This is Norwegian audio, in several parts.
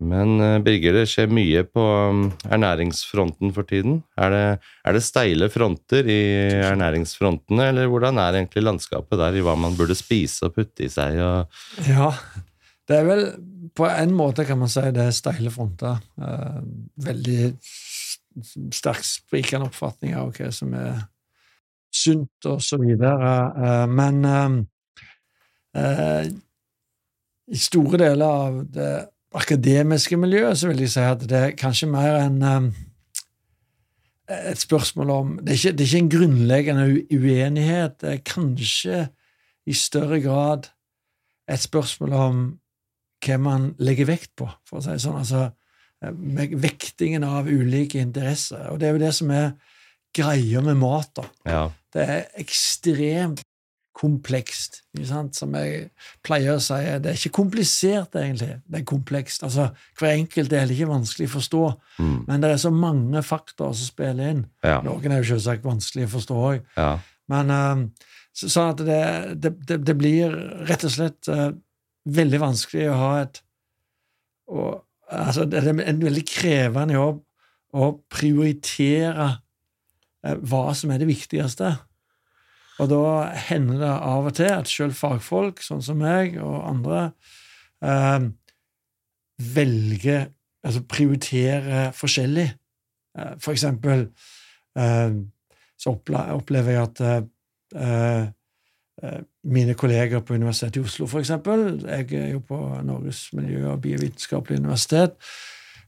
Men eh, Birger, det skjer mye på um, ernæringsfronten for tiden. Er det, er det steile fronter i ernæringsfrontene, eller hvordan er egentlig landskapet der i hva man burde spise og putte i seg? Ja, det er vel på en måte kan man si det er steile fronter. Eh, veldig sterkt sprikende oppfatninger av hva som er sunt, og så videre. Eh, men i store deler av det akademiske miljøet så vil jeg si at det er kanskje mer enn um, et spørsmål om det er, ikke, det er, ikke, en grunnleggende uenighet. Det er kanskje i større grad et spørsmål om hva man legger vekt på, for å si det sånn. Altså med vektingen av ulike interesser. Og det er jo det som er greia med mat. da. Ja. Det er ekstremt komplekst. Som jeg pleier å si, det er ikke komplisert, egentlig. Det er komplekst. Altså, Hver enkelt er ikke vanskelig å forstå, mm. men det er så mange faktorer som spiller inn. Ja. Noen er jo selvsagt vanskelig å forstå òg. Ja. Men uh, så, sånn at det, det, det, det, blir rett og slett uh, veldig vanskelig å ha et og, altså, Det er en veldig krevende jobb å prioritere uh, hva som er det viktigste. Og da hender det av og til at sjøl fagfolk, sånn som meg og andre, eh, velger Altså prioriterer forskjellig. Eh, for eksempel eh, så opplever jeg at eh, eh, mine kolleger på Universitetet i Oslo, for eksempel Jeg er jo på Norges miljø- og biovitenskapelige universitet.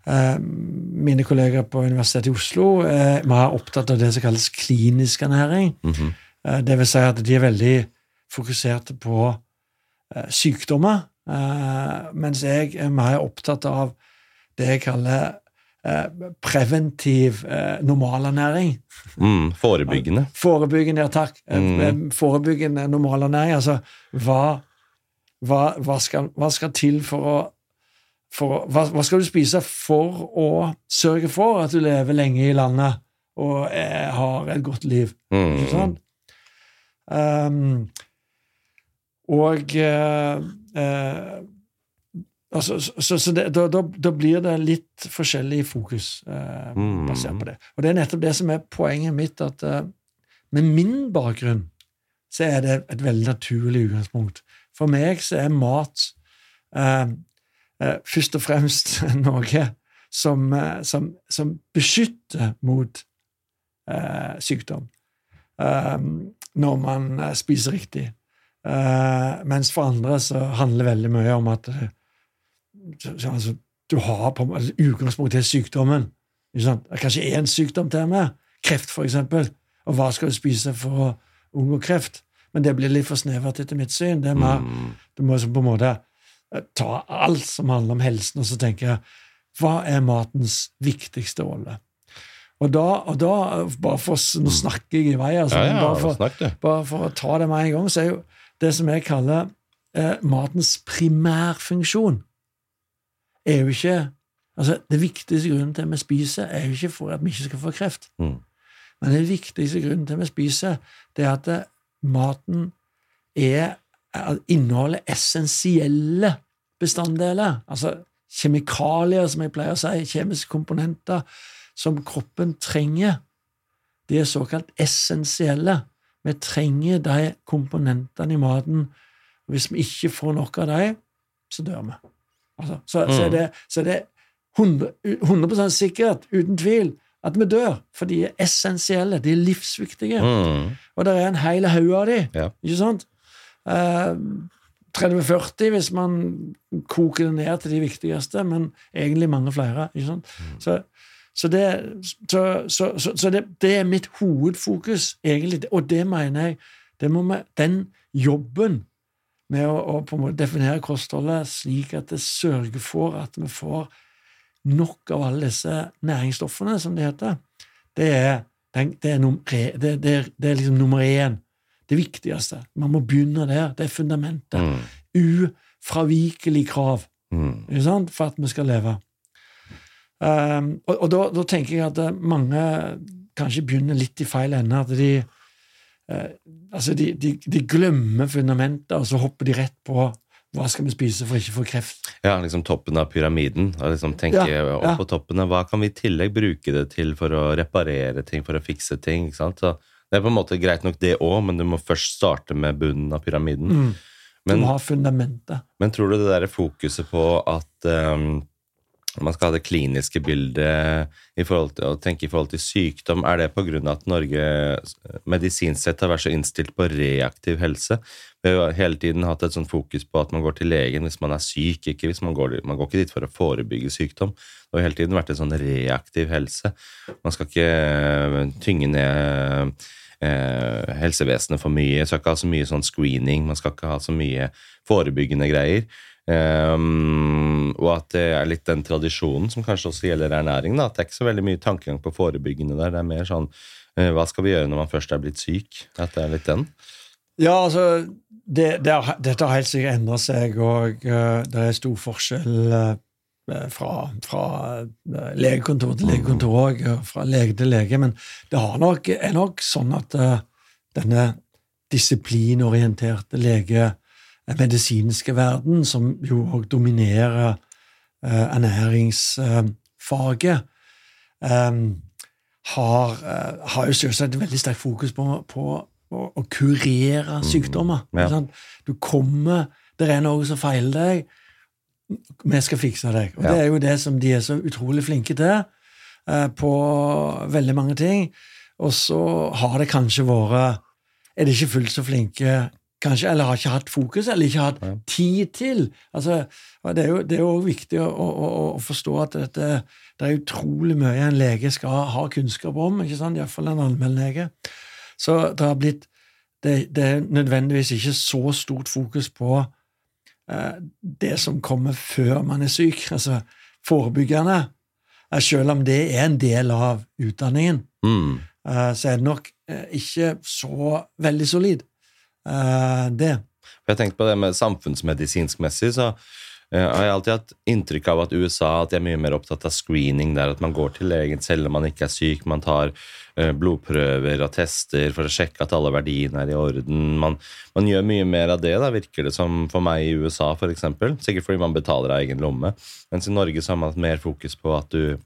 Eh, mine kolleger på Universitetet i Oslo er mer opptatt av det som kalles klinisk ernæring. Mm -hmm. Eh, det vil si at de er veldig fokuserte på eh, sykdommer, eh, mens jeg er mer opptatt av det jeg kaller preventiv normalernæring. Mm, forebyggende. Forebyggende, ja takk. Mm. Forebyggende normalernæring. Altså hva, hva, hva, skal, hva skal til for å for, hva, hva, skal du spise for å sørge for at du lever lenge i landet og er, har et godt liv? Mm. Ikke sant? Um, og uh, uh, altså, Så, så det, da, da, da, blir det litt forskjellig fokus uh, basert på det. Og det er nettopp det som er poenget mitt, at med min bakgrunn så er det et veldig naturlig utgangspunkt. For meg så er mat først og fremst noe som, som, som beskytter mot sykdom. Um, når man eh, spiser riktig. Uh, mens for andre så handler det veldig mye om at uh, altså, du har på altså, utgangspunkt til sykdommen. Kanskje én sykdom til og med. Kreft, for eksempel. Og hva skal du spise for å unngå kreft? Men det blir litt for snevert etter mitt syn. Det er mer, mm. Du må på en måte ta alt som handler om helsen, og så tenke hva er matens viktigste rolle? Og da, og da bare for, Nå mm. snakker jeg i vei, altså, ja, ja, bare, for, bare, for, å ta det med en gang, så er jo det som jeg kaller eh, matens primærfunksjon, er jo ikke altså Det viktigste grunnen til at vi spiser, er jo ikke for at vi ikke skal få kreft. Mm. Men den viktigste grunnen til at vi spiser, det er at det, maten er, inneholder essensielle bestanddeler. Altså kjemikalier, som jeg pleier å si, kjemiske komponenter som kroppen trenger. De er såkalt essensielle. Vi trenger de komponentene i maten. Hvis vi ikke får nok av dem, så dør vi. Altså, så, mm. så, er det, så, er det, 100, 100 sikkert, uten tvil, at vi dør. For de er essensielle. De er livsviktige. Mm. Og det er en hel haug av de, Ja. Ikke sant? Eh, 30-40 hvis man koker det ned til de viktigste, men egentlig mange flere. Ikke sant? Mm. Så så, det, så, så, så det, det, er mitt hovedfokus, egentlig, og det mener jeg det vi, Den jobben med å, å på en måte definere kostholdet slik at det sørger for at vi får nok av alle disse næringsstoffene, som det heter, det er, det er, nummer, det, det er, det er liksom nummer én. Det viktigste. Man må begynne der. Det er fundamentet. Mm. Ufravikelig krav mm. for at vi skal leve. Um, og, og da, da, tenker jeg at eh, mange kanskje begynner litt i feil ende. At de, uh, altså de, de, de, glemmer fundamentet, og så hopper de rett på hva skal vi spise for ikke å få kreft? Ja, liksom toppen av pyramiden. Og liksom tenke Ja, opp på toppen. av Hva kan vi i tillegg bruke det til for å reparere ting, for å fikse ting? ikke sant? Så det er på en måte greit nok det òg, men du må først starte med bunnen av pyramiden. Mm. Du må ha fundamentet. men tror du det der fokuset på at ehm, man skal ha det kliniske bildet i forhold til, og tenke i forhold til sykdom, er det pga. at Norge medisinsk sett har vært så innstilt på reaktiv helse? Vi har hele tiden hatt et sånt fokus på at man går til legen hvis man er syk, ikke hvis man går, man går ikke dit for å forebygge sykdom. Det har hele tiden vært en sånn reaktiv helse. Man skal ikke eh, tynge ned eh, helsevesenet for mye. Man skal ikke ha så mye sånn screening, man skal ikke ha så mye forebyggende greier. Ehm, og at det er litt den tradisjonen som kanskje også gjelder ernæring. Da. At det er ikke så veldig mye tankegang på forebyggende der. Det er mer sånn uh, hva skal vi gjøre når man først er blitt syk? At det er litt den. Ja, altså det, det er, Dette har helt sikkert endra seg, og uh, det er stor forskjell uh, fra, fra legekontor til legekontor òg, fra lege til lege. Men det har nok, er nok sånn at denne disiplinorienterte lege medisinske verden, som jo òg dominerer eh, ernæringsfaget, eh, har, eh, har jo selvsagt et veldig sterkt fokus på, på å, å kurere sykdommer. ja. Du kommer Det er noe som feiler deg. Vi skal fikse deg. Og Ja. Det er jo det som de er så utrolig flinke til eh, på veldig mange ting. Og så har det kanskje vært Er de ikke fullt så flinke kanskje, eller har ikke hatt fokus, eller ikke hatt Ja. tid til. Altså, det er jo det også viktig å, å, å, å forstå at dette, det er utrolig mye en lege skal ha kunnskap om, ikke sant? iallfall en allmennlege. Så det har blitt det, det er nødvendigvis ikke så stort fokus på eh, det som kommer før man er syk, altså forebyggende. Eh, selv om det er en del av utdanningen, Mm. eh, så er det nok eh, ikke så veldig solid. Eh, det. Jeg jeg tenkte på det med samfunnsmedisinsk-messig, så eh, har jeg alltid hatt inntrykk av at USA at de er mye mer opptatt av screening, der at man går til legen selv om man ikke er syk, man tar eh, blodprøver og tester for å sjekke at alle verdiene er i orden. Man, man gjør mye mer av det, da, virker det som for meg i USA, for eksempel. Sikkert fordi man betaler av egen lomme. Mens i Norge så har man hatt mer fokus på at du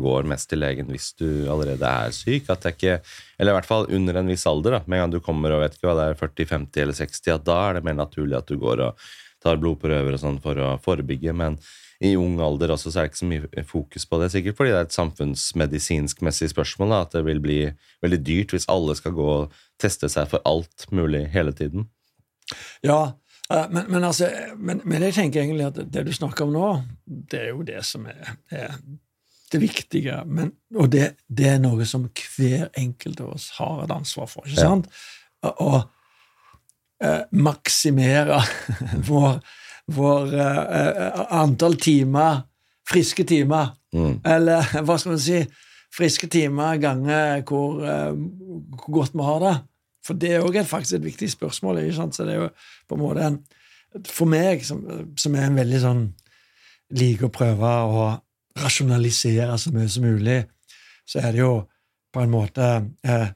går mest til legen hvis du allerede er syk. At det ikke, eller i hvert fall under en viss alder. da, Med en gang du kommer og vet ikke hva det er 40, 50 eller 60, at da er det mer naturlig at du går og tar blodprøver og sånn for å forebygge. Men i ung alder også så er det ikke så mye fokus på det. Sikkert fordi det er et samfunnsmedisinsk-messig spørsmål. da, At det vil bli veldig dyrt hvis alle skal gå og teste seg for alt mulig hele tiden. Ja, eh, men, men, altså, men, men jeg tenker egentlig at det du snakker om nå, det er jo det som er, er det viktige. Men, og det, det er noe som hver enkelt av oss har et ansvar for. ikke Ja. sant? Å eh, maksimere vår, vår eh, eh, antall timer, friske timer, Mm. eller hva skal man si, friske timer ganger hvor, eh, hvor godt vi har det. For det er òg faktisk et viktig spørsmål. ikke sant? Så det er jo på en måte en, For meg, som, som er en veldig sånn liker å prøve å rasjonalisere så mye som mulig, så er det jo på en måte eh,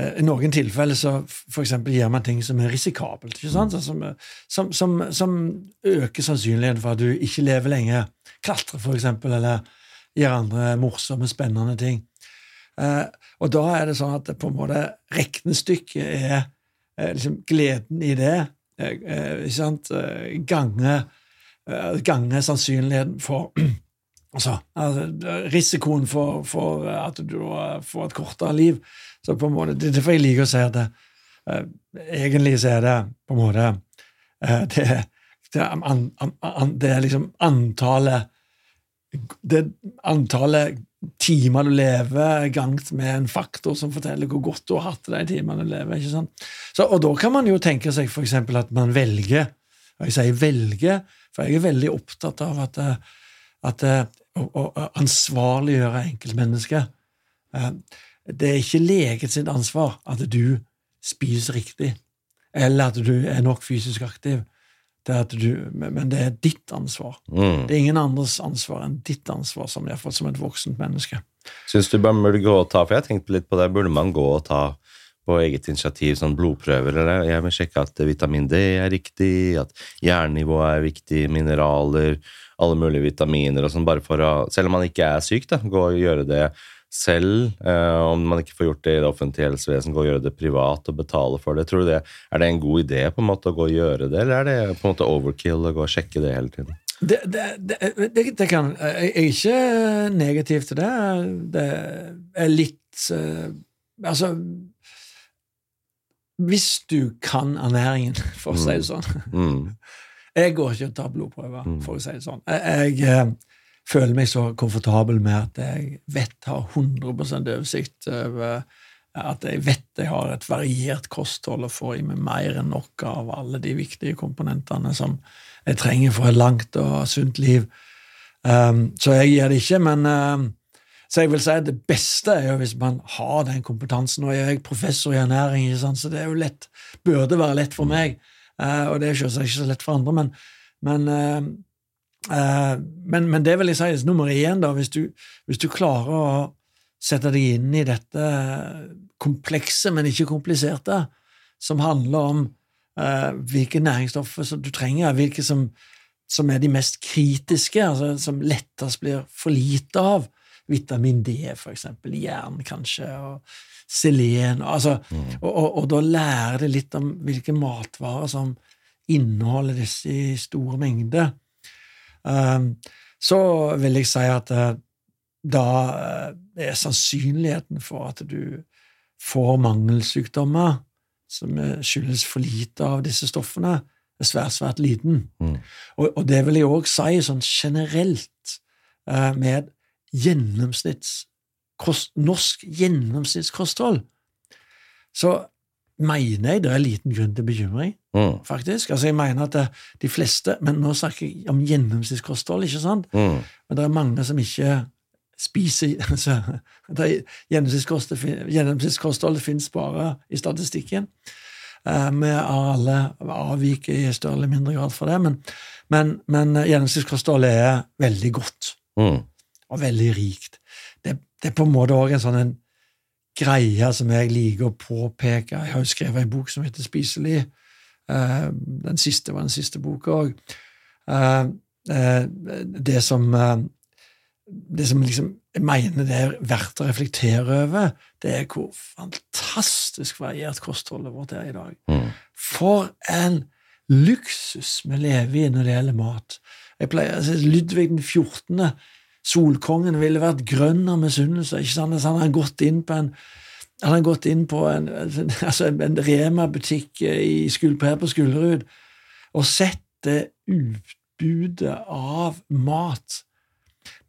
eh, I noen tilfeller så for eksempel gjør man ting som er risikabelt, ikke sant? Som, som, som, som øker sannsynligheten for at du ikke lever lenge. Klatre, for eksempel, eller gjøre andre morsomme, spennende ting. Eh, og da er det sånn at på en måte regnestykket er eh, liksom gleden i det, eh, eh, ikke sant, gange, gange sannsynligheten for altså, altså, risikoen for, for at du får et kortere liv. Så på en måte, Det er derfor jeg liker å si at det, eh, egentlig så er det på en måte eh, det, det, det er liksom antallet det antallet timer du lever, gangt med en faktor som forteller hvor godt du har hatt de timene du lever. ikke sant? Så, og da kan man jo tenke seg eksempel at man velger, og jeg sier velger, for jeg er veldig opptatt av at, eh, at eh, å, ansvarliggjøre enkeltmennesket. Eh, Det er ikke legen sitt ansvar at du spiser riktig, eller at du er nok fysisk aktiv. At du, men det er ditt ansvar. Mm. Det er ingen andres ansvar enn ditt ansvar, som, jeg har fått som et voksent menneske. Syns du man burde gå og ta For jeg tenkte litt på det. Burde man gå og ta på eget initiativ sånn blodprøver. Eller jeg vil sjekke at vitamin D er riktig, at jernnivået er viktig, mineraler, alle mulige vitaminer og sånn, bare for å Selv om man ikke er syk, da, gå og gjøre det selv. Eh, om man ikke får gjort det i det offentlige helsevesen, gå og gjøre det privat og betale for det. Tror du det, Er det en god idé på en måte å gå og gjøre det, eller er det på en måte overkill å gå og sjekke det hele tiden? Det, det, det, det, kan Jeg er ikke negativ til det. Det er litt uh, Altså Hvis du kan ernæringen, for å si det sånn mm. Jeg går ikke og tar blodprøver, mm. for å si det sånn. Jeg, jeg uh, føler meg så komfortabel med at jeg vet har 100 oversikt over at jeg vet jeg har et variert kosthold og får i meg mer enn nok av alle de viktige komponentene som jeg trenger for et langt og sunt liv. Um, så jeg gir det ikke, men um, så jeg vil si at det beste er jo hvis man har den kompetansen. Nå er jeg professor i ernæring, så det er jo lett, burde være lett for meg. Uh, og det er selvsagt ikke så lett for andre, men, men, uh, uh, men, men det vil jeg si nummer én, da, hvis du, hvis du klarer å sette deg inn i dette komplekse, men ikke kompliserte, som handler om hvilke næringsstoffer som du trenger, hvilke som, som er de mest kritiske, altså som lettest blir for lite av. Vitamin D, for eksempel, jern kanskje, og selen altså, mm. og, og, og, da lærer det litt om hvilke matvarer som inneholder disse i store mengder. Um, så vil jeg si at uh, da uh, er sannsynligheten for at du får mangelsykdommer som skyldes for lite av disse stoffene, er svært, svært liten. Mm. Og, og, det vil jeg òg si sånn generelt uh, med gjennomsnitts, norsk gjennomsnittskosthold, så mener jeg det er liten grunn til bekymring, mm. faktisk. Altså, jeg mener at de fleste Men nå snakker jeg om gjennomsnittskosthold, ikke sant? Mm. Men det er mange som ikke spiser altså, Gjennomsnittskostholdet gjennomsnittskosthold finnes bare i statistikken. Uh, vi alle avviker i større eller mindre grad fra det, men, men, men gjennomsnittskostholdet er veldig godt. Mm og veldig rikt. Det, er på en måte òg en sånn en greie som jeg liker å påpeke. Jeg har jo skrevet en bok som heter Spiselig. Uh, den siste var den siste boka òg. Uh, uh, det som det som liksom, jeg mener det er verdt å reflektere over, det er hvor fantastisk variert kostholdet vårt er i dag. Mm. For en luksus vi lever i når det gjelder mat. Jeg pleier å si Ludvig den 14. Solkongen ville vært grønn av misunnelse. ikke sant? Han hadde gått inn på en han gått inn på en, altså en Rema-butikk her på Skullerud og sett det utbudet av mat.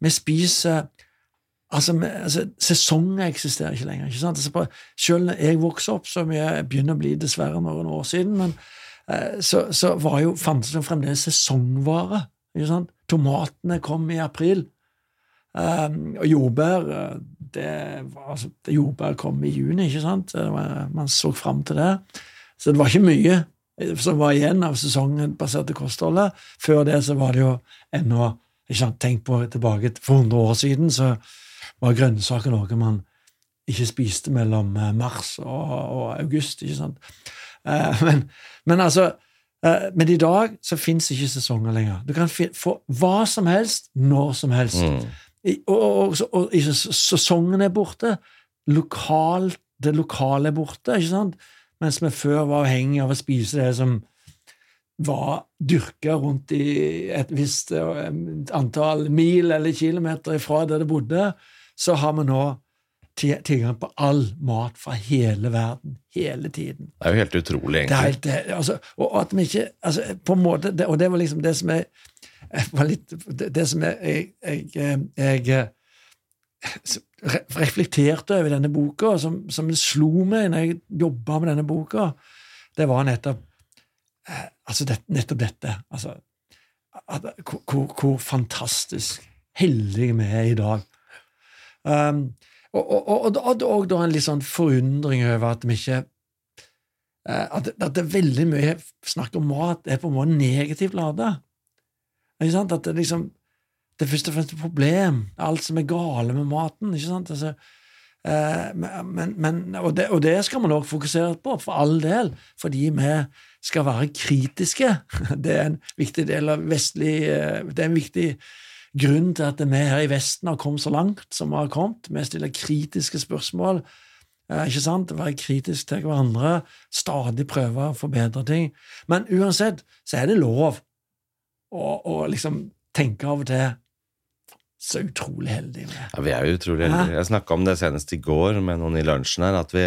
Vi spiser Altså, altså, Sesonger eksisterer ikke lenger. ikke sant? Altså, selv når jeg vokste opp, som jeg begynner å bli dessverre noen år siden, men eh, så, så var jo, fantes det fremdeles sesongvare. ikke sant? Tomatene kom i april. Um, og jordbær eh, det altså, Jordbær kom i juni, ikke sant? Var, man så fram til det. Så det var ikke mye eh, som var igjen av sesongbaserte kostholdet. Før det så var det jo ennå Tenk på tilbake for 100 år siden, så var grønnsaker noe man ikke spiste mellom eh, mars og, og august. ikke sant? Uh, men, men, altså uh, men i dag så fins ikke sesonger lenger. Du kan få hva som helst når som helst. Mm. Og, og, og, sesongen er borte. Lokal, det lokale er borte. ikke sant? Mens vi før var avhengig av å spise det som var dyrka rundt i et visst eh, antall mil eller kilometer ifra der det bodde, så har vi nå tilgang på all mat fra hele verden, hele tiden. Det er jo helt utrolig, egentlig. Det er helt, altså, og at vi ikke altså, på en måte, Og det var liksom det som er litt, det, det, som jeg, jeg, jeg, jeg reflekterte over denne boka, som, som slo meg når jeg jobba med denne boka, det var nettopp eh, altså det, nettopp dette. Altså, at, hvor, hvor, fantastisk heldige vi er i dag. Um, og, og, og, og, og da en litt sånn forundring over at vi ikke eh, at, at det er veldig mye snakk om mat er på en måte negativt lada. Ikke sant? At det liksom det er først og fremst et problem. Alt som er gale med maten. ikke sant? Altså, Eh, men, men, og, det, og, det, skal man også fokusere på, for all del, fordi vi skal være kritiske. Det er en viktig del av vestlig eh, Det er en viktig grunn til at vi her i Vesten har kommet så langt som vi har kommet. Vi stiller kritiske spørsmål. Eh, ikke sant? Være kritisk til hverandre, stadig prøve å forbedre ting. Men uansett så er det lov å, og liksom tenke av og til så utrolig heldige vi er. Ja, vi er jo utrolig heldige. Jeg snakka om det senest i går med noen i lunsjen her, at vi,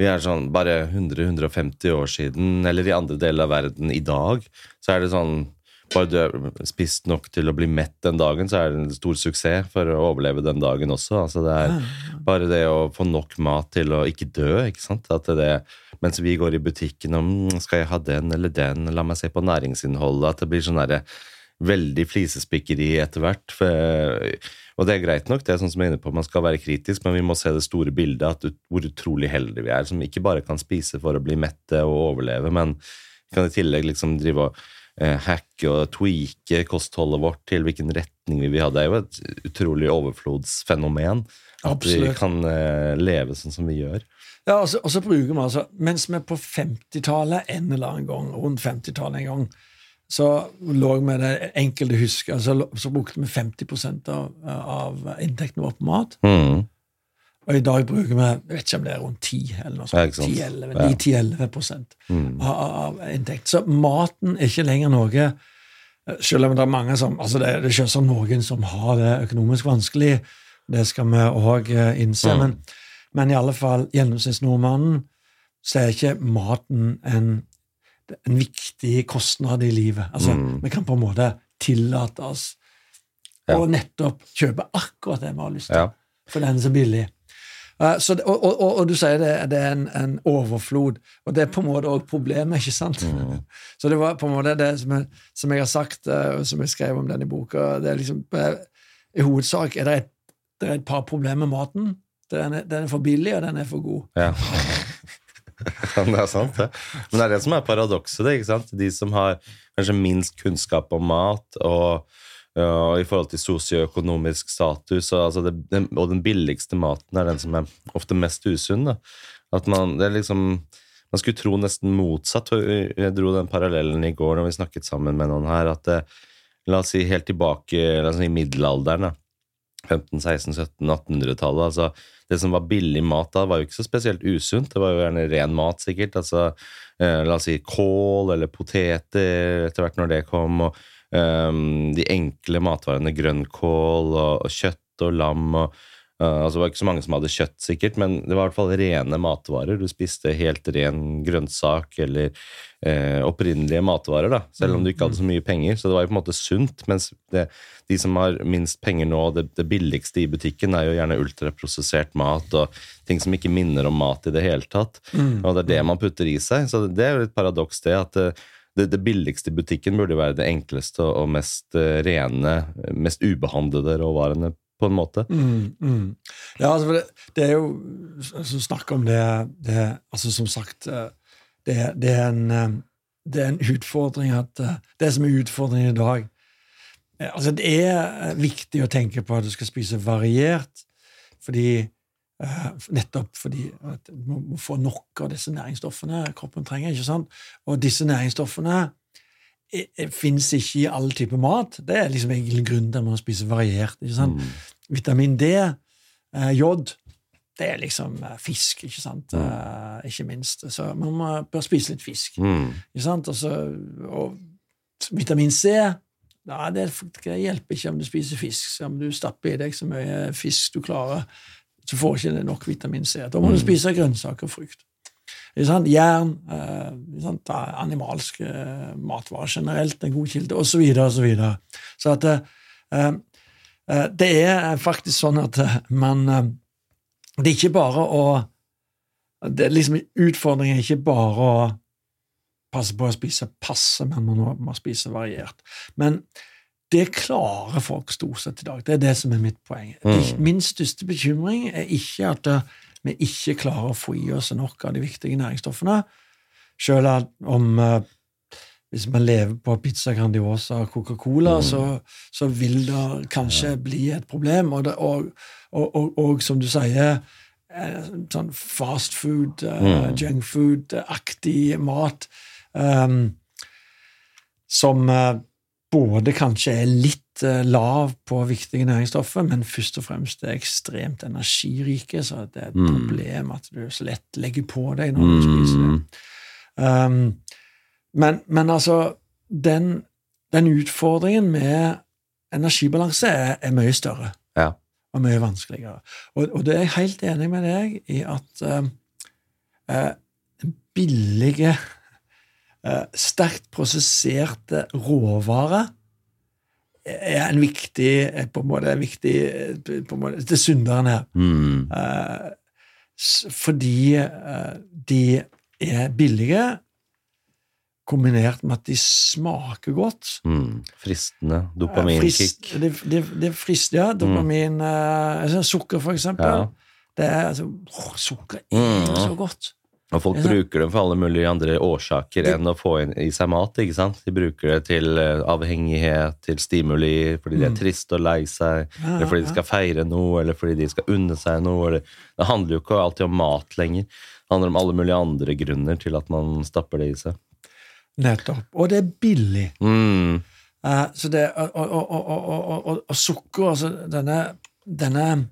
vi er sånn bare 100-150 år siden, eller i andre deler av verden i dag, så er det sånn bare du har spist nok til å bli mett den dagen, så er det en stor suksess for å overleve den dagen også. Altså det er bare det å få nok mat til å ikke dø, ikke sant. At det, mens vi går i butikken og mm, skal jeg ha den eller den, la meg se på næringsinnholdet, at det blir sånn derre veldig flisespikkeri etter hvert. og det er greit nok, det er sånn som jeg er inne på, man skal være kritisk, men vi må se det store bildet, at hvor utrolig heldige vi er, som ikke bare kan spise for å bli mette og overleve, men kan i tillegg liksom drive og hacke og tweake kostholdet vårt til hvilken retning vi vil ha. Det er jo et utrolig overflodsfenomen. At Absolutt. vi kan eh, leve sånn som vi gjør. Ja, og så, og så bruker vi altså Mens vi på 50-tallet en eller annen gang, rundt 50-tallet en gang, så lå vi med det enkelte husker, altså, så brukte vi 50 av, av inntekten vår på mat. Mm. Og i dag bruker vi jeg vet ikke om det er rundt 10 eller noe sånt. 10-11 mm. av, av inntekt. Så maten er ikke lenger noe Selv om det er mange som altså det, det er selvsagt noen som har det økonomisk vanskelig, det skal vi òg eh, innse, mm. men, men, i alle fall gjennomsnittsnordmannen så er ikke maten en en viktig kostnad i livet. Altså, mm. Vi kan på en måte tillate oss ja. å nettopp kjøpe akkurat det vi har lyst til, ja. for den er så billig. Uh, så og, og, og, du sier det, det er en, en, overflod, og det er på en måte òg problemet. ikke sant? Mm. Så det var på en måte det som jeg, som jeg har sagt, uh, som jeg skrev om den i boka det er liksom, uh, I hovedsak er det et, det er et par problemer med maten. Den er, den er, for billig, og den er for god. Ja. det er sant, det. Men det er det som er paradokset. det, ikke sant? De som har kanskje minst kunnskap om mat og, og i forhold til sosioøkonomisk status, altså det, og, den, billigste maten er den som er ofte mest usunn. da. At man, det er liksom, man skulle tro nesten motsatt. Jeg dro den parallellen i går når vi snakket sammen med noen her, at det, la oss si helt tilbake si, i middelalderen, da. 15-, 16-, 17-, 1800-tallet. altså det som var billig mat da, var jo ikke så spesielt usunt. Det var jo gjerne ren mat, sikkert. altså eh, La oss si kål eller poteter etter hvert når det kom. og um, De enkle matvarene grønnkål og, og kjøtt og lam. og Uh, altså Det var ikke så mange som hadde kjøtt, sikkert, men det var i hvert fall rene matvarer. Du spiste helt ren grønnsak eller uh, opprinnelige matvarer, da, selv om du ikke hadde så mye penger. Så det var jo på en måte sunt. Mens det, de som har minst penger nå, det, det, billigste i butikken, er jo gjerne ultraprosessert mat og ting som ikke minner om mat i det hele tatt. Mm. Og det er det man putter i seg. Så det er jo et paradoks, det. at uh, det, det, billigste i butikken burde være det enkleste og mest rene, mest ubehandlede råvarene på en måte. Mm, mm. Ja, altså, det, det, er jo altså, Snakk om det, det altså Som sagt, eh, det, det, er en, eh, det er en utfordring at eh, Det som er utfordringen i dag Altså, det er viktig å tenke på at du skal spise variert, fordi Nettopp fordi at du må få nok av disse næringsstoffene kroppen trenger. ikke sant? Og disse næringsstoffene fins ikke i all type mat. Det er liksom egentlig grunnen til at man spiser variert. ikke sant? Mm. Vitamin D, eh, jod, det er liksom eh, fisk, ikke sant? Mm. Eh, ikke minst. Så man må, bør spise litt fisk. Mm. Ikke sant? Også, og vitamin C ja, det, det hjelper ikke om du spiser fisk. Om du stapper i deg så mye fisk du klarer, så får ikke det nok vitamin C. Da må du mm. spise grønnsaker og frukt. Jern, eh, animalske eh, matvarer generelt, en god kilde, osv., osv. Så, så at eh, eh, Det er faktisk sånn at eh, man eh, Det er ikke bare å det er liksom Utfordringen er ikke bare å passe på å spise passe, men man må, må spise variert. Men det klarer folk stort sett i dag. Det er det som er mitt poeng. Mm. Min største bekymring er ikke at vi ikke klarer å få i oss nok av de viktige næringsstoffene. Selv om uh, hvis man lever på pizza Grandiosa og Coca-Cola, mm. så, så, vil det kanskje ja. bli et problem. Og, det, og, og, og, som du sier, eh, sånn fast food, eh, Mm. junk food-aktig mat. Um, som eh, både kanskje er litt eh, lav på viktige næringsstoffer, men først og fremst er ekstremt energirike, så det er et Mm. problem at du så lett legger på deg når du spiser det. Mm. Um, men, men altså, den, den utfordringen med energibalanse er, er mye større. Ja. Og mye vanskeligere. Og, og det er jeg helt enig med deg i at uh, uh, billige, sterkt prosesserte råvarer er en viktig eh, på en måte, en viktig eh, på en måte, Det er synderen her. Mm. Eh, fordi eh, de er billige, kombinert med at de smaker godt. Mm. Fristende. Eh, Dopaminkick. Det, det, det frister, ja. Dopamin eh, sånn Sukker, for eksempel. Ja. Det er, altså, åh, sukker er Mm. så godt. Og folk er bruker det for alle mulige andre årsaker Det- enn å få inn i seg mat. ikke sant? De bruker det til eh, avhengighet, til stimuli, fordi de er Mm. triste og lei seg, Ja, eller fordi de skal feire noe, eller fordi de skal unne seg noe. Eller... Det handler jo ikke alltid om mat lenger. Det handler om alle mulige andre grunner til at man stapper det i seg. Nettopp. Og det er billig. Mm. Uh, så det, og, og, og, og sukker, altså denne, denne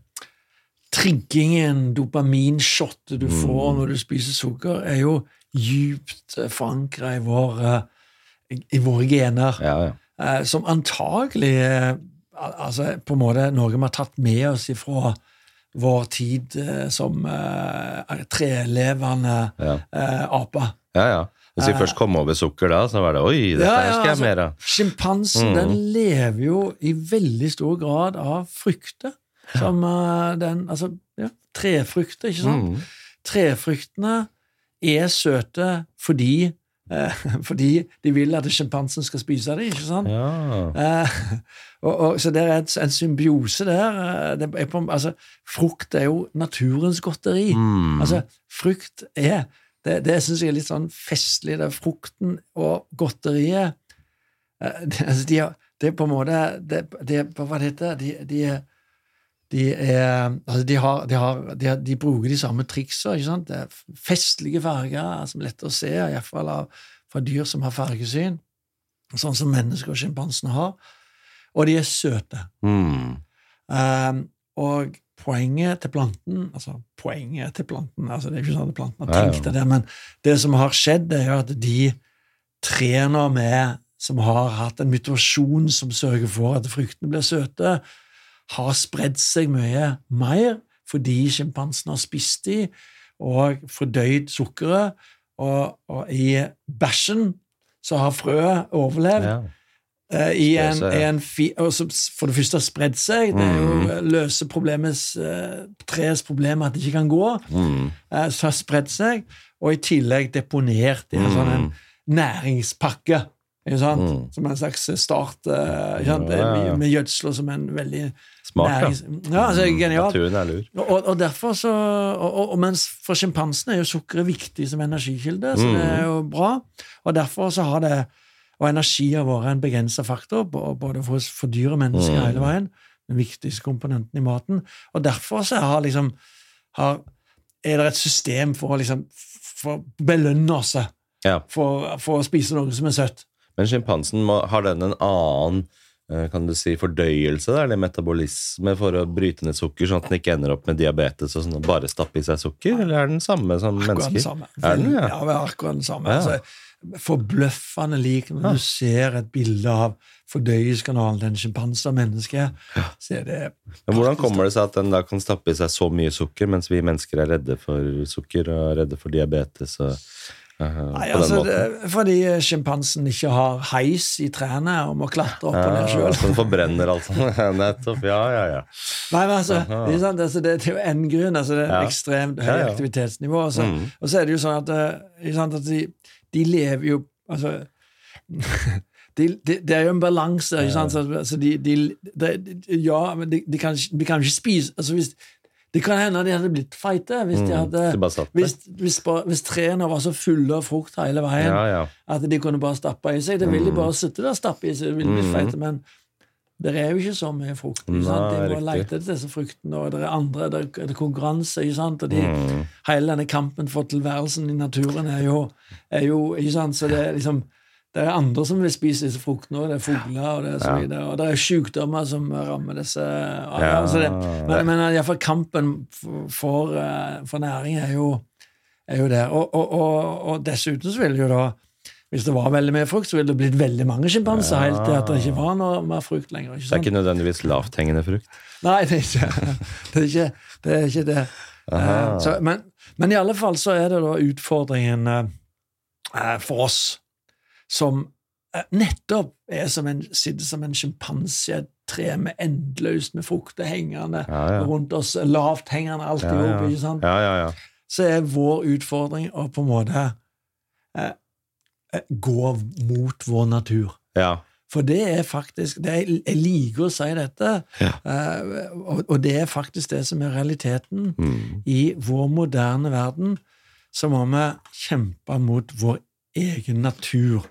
triggingen, dopaminshottet du får Mm. når du spiser sukker, er jo djupt forankra i, eh, i våre gener. Ja, ja. eh, som antagelig eh, altså på en måte noe vi har tatt med oss ifra vår tid eh, som uh, trelevende Ja, uh, aper. ja. ja. Hvis vi uh, først kom over sukker da, så var det oi, dette Ja, ja, skal jeg altså, mer av. Sjimpansen Mm. den lever jo i veldig stor grad av frukter. Som eh, den Altså, ja, trefrukter, ikke sant? Mm. Trefruktene er søte fordi eh, fordi de vil at sjimpansen skal spise dem, ikke sant? Ja. Eh, og, og, så det er et, en symbiose der. eh, Det er på, altså, frukt er jo naturens godteri. Mm. Altså, frukt er Det, det syns jeg er litt sånn festlig. Det er frukten og godteriet eh, det, altså, de det er på en måte det, det, Hva det heter de, de, er- de er altså de, har, de, har, de, bruker de samme triksa. Det er festlige farger som er lette å se, iallfall fra dyr som har fargesyn, sånn som mennesker og sjimpansene har. Og de er søte. Mm. Um, og poenget til planten altså poenget til planten, altså Det er ikke sånn at planten har tenkt det, men det som har skjedd, er jo at de trener med som har hatt en mutasjon som sørger for at fruktene blir søte, har spredd seg mye mer fordi sjimpansen har spist de og fordøyd sukkeret, og, og i bæsjen så har frøet overlevd. Ja. Eh, i en, i en fi, og så for det første har spredd seg. Det er jo Mm. løse problemets, eh, treets problem at det ikke kan gå. Mm. eh, Så har spredd seg, og i tillegg deponert i en sånn en næringspakke. Mm. Som en slags start sant? Ja. Med, med gjødsel som en veldig Smart, nærings... Ja, altså, Mm. genialt. Naturen er lur. Og, og derfor så, og, og, mens for sjimpansene er jo sukkeret viktig som energikilde, så det er jo bra. Og derfor så har det Og energi har vært en begrensa faktor, både for, for dyr og mennesker Mm. hele veien. Den viktigste komponenten i maten. Og derfor så har liksom har, er det et system for å liksom for belønne oss Ja. for, for å spise noe som er søtt. Men sjimpansen har den en annen eh, kan du si, fordøyelse, da, eller metabolisme, for å bryte ned sukker, sånn at den ikke ender opp med diabetes og sånn, og bare stappe i seg sukker? Eller er den samme som Akkurat mennesker? samme. Er den, ja? Ja, vi er akkurat den samme. Ja. Altså, forbløffende lik når Ja. du ser et bilde av fordøyelseskanalen til en sjimpanse og menneske. Så er det Men hvordan kommer det seg at den da kan stappe i seg så mye sukker, mens vi mennesker er redde for sukker og redde for diabetes og Nei, altså, det, fordi sjimpansen ikke har heis i trærne og må klatre opp og ned Ja, sjøl. så den forbrenner alt sammen. Nettopp. Ja, ja, ja. Nei, men altså, det, er altså, det, det er jo en grunn. Altså, det er Ja. ekstremt høy Ja, ja. aktivitetsnivå. Altså. Mm. Og så er det jo sånn at, eh, sant, at de, de lever jo Altså de, de, Det er jo en balanse. Ikke sant? Så, altså, de, de, de, ja, men de, de, kan, de kan ikke spise altså, hvis, Det kan hende de hadde blitt feite hvis de Mm, hadde hvis, hvis, hvis trærne var så fulle av frukt hele veien Ja, ja. at de kunne bare stappe i seg. Det ville de Mm. bare sitte der og stappe i seg. Det ville bli Mm. feite, men Det er jo ikke så mye frukt. Ikke sant? De må lete etter disse fruktene, og det er andre, det er, det er konkurranse. ikke sant? Og de, Mm. Hele denne kampen for tilværelsen i naturen er jo, er jo ikke sant? Så det er liksom det er andre som vil spise disse fruktene, og det er fugler og det er så videre. Og det er sykdommer som rammer disse ja, altså det, Men, men iallfall kampen for, for, eh, næring er jo, er jo der. Og, og, og, og dessuten så ville jo da hvis det var veldig mye frukt, så ville det blitt veldig mange sjimpanser Ja. helt til at det ikke var noe mer frukt lenger. ikke Det er ikke nødvendigvis lavthengende frukt. Nei, det er ikke det. Er ikke, det, er ikke det. Eh, så, men, men i alle fall så er det da utfordringen eh, for oss som eh, nettopp er som en, sitter som en sjimpanse i et tre med endeløst med frukter hengende Ja, ja. rundt oss, lavthengende alt i Ja, ikke sant? Ja, ja, ja. Så er vår utfordring å på en måte eh, eh, gå mot vår natur. ja. For det er faktisk det er, Jeg liker å si dette, eh, og, og det er faktisk det som er realiteten. Mm. I vår moderne verden så må vi kjempe mot vår egen natur.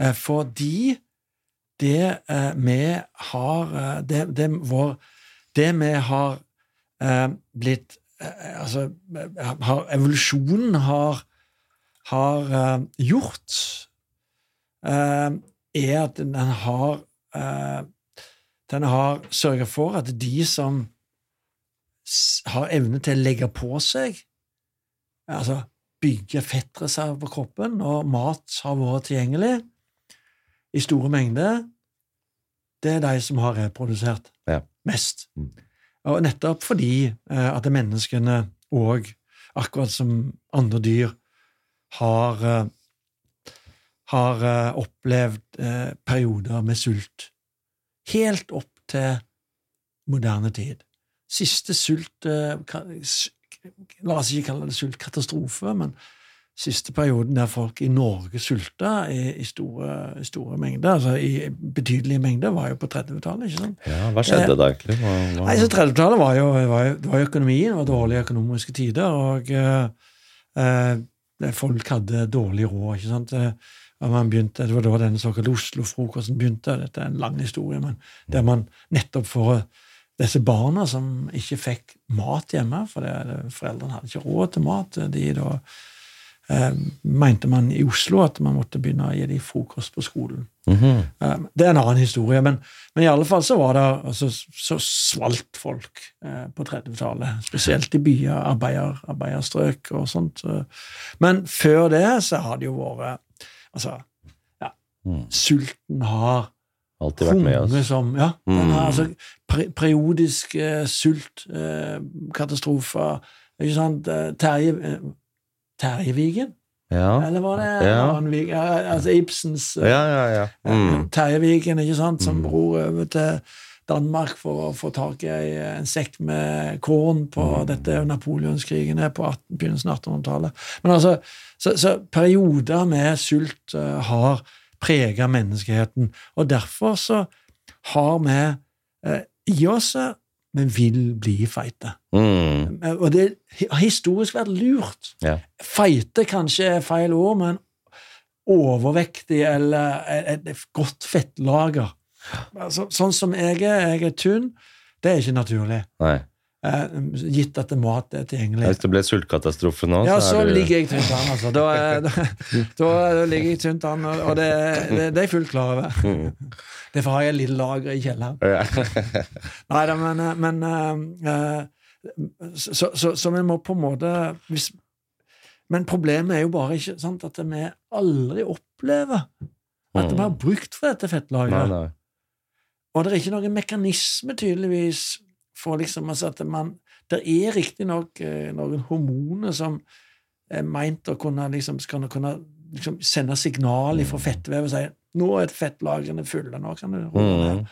Eh, fordi det eh, vi har eh, det, det, vår, det vi har blitt Altså har, Evolusjonen har, har gjort, er at den har Den har sørga for at de som har evne til å legge på seg Altså bygge fettreserver på kroppen når mat har vært tilgjengelig i store mengder, det er de som har reprodusert Ja. mest. Mm. Og nettopp fordi eh, at menneskene òg, akkurat som andre dyr, har, eh, har eh, opplevd eh, perioder med sult. Helt opp til moderne tid. Siste sult eh, La oss ikke kalle det sultkatastrofe, men siste perioden der folk i Norge sulta i, i, store, store mengder, altså i betydelige mengder, var jo på 30-tallet. ikke sant? ja hva skjedde da, egentlig? Hva, hva? Nei, så 30-tallet var, jo- var, var jo økonomien, det var dårlige økonomiske tider, og eh, eh, folk hadde dårlig råd. ikke sant? Eh, og man begynte, Det var da denne såkalte Oslo-frokosten begynte. Dette er en lang historie, men der man nettopp for disse barna som ikke fikk mat hjemme, for det, foreldrene hadde ikke råd til mat, de da eh, mente man i Oslo at man måtte begynne å gi dem frokost på skolen. Mm -hmm. Det er en annen historie, men, men i alle fall så var det altså, så svalt folk eh, på 30-tallet. Spesielt i byer, arbeider, arbeiderstrøk og sånt. Men før det så har det jo vært Altså, ja, Mm. sulten har Alltid vært med oss. som Ja, den Mm. har altså pre periodisk eh, sult, eh, katastrofer Ikke sant? Eh, Terje Terjevigen? Ja, Eller var det Ja. Vigen? Altså Ibsens eh, ja, ja. ja. Mm. Terjeviken, ikke sant, som bror over til Danmark for å få tak i en sekk med korn på Mm. dette napoleonskrigene på 18, begynnelsen av 1800-tallet. Men altså, så, så perioder med sult uh, har prega menneskeheten, og derfor så har vi uh, i oss Vi vil bli feite. Mm. Og det har historisk vært lurt. Ja. Feite kanskje er feil ord, men overvektig eller et godt fettlager. Altså, sånn som jeg er, jeg er tynn, det er ikke naturlig. Nei. Eh, gitt at mat er tilgjengelig. Hvis det ble sultkatastrofe nå, Ja, så så du ligger jeg tynt an, altså. Da, da, da, da ligger jeg tynt an, og det, det, det er jeg fullt klar over. Mm. Derfor har jeg et lite lager i kjelleren. Nei da, men, eh, men eh, eh, så, så, så vi må på en måte hvis, Men problemet er jo bare ikke sant, at vi aldri opplever at vi har brukt for dette Mm. Fettlageret. Og det er ikke noen mekanisme, tydeligvis, for liksom altså at man Det er riktignok eh, noen hormoner som er meint å kunne liksom, skal kunne liksom sende signal fra fettvevet og si nå er fettlagrene fulle, nå kan du roe ned. Mm.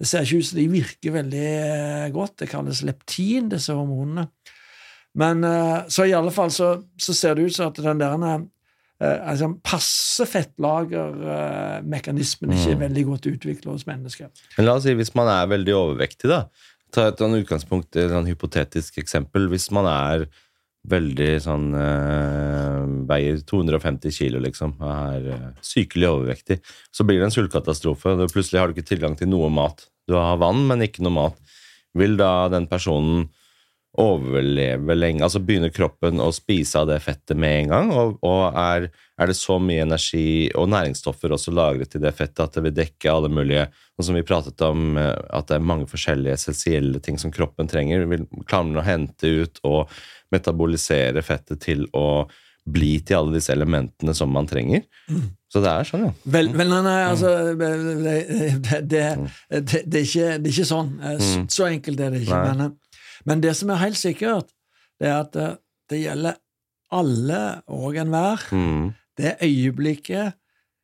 Det ser ikke ut som de virker veldig eh, godt. Det kalles leptin, disse hormonene. Men eh, så i alle fall så, så ser det ut som at den der eh, altså, passe fettlagermekanismen ikke er Mm. veldig godt utvikla hos mennesker. Men la oss si hvis man er veldig overvektig, da. Ta et sånn utgangspunkt, et sånn hypotetisk eksempel. Hvis man er veldig sånn øh, Veier 250 kilo, liksom, er øh, sykelig overvektig. Så blir det en sultkatastrofe. Plutselig har du ikke tilgang til noe mat. Du har vann, men ikke noe mat. Vil da den personen overleve lenge? Altså begynner kroppen å spise av det fettet med en gang? Og, og er, er, det så mye energi og næringsstoffer også lagret i det fettet at det vil dekke alle mulige Sånn som vi pratet om, eh, at det er mange forskjellige essensielle ting som kroppen trenger. Vil, klarer den å hente ut og metabolisere fettet til å bli til alle disse elementene som man trenger? Mm. Så det er sånn, ja. Vel, vel nei, nei, altså det, det, det, det, er ikke, det er ikke sånn. Eh, mm. Så enkelt er det ikke. Men, men det som er helt sikkert, det er at det, det gjelder alle og enhver. Mm. Det øyeblikket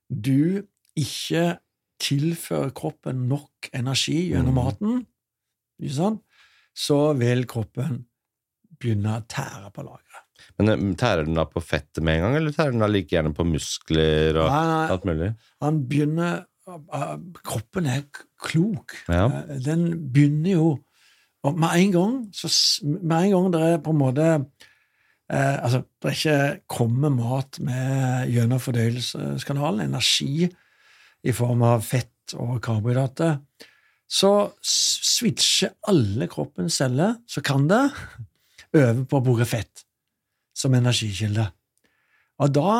du ikke tilfører kroppen nok energi gjennom mm. maten, så vil kroppen begynne å tære på lageret. Men eh, Tærer den da på fettet med en gang, eller tærer den da like gjerne på muskler og nei, nei, alt mulig? Han begynner Kroppen er klok. Ja. Eh, den begynner jo og med en gang, så, med en gang det er på en måte eh, altså, det er ikke kommer mat med gjennom fordøyelseskanalen, energi i form av fett og karbohydrater, så switcher alle kroppens celler, så kan det, over på å bruke fett som energikilde. Og da,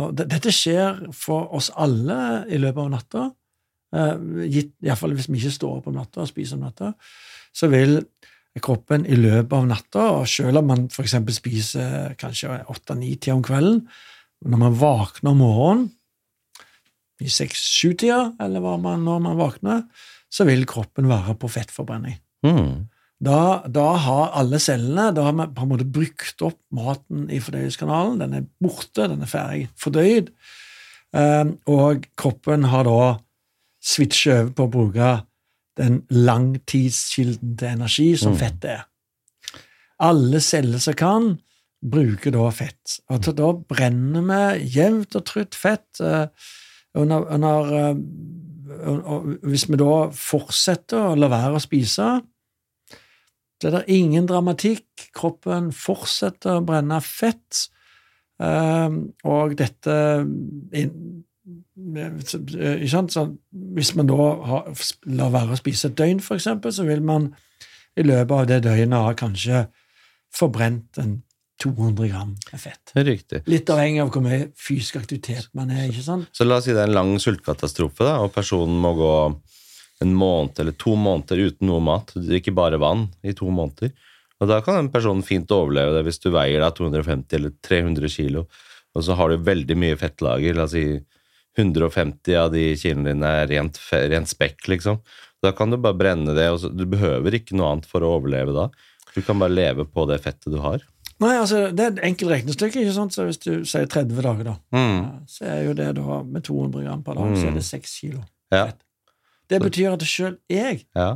og Dette skjer for oss alle i løpet av natta, eh, gitt, iallfall hvis vi ikke står opp om natta og spiser om natta så vil kroppen i løpet av natta, og selv om man f.eks. spiser kanskje åtte-ni-tida om kvelden, når man våkner om morgenen, i seks-sju-tida, eller man, når man våkner, så vil kroppen være på fettforbrenning. Mm. Da, da, har alle cellene da har man på en måte brukt opp maten i fordøyelseskanalen. Den er borte, den er ferdig fordøyd, um, og kroppen har da switchet over på å bruke den langtidskilden til energi som mm. fett er. Alle celler som kan, bruker da fett. Og da brenner vi jevnt og trutt fett. Uh, under, under, uh, hvis vi da fortsetter å la være å spise, så er det ingen dramatikk. Kroppen fortsetter å brenne fett. Uh, og dette hvis man da har, lar være å spise et døgn, f.eks., så vil man i løpet av det døgnet ha kanskje forbrent en 200 gram fett. Riktig. Litt avhengig av hvor mye fysisk aktivitet man er. ikke sant? Så la oss si det er en lang sultkatastrofe, da, og personen må gå en måned eller to måneder uten noe mat, ikke bare vann, i to måneder. Og Da kan en person fint overleve det hvis du veier da 250 eller 300 kilo, og så har du veldig mye fettlager. La oss si 150 av de kilene dine er rent, rent, spekk, liksom. Da kan du bare brenne det, så, du behøver ikke noe annet for å overleve da. Du kan bare leve på det fettet du har. Nei, altså, Det er et enkelt regnestykke. ikke sant? Så Hvis du sier 30 dager, da, mm. så er jo det da med 200 gram per dag, mm. så er det 6 mm. kilo ja. Det betyr at sjøl jeg ja.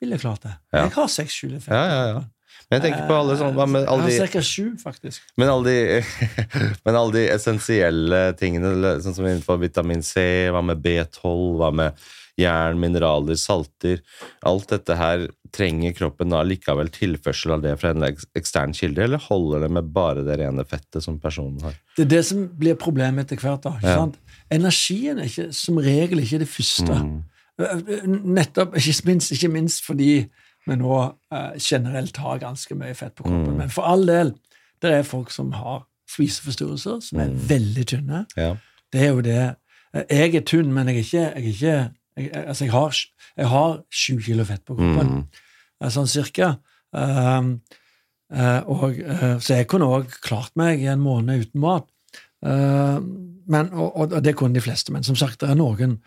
ville klart det. Ja. Jeg har 6 kilo fett. Ja, ja, ja. Men jeg tenker på alle sånne men alle de, Ca. sju, faktisk. Men alle, de, men alle de essensielle tingene, sånn som innenfor vitamin C, hva med B12, hva med jern, mineraler, salter Alt dette her trenger kroppen da likevel tilførsel av det fra en ekstern kilde, eller holder det med bare det rene fettet som personen har? Det er det som blir problemet etter hvert. da, ikke ja. sant? Energien er ikke, som regel ikke det første. Mm. Nettopp, ikke minst, ikke minst fordi men nå eh, generelt har ganske mye fett på kroppen. Mm. Men for all del, det er folk som har spiseforstyrrelser, som er mm. veldig tynne. Ja. Det er jo det uh, Jeg er tynn, men jeg er ikke, jeg er ikke jeg, Altså, jeg har, jeg har sju kilo fett på kroppen, mm. sånn cirka. Um, uh, og, så jeg kunne òg klart meg i en måned uten mat. men, og, og, det kunne de fleste. Men som sagt, det er noen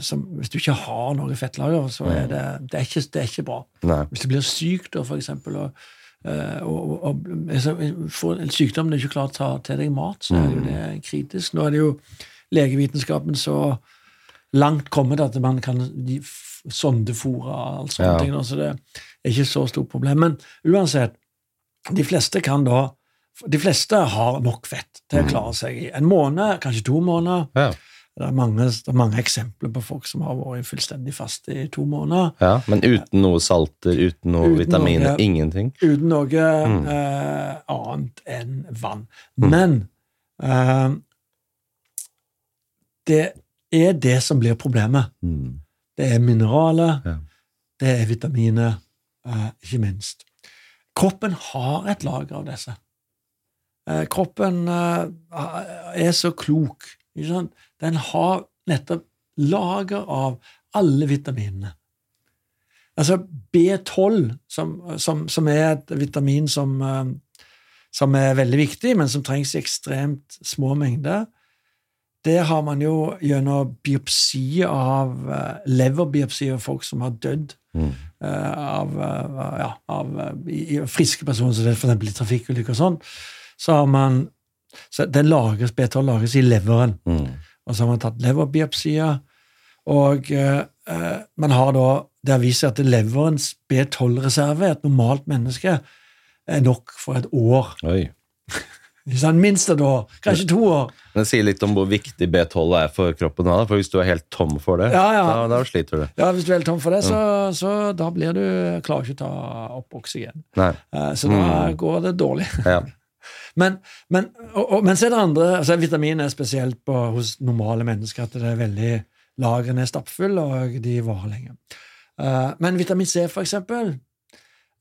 som, Hvis du ikke har noe fettlager, så er det, det, er, ikke, det er ikke bra. Nei. Hvis du blir syk, da, for eksempel, og, og, og, og, altså, får en sykdom du ikke klarer å ta til deg mat, så er det jo mm. det kritisk. Nå er det jo legevitenskapen så langt kommet at man kan sondefòre og alt sånne ja. ting, så det er ikke så stort problem. Men uansett, de fleste kan da De fleste har nok fett til å mm. klare seg i en måned, kanskje to måneder. Ja. Det er, mange, det er mange eksempler på folk som har vært fullstendig faste i to måneder. Ja, Men uten noe salter, uten noe Uten vitaminer, noe- ingenting? Uten noe Mm. eh, annet enn vann. Mm. Men eh, det er det som blir problemet. Mm. Det er mineraler, Ja. det er vitaminer, eh, ikke minst. Kroppen har et lager av disse. Eh, kroppen eh, er så klok. Ikke sant? Den har nettopp lager av alle vitaminene. Altså B12, som, som, som er et vitamin som, eh, som er veldig viktig, men som trengs i ekstremt små mengder, det har man jo gjennom biopsi av eh, leverbiopsi av folk som har dødd Mm. eh, av, ja, av i, i friske personer, som f.eks. i trafikkulykker og sånn, så har man så den lagres, B12 lagres i leveren. Mm. Og så har man tatt leverbiopsier, og eh, eh, man har da Det har vist seg at leverens B12-reserve, et normalt menneske, er nok for et år. Oi. Minst et år. Kanskje to år. Men det sier litt om hvor viktig B12 er for kroppen. Da, for hvis du er helt tom for det, Ja, ja. Da, da sliter du. Ja, Hvis du er helt tom for det, så, så da blir du klarer ikke å ta opp oksygen. Nei. Eh, Så da Mm. går det dårlig. Ja. Men, men, og, og, men så er det andre altså Vitamin er spesielt på, hos normale mennesker at det er veldig lagrene er stappfulle, og de varer lenge. Uh, men vitamin C, for eksempel,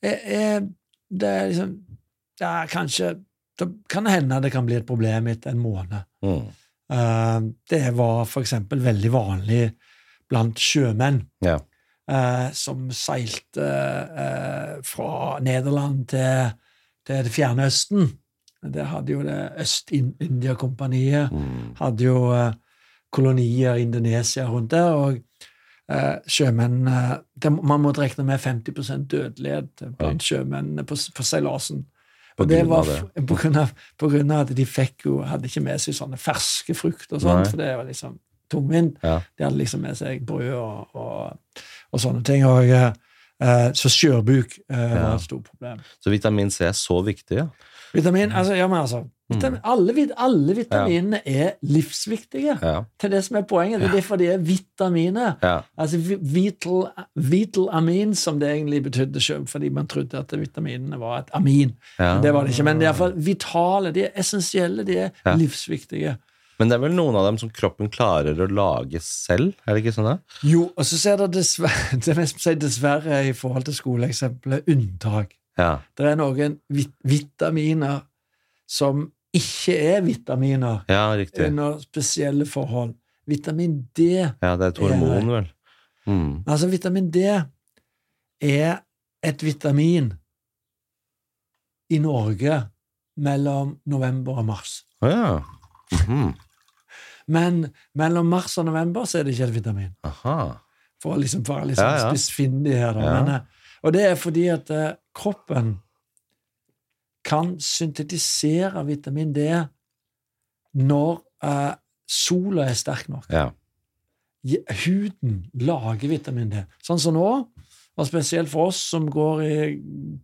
er, er, det er liksom det er kanskje Det kan hende det kan bli et problem etter en måned. Mm. Uh, det var for eksempel veldig vanlig blant sjømenn ja. Uh, som seilte eh, fra Nederland til, til det fjerne Østen. Det hadde jo det Øst-India-kompaniet. Mm. Hadde jo eh, kolonier i Indonesia rundt der. og eh, sjømenn eh, Man måtte regne med 50 dødelighet blant sjømennene på, på seilasen. På grunn var av det. på grunn av, på grunn av at de fikk jo, hadde ikke med seg sånne ferske frukter og sånt, Nei. for det var liksom tungvint. Ja. De hadde liksom med seg brød og, og, og sånne ting. Og, eh, så skjørbuk uh, Ja. var et stort problem. Så vitamin C er så viktig, ja. Vitamin, altså, ja, men altså, vitamin, alle, alle vitaminene er livsviktige. Ja. Det det som er poenget. Det er derfor de er vitaminer. Altså vital, vital amin, som det egentlig betydde selv, fordi man trodde at vitaminene var et amin. Men det var det ikke. Men de er iallfall vitale, de er essensielle, de er livsviktige. Men det er vel noen av dem som kroppen klarer å lage selv? Er det ikke sånn? da? Jo, og så ser det dessverre, det er dessverre i forhold til skoleeksempelet unntak. Ja. Det er noen vit vitaminer som ikke er vitaminer ja, riktig. under spesielle forhold. Vitamin D Ja, det er et hormon, vel. Mm. Altså, vitamin D er et vitamin i Norge mellom november og mars. Ja. -hmm. Men mellom mars og november så er det ikke et vitamin. Aha. For å liksom være sånn Ja, ja. spissfindig her. Da. Ja. Men, eh, og det er fordi at eh, kroppen kan syntetisere vitamin D når eh, sola er sterk nok. Ja. Huden lager vitamin D. Sånn som nå, og spesielt for oss som går i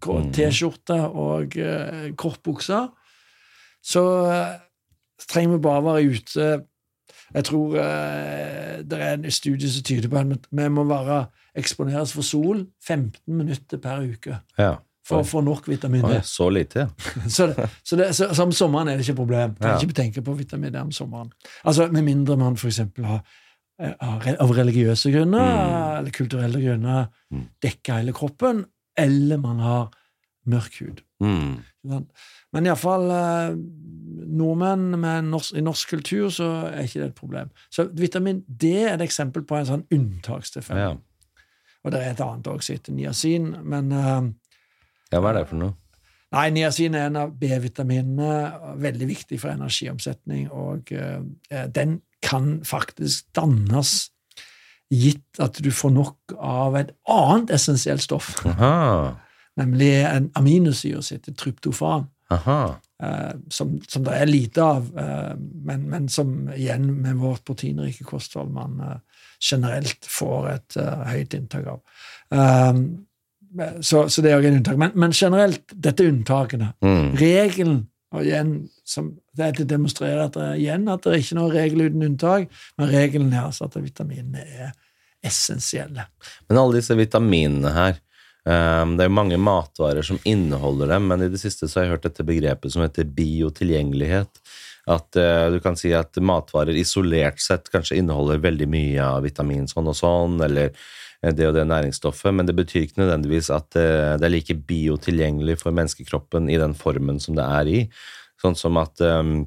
Mm. T-skjorte og eh, kortbukser, så eh, trenger vi bare være ute Jeg tror eh, det er en studie som tyder på at vi må være eksponeres for sol 15 minutter per uke ja. for å få nok vitamin D. Så lite, ja. Så, det, så, det, så, så om sommeren er det ikke et problem. Kan Ja. ikke tenke på vitamin D om sommeren. Altså, Med mindre man f.eks. har eh, av religiøse grunner Mm. eller kulturelle grunner Mm. dekker hele kroppen, eller man har mørk hud. Mm. Men iallfall eh, nordmenn med norsk, i norsk kultur så er ikke det et problem. Så vitamin D er et eksempel på en sånn unntakstilfelle. Ja. Og det er et annet også som heter niacin, men eh, ja, hva er det for noe? Nei, niacin er en av B-vitaminene, veldig viktig for energiomsetning, og eh, den kan faktisk dannes gitt at du får nok av et annet essensielt stoff, Aha. Nemlig en aminosyre som heter tryptofan, Aha. eh, som, som det er lite av, eh, men, men som igjen med vårt proteinrike kosthold man eh, generelt får et eh, høyt inntak av. Um, så, så det er jo en unntak. Men, men generelt, dette er unntakene. Mm. Regelen Og igjen, som, det demonstrerer at det, igjen at det er ikke noe regel uten unntak, men regelen er altså at vitaminene er essensielle. Men alle disse vitaminene her um, Det er jo mange matvarer som inneholder dem, men i det siste så har jeg hørt dette begrepet som heter biotilgjengelighet. At uh, du kan si at matvarer isolert sett kanskje inneholder veldig mye av vitamin sånn og sånn, eller eh, det og det næringsstoffet, men det betyr ikke nødvendigvis at uh, det er like biotilgjengelig for menneskekroppen i den formen som det er i. Sånn som at um,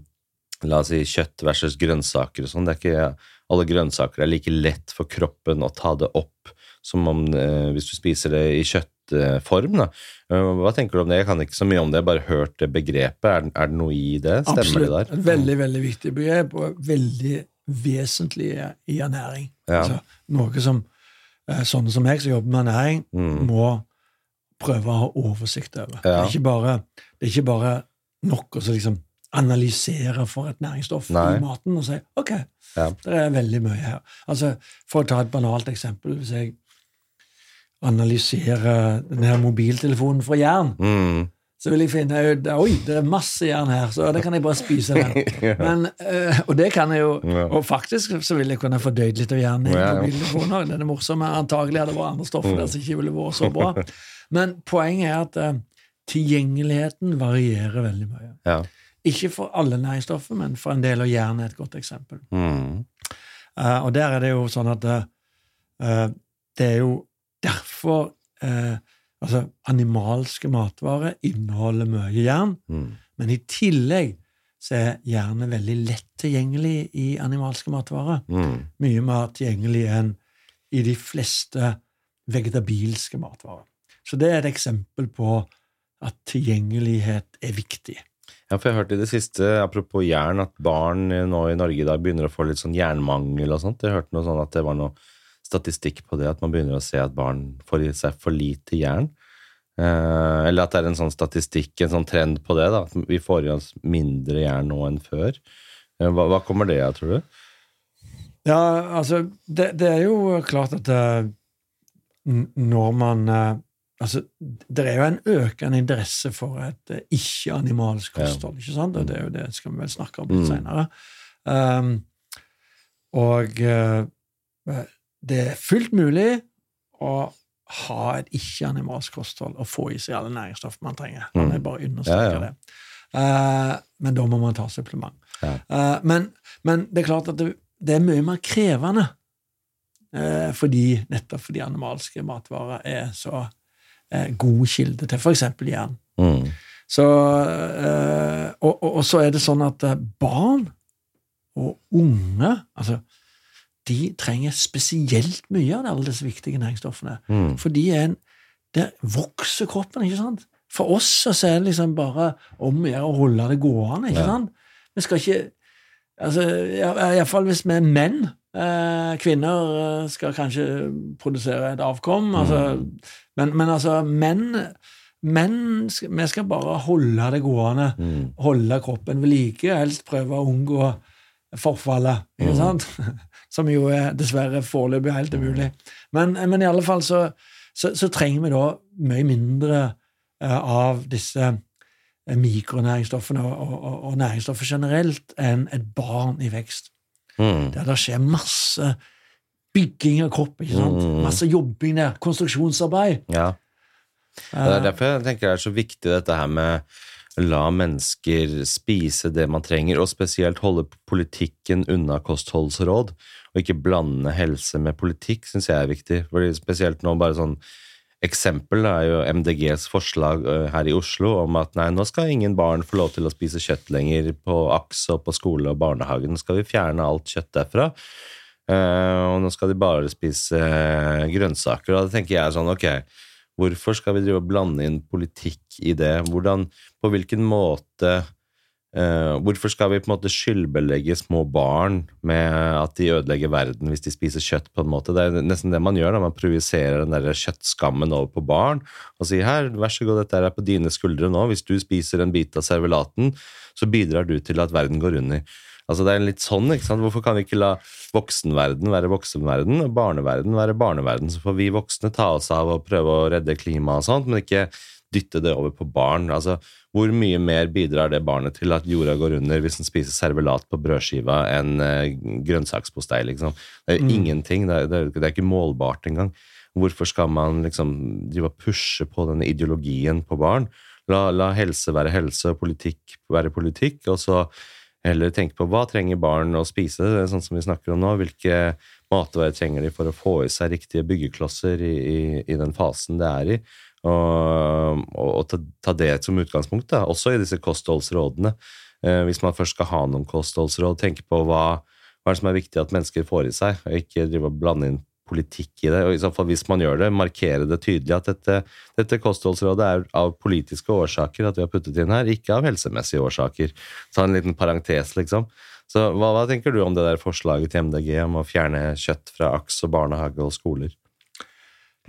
La oss si kjøtt versus grønnsaker og sånn. Det er ikke alle grønnsaker er like lett for kroppen å ta det opp som om eh, hvis du spiser det i kjøttform. Da. hva tenker du om det? Jeg kan ikke så mye om det, jeg bare hørt det begrepet. Er, er, det noe i det? Stemmer Absolutt. det der? Et veldig, veldig viktig begrep, og veldig vesentlig i ernæring. Ja. Altså, noe som sånne som jeg som jobber med ernæring, Mm. må prøve å ha oversikt over. Det, er ikke bare, det er ikke bare nok å så liksom analysere for et næringsstoff Nei. i maten og si ok, Ja. det er veldig mye her. Altså, For å ta et banalt eksempel Hvis jeg analyserer denne mobiltelefonen for jern, Mm. så vil jeg finne ut oi, det er masse jern her, så det kan jeg bare spise. Den. Men, øh, og det kan jeg jo, Ja. og faktisk så vil jeg kunne fordøyd litt av jern i Ja. òg. Det er det morsomme. Antagelig hadde det vært andre stoffer der som ikke ville vært så bra. Men poenget er at øh, tilgjengeligheten varierer veldig mye. Ja. Ikke for alle næringsstoffer, men for en del, og jern er et godt eksempel. Mm. Uh, og der er det jo sånn at uh, det er jo derfor eh, Altså, animalske matvarer inneholder mye jern, Mm. men i tillegg så er jernet veldig lett tilgjengelig i animalske matvarer. Mm. Mye mer tilgjengelig enn i de fleste vegetabilske matvarer. Så det er et eksempel på at tilgjengelighet er viktig. Ja, for jeg hørte i det siste, apropos jern, at barn nå i Norge i dag begynner å få litt sånn jernmangel og sånt. Jeg hørte noe sånn at det var noe statistikk på det, at man begynner å se at barn får i seg for lite jern. Eh, eller at det er en sånn statistikk, en sånn trend på det, da, at vi får i oss mindre jern nå enn før. Eh, hva, hva kommer det av, tror du? Ja, altså, det, det er jo klart at eh, når man Altså, det er jo en økende interesse for et ikke-animalsk kosthold, ikke sant? Og det er jo det skal vi vel snakke om litt Mm. senere. Um, og eh, det er fullt mulig å ha et ikke-animalsk kosthold og få i seg alle næringsstoff man trenger. Man er bare understreke Ja, ja. det. Uh, men da må man ta supplement. Ja. Uh, men, men det er klart at det, det er mye mer krevende uh, fordi, nettopp fordi animalske matvarer er så god kilde til f.eks. jern. Mm. Så, og, og, og så er det sånn at barn og unge altså, de trenger spesielt mye av alle disse viktige næringsstoffene. Mm. For de er en, der vokser kroppen, ikke sant? For oss så er det liksom bare om å gjøre å holde det gående, ikke Ja. sant? Vi skal ikke altså, Iallfall hvis vi er menn. Eh, kvinner eh, skal kanskje produsere et avkom, altså, men, men altså menn Menn Vi skal bare holde det gående, Mm. holde kroppen ved like, helst prøve å unngå forfallet, ikke Mm. sant? Som jo er dessverre foreløpig helt umulig. Men, men i alle fall så, så, så trenger vi da mye mindre eh, av disse eh, mikronæringsstoffene og, og, og, næringsstoffer generelt enn et barn i vekst. Mm. Der det skjer masse bygging av kropp, ikke sant? Mm. masse jobbing der, konstruksjonsarbeid. Ja. Det er Eh, derfor jeg tenker det er så viktig dette her med la mennesker spise det man trenger, og spesielt holde politikken unna kostholdsråd, og ikke blande helse med politikk, syns jeg er viktig. Fordi spesielt nå bare sånn Eksempel er jo MDGs forslag her i Oslo om at nei, nå skal ingen barn få lov til å spise kjøtt lenger på AKS og på skole og barnehagen. Nå skal vi fjerne alt kjøtt derfra. Og nå skal de bare spise grønnsaker. Og da tenker jeg sånn, ok, hvorfor skal vi drive og blande inn politikk i det? Hvordan, på hvilken måte eh, Hvorfor skal vi på en måte skyldbelegge små barn med at de ødelegger verden hvis de spiser kjøtt? på en måte? Det er nesten det man gjør da man projiserer den der kjøttskammen over på barn og sier her, vær så god, dette er på dine skuldre nå. Hvis du spiser en bit av servelaten, så bidrar du til at verden går under. Altså Det er litt sånn, ikke sant? Hvorfor kan vi ikke la voksenverden være voksenverden og barneverden være barneverden? Så får vi voksne ta oss av og prøve å redde klimaet og sånt, men ikke dytte det over på barn. Altså, hvor mye mer bidrar det barnet til at jorda går under hvis en spiser servelat på brødskiva enn eh, grønnsakspostei, liksom? Det er Mm. ingenting. Det er, det, er, det er ikke målbart engang. Hvorfor skal man liksom drive og pushe på denne ideologien på barn? La, la helse være helse og politikk være politikk, og så heller tenke på hva trenger barn å spise, det er sånn som vi snakker om nå. Hvilke matvarer trenger de for å få i seg riktige byggeklosser i, i, i den fasen det er i? Og, og, ta, ta det som utgangspunkt, da, også i disse kostholdsrådene. Eh, hvis man først skal ha noen kostholdsråd, tenke på hva, hva som er viktig at mennesker får i seg, og ikke drive og blande inn politikk i det. Og i så fall, hvis man gjør det, markere det tydelig at dette, dette kostholdsrådet er av politiske årsaker at vi har puttet inn her, ikke av helsemessige årsaker. Ta en liten parentes, liksom. Så hva, hva tenker du om det der forslaget til MDG om å fjerne kjøtt fra aks og barnehage og skoler?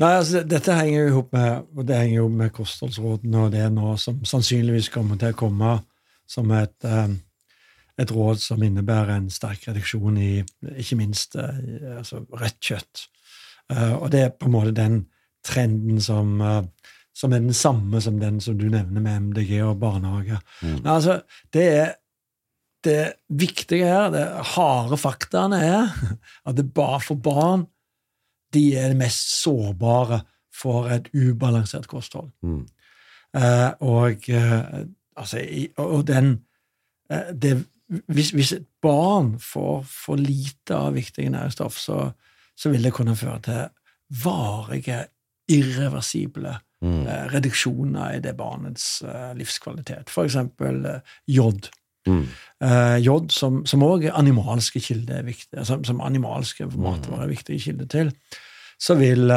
Nei, altså, Dette henger jo ihop med, og det henger jo med kostholdsrådene og det nå som sannsynligvis kommer til å komme som et, eh, et råd som innebærer en sterk reduksjon i ikke minst eh, altså rødt kjøtt. Eh, og det er på en måte den trenden som, som er den samme som den som du nevner med MDG og barnehage. Mm. Nei, altså, det er det viktige her, det harde faktaene, er at det bare for barn de er det mest sårbare for et ubalansert kosthold. Mm. Eh, og, eh, altså, og den eh, det, hvis, hvis et barn får for lite av viktige næringsstoff, så, så vil det kunne føre til varige, irreversible Mm. eh, reduksjoner i det barnets eh, livskvalitet. For eksempel eh, jod. Mm. Eh, jod, som, òg animalske kilder er viktig, som, som animalske matvarer er viktige kilder til, så vil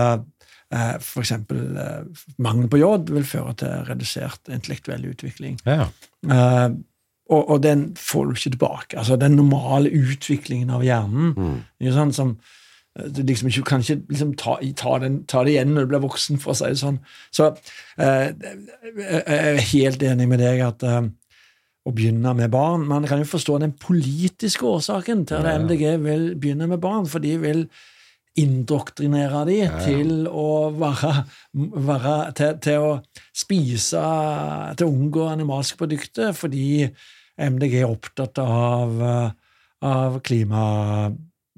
for eksempel eh, mangel på jod vil føre til redusert intellektuell utvikling. Ja. Eh, og, og den får du ikke tilbake. Altså den normale utviklingen av hjernen. Mm. Ikke sant, som eh, du liksom ikke kan ikke liksom ta, ta, den, ta det igjen når du blir voksen, for å si det sånn. Så eh, jeg er helt enig med deg at eh, å begynne med barn Man kan jo forstå den politiske årsaken til at MDG vil begynne med barn, for de vil indoktrinere de til å være, være til, til å spise Til å unngå animalske produkter, fordi MDG er opptatt av, av klima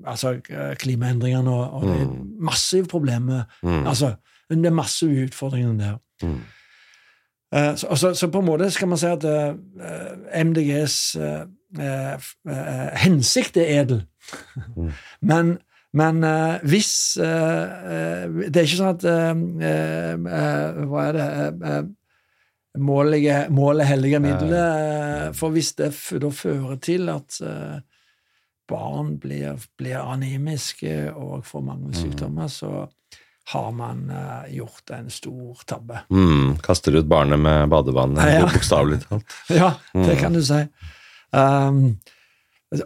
altså klimaendringene og, og Mm. massive problemer. Mm. Altså, det er massive utfordringer der. Mm. Eh, så, så, så på en måte skal man si at eh, MDGs eh, eh, hensikt er edel. Mm. Men, men hvis Det er ikke sånn at Hva er det Målet målet hellige middelet. For hvis det da fører til at barn blir, blir anemiske og får mange sykdommer, så har man uh, gjort en stor tabbe. Mm. Kaster ut barnet med badevannet, Ja, ja. bokstavelig talt. Ja, det kan du si. Um,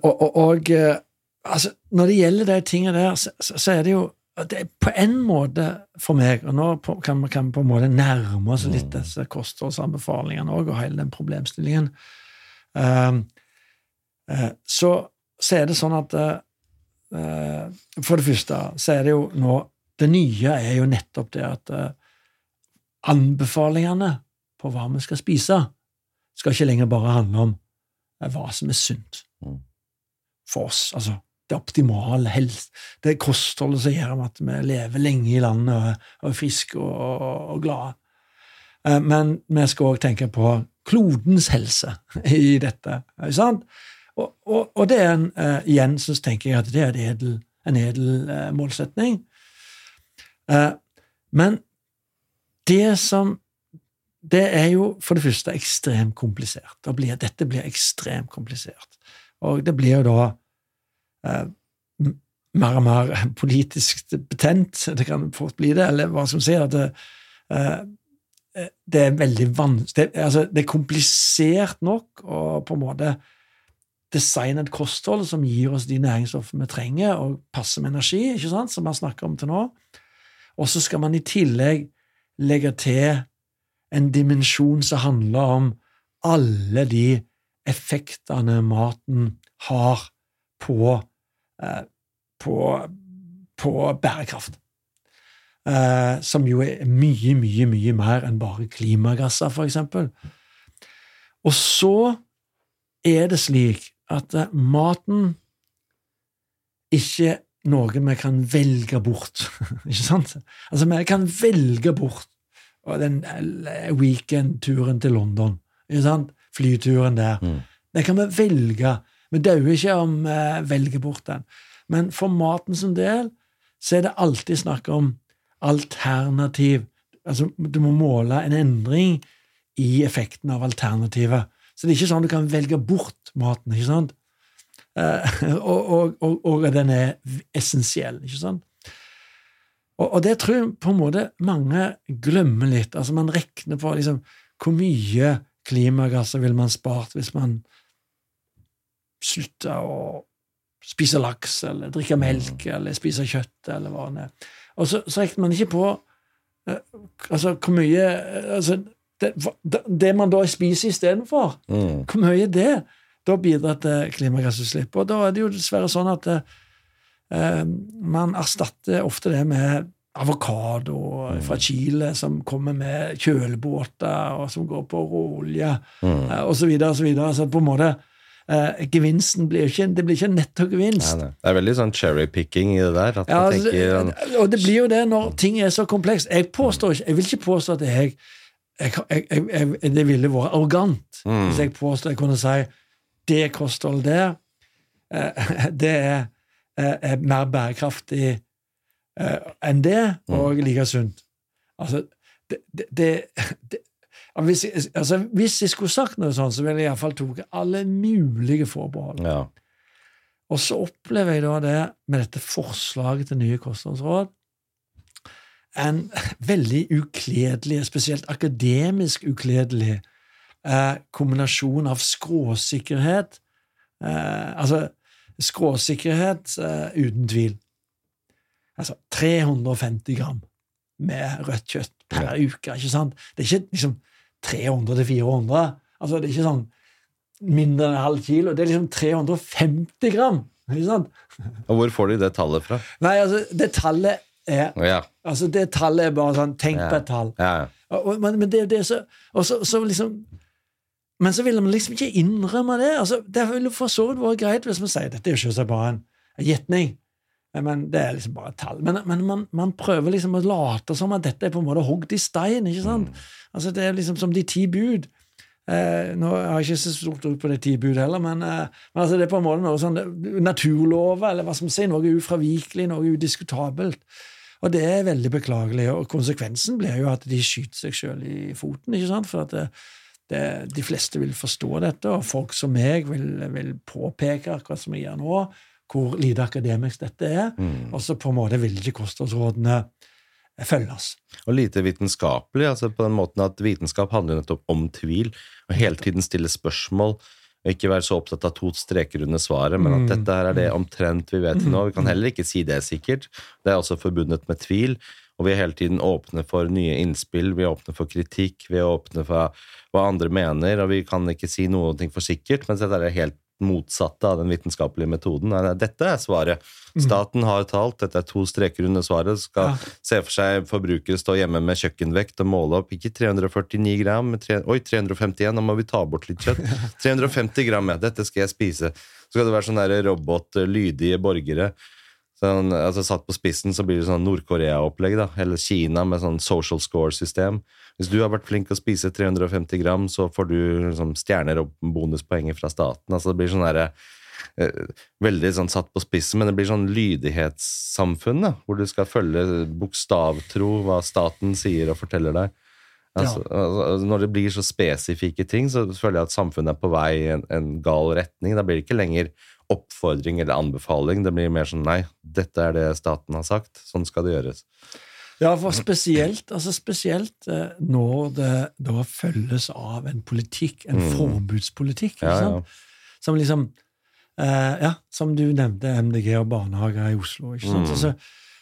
og og, og eh, altså, når det gjelder de tingene der, så, så er det jo det er på en måte for meg, og nå kan vi på en måte nærme oss litt Mm. disse kostholdsanbefalingene òg, og hele den problemstillingen, um, uh, så, så er det sånn at eh, For det første så er det jo nå Det nye er jo nettopp det at eh, anbefalingene på hva vi skal spise, skal ikke lenger bare handle om eh, hva som er sunt Mm. for oss. Altså det optimale helse, det kostholdet som gjør at vi lever lenge i landet og, er friske og, og, og glade. Eh, Men vi skal òg tenke på klodens helse i dette. Ikke sant? Og, og, og det er en, igjen så tenker jeg at det er en edel, en edel målsetning. Eh, men det som Det er jo for det første ekstremt komplisert. Dette blir ekstremt komplisert. Og det blir jo da eh, mer og mer politisk betent. Det kan fort bli det, eller hva som sier at det, eh, det er veldig vanskelig det, altså, det er komplisert nok å på en måte designe et kosthold som gir oss de næringsstoffene vi trenger, og passer med energi, ikke sant, som vi har snakket om til nå. Og så skal man i tillegg legge til en dimensjon som handler om alle de effektene maten har på, eh, på, på bærekraft. eh, som jo er mye, mye, mye mer enn bare klimagasser, for eksempel. Og så er det slik at eh, maten ikke noe vi kan velge bort. ikke sant? Altså, vi kan velge bort den eh, weekendturen til London. ikke sant? Flyturen der. Mm. Det kan vi velge. Vi dauer ikke om vi velger bort den. Men for maten som del så er det alltid snakk om alternativ. Altså, du må måle en endring i effekten av alternativet. Så det er ikke sånn du kan velge bort maten. ikke sant? Eh, og, og, og, den er essensiell. ikke sant? Og, og, det tror jeg på en måte mange glemmer litt. Altså Man regner på liksom, hvor mye klimagasser vil man spart hvis man slutter å spise laks eller drikke melk eller spise kjøtt eller hva det er. Og så, så regner man ikke på uh, altså, hvor mye altså, det, det, man da spiser istedenfor, mm. hvor mye det da bidrar til klimagassutslipp. Og da er det jo dessverre sånn at eh, man erstatter ofte det med avokado mm. fra Chile som kommer med kjølebåter, og som går på råolje, mm. uh, osv., osv. Så på en måte eh, gevinsten blir ikke, det blir ikke netto gevinst. Nei, nei. Det er veldig sånn cherry-picking i det der. ja, altså, tenker, og det blir jo det når ting er så komplekst. Jeg påstår ikke, jeg vil ikke påstå at jeg, jeg, jeg det ville vært arrogant mm. hvis jeg påstår jeg kunne si det kostholdet der, uh, det er, er, mer bærekraftig uh, enn det, mm. og like sunt. Altså, det, det, det hvis altså, hvis jeg skulle sagt noe sånt, så ville jeg iallfall tatt alle mulige forbehold. Ja. Og så opplever jeg da det med dette forslaget til nye kostholdsråd en veldig ukledelig, spesielt akademisk ukledelig, eh, kombinasjon av skråsikkerhet eh, Altså skråsikkerhet eh, uten tvil. Altså 350 gram med rødt kjøtt per ja. uke. ikke sant? Det er ikke liksom 300 til 400. Altså, det er ikke sånn mindre enn en halv kilo. Det er liksom 350 gram. Ikke sant? Og hvor får de det tallet fra? Nei, altså, det tallet er ja. Altså, det tallet er bare sånn Tenk på et tall. Ja. Og, men, men, det, det så, og så, så liksom Men så ville man liksom ikke innrømme det. Altså, det ville for så vidt vært greit hvis man sier dette er jo selvsagt bare en gjetning. Men det er liksom bare et tall. Men, men man, man, prøver liksom å late som at dette er på en måte hogd i stein. ikke sant? Mm. Altså Det er liksom som de ti bud. Eh, nå har jeg ikke så stort ord på de ti bud heller, men, eh, men altså det er på en måte noe sånn naturlover, eller hva som sier, noe ufravikelig, noe udiskutabelt. Og det er veldig beklagelig. Og konsekvensen blir jo at de skyter seg sjøl i foten. ikke sant? For at det, de fleste vil forstå dette, og folk som meg vil, vil påpeke akkurat som jeg gjør nå, hvor lite akademisk dette er. Mm. Og så på en måte vil ikke kostholdsrådene følges. Og lite vitenskapelig, altså på den måten at vitenskap handler nettopp om tvil, og hele tiden stille spørsmål. Og ikke være så opptatt av to streker under svaret, men at mm. dette her er det omtrent vi vet nå. Vi kan heller ikke si det sikkert. Det er også forbundet med tvil. Og vi er hele tiden åpne for nye innspill, vi er åpne for kritikk, vi er åpne for hva andre mener, og vi kan ikke si noe for sikkert, mens dette er helt motsatte av den vitenskapelige metoden. Dette er svaret. Mm. Staten har talt, dette er to streker under svaret. Skal ja. se for seg forbrukere stå hjemme med kjøkkenvekt og måle opp ikke 349 gram, men tre, oi, 351, nå må vi ta bort litt kjøtt. 350 gram, ja, dette skal jeg spise. Så skal det være sånne robotlydige borgere. Sånn, altså Satt på spissen så blir det sånn Nord-Korea-opplegg, da, eller Kina med sånn social score-system. Hvis du har vært flink til å spise 350 gram, så får du liksom, stjerner og bonuspoenger fra staten. Altså Det blir sånn der, eh, veldig sånn satt på spissen, men det blir sånn lydighetssamfunn, da, hvor du skal følge bokstavtro hva staten sier og forteller deg. Altså, ja. altså, når det blir så spesifikke ting, så føler jeg at samfunnet er på vei i en, en gal retning. Da blir det ikke lenger oppfordring eller anbefaling. Det blir mer sånn nei, dette er det staten har sagt, sånn skal det gjøres. Ja, for spesielt, altså spesielt eh, når det da følges av en politikk, en mm. forbudspolitikk, ja, ja. som liksom eh, Ja, som du nevnte, MDG og barnehager i Oslo. ikke sant? Mm. Altså,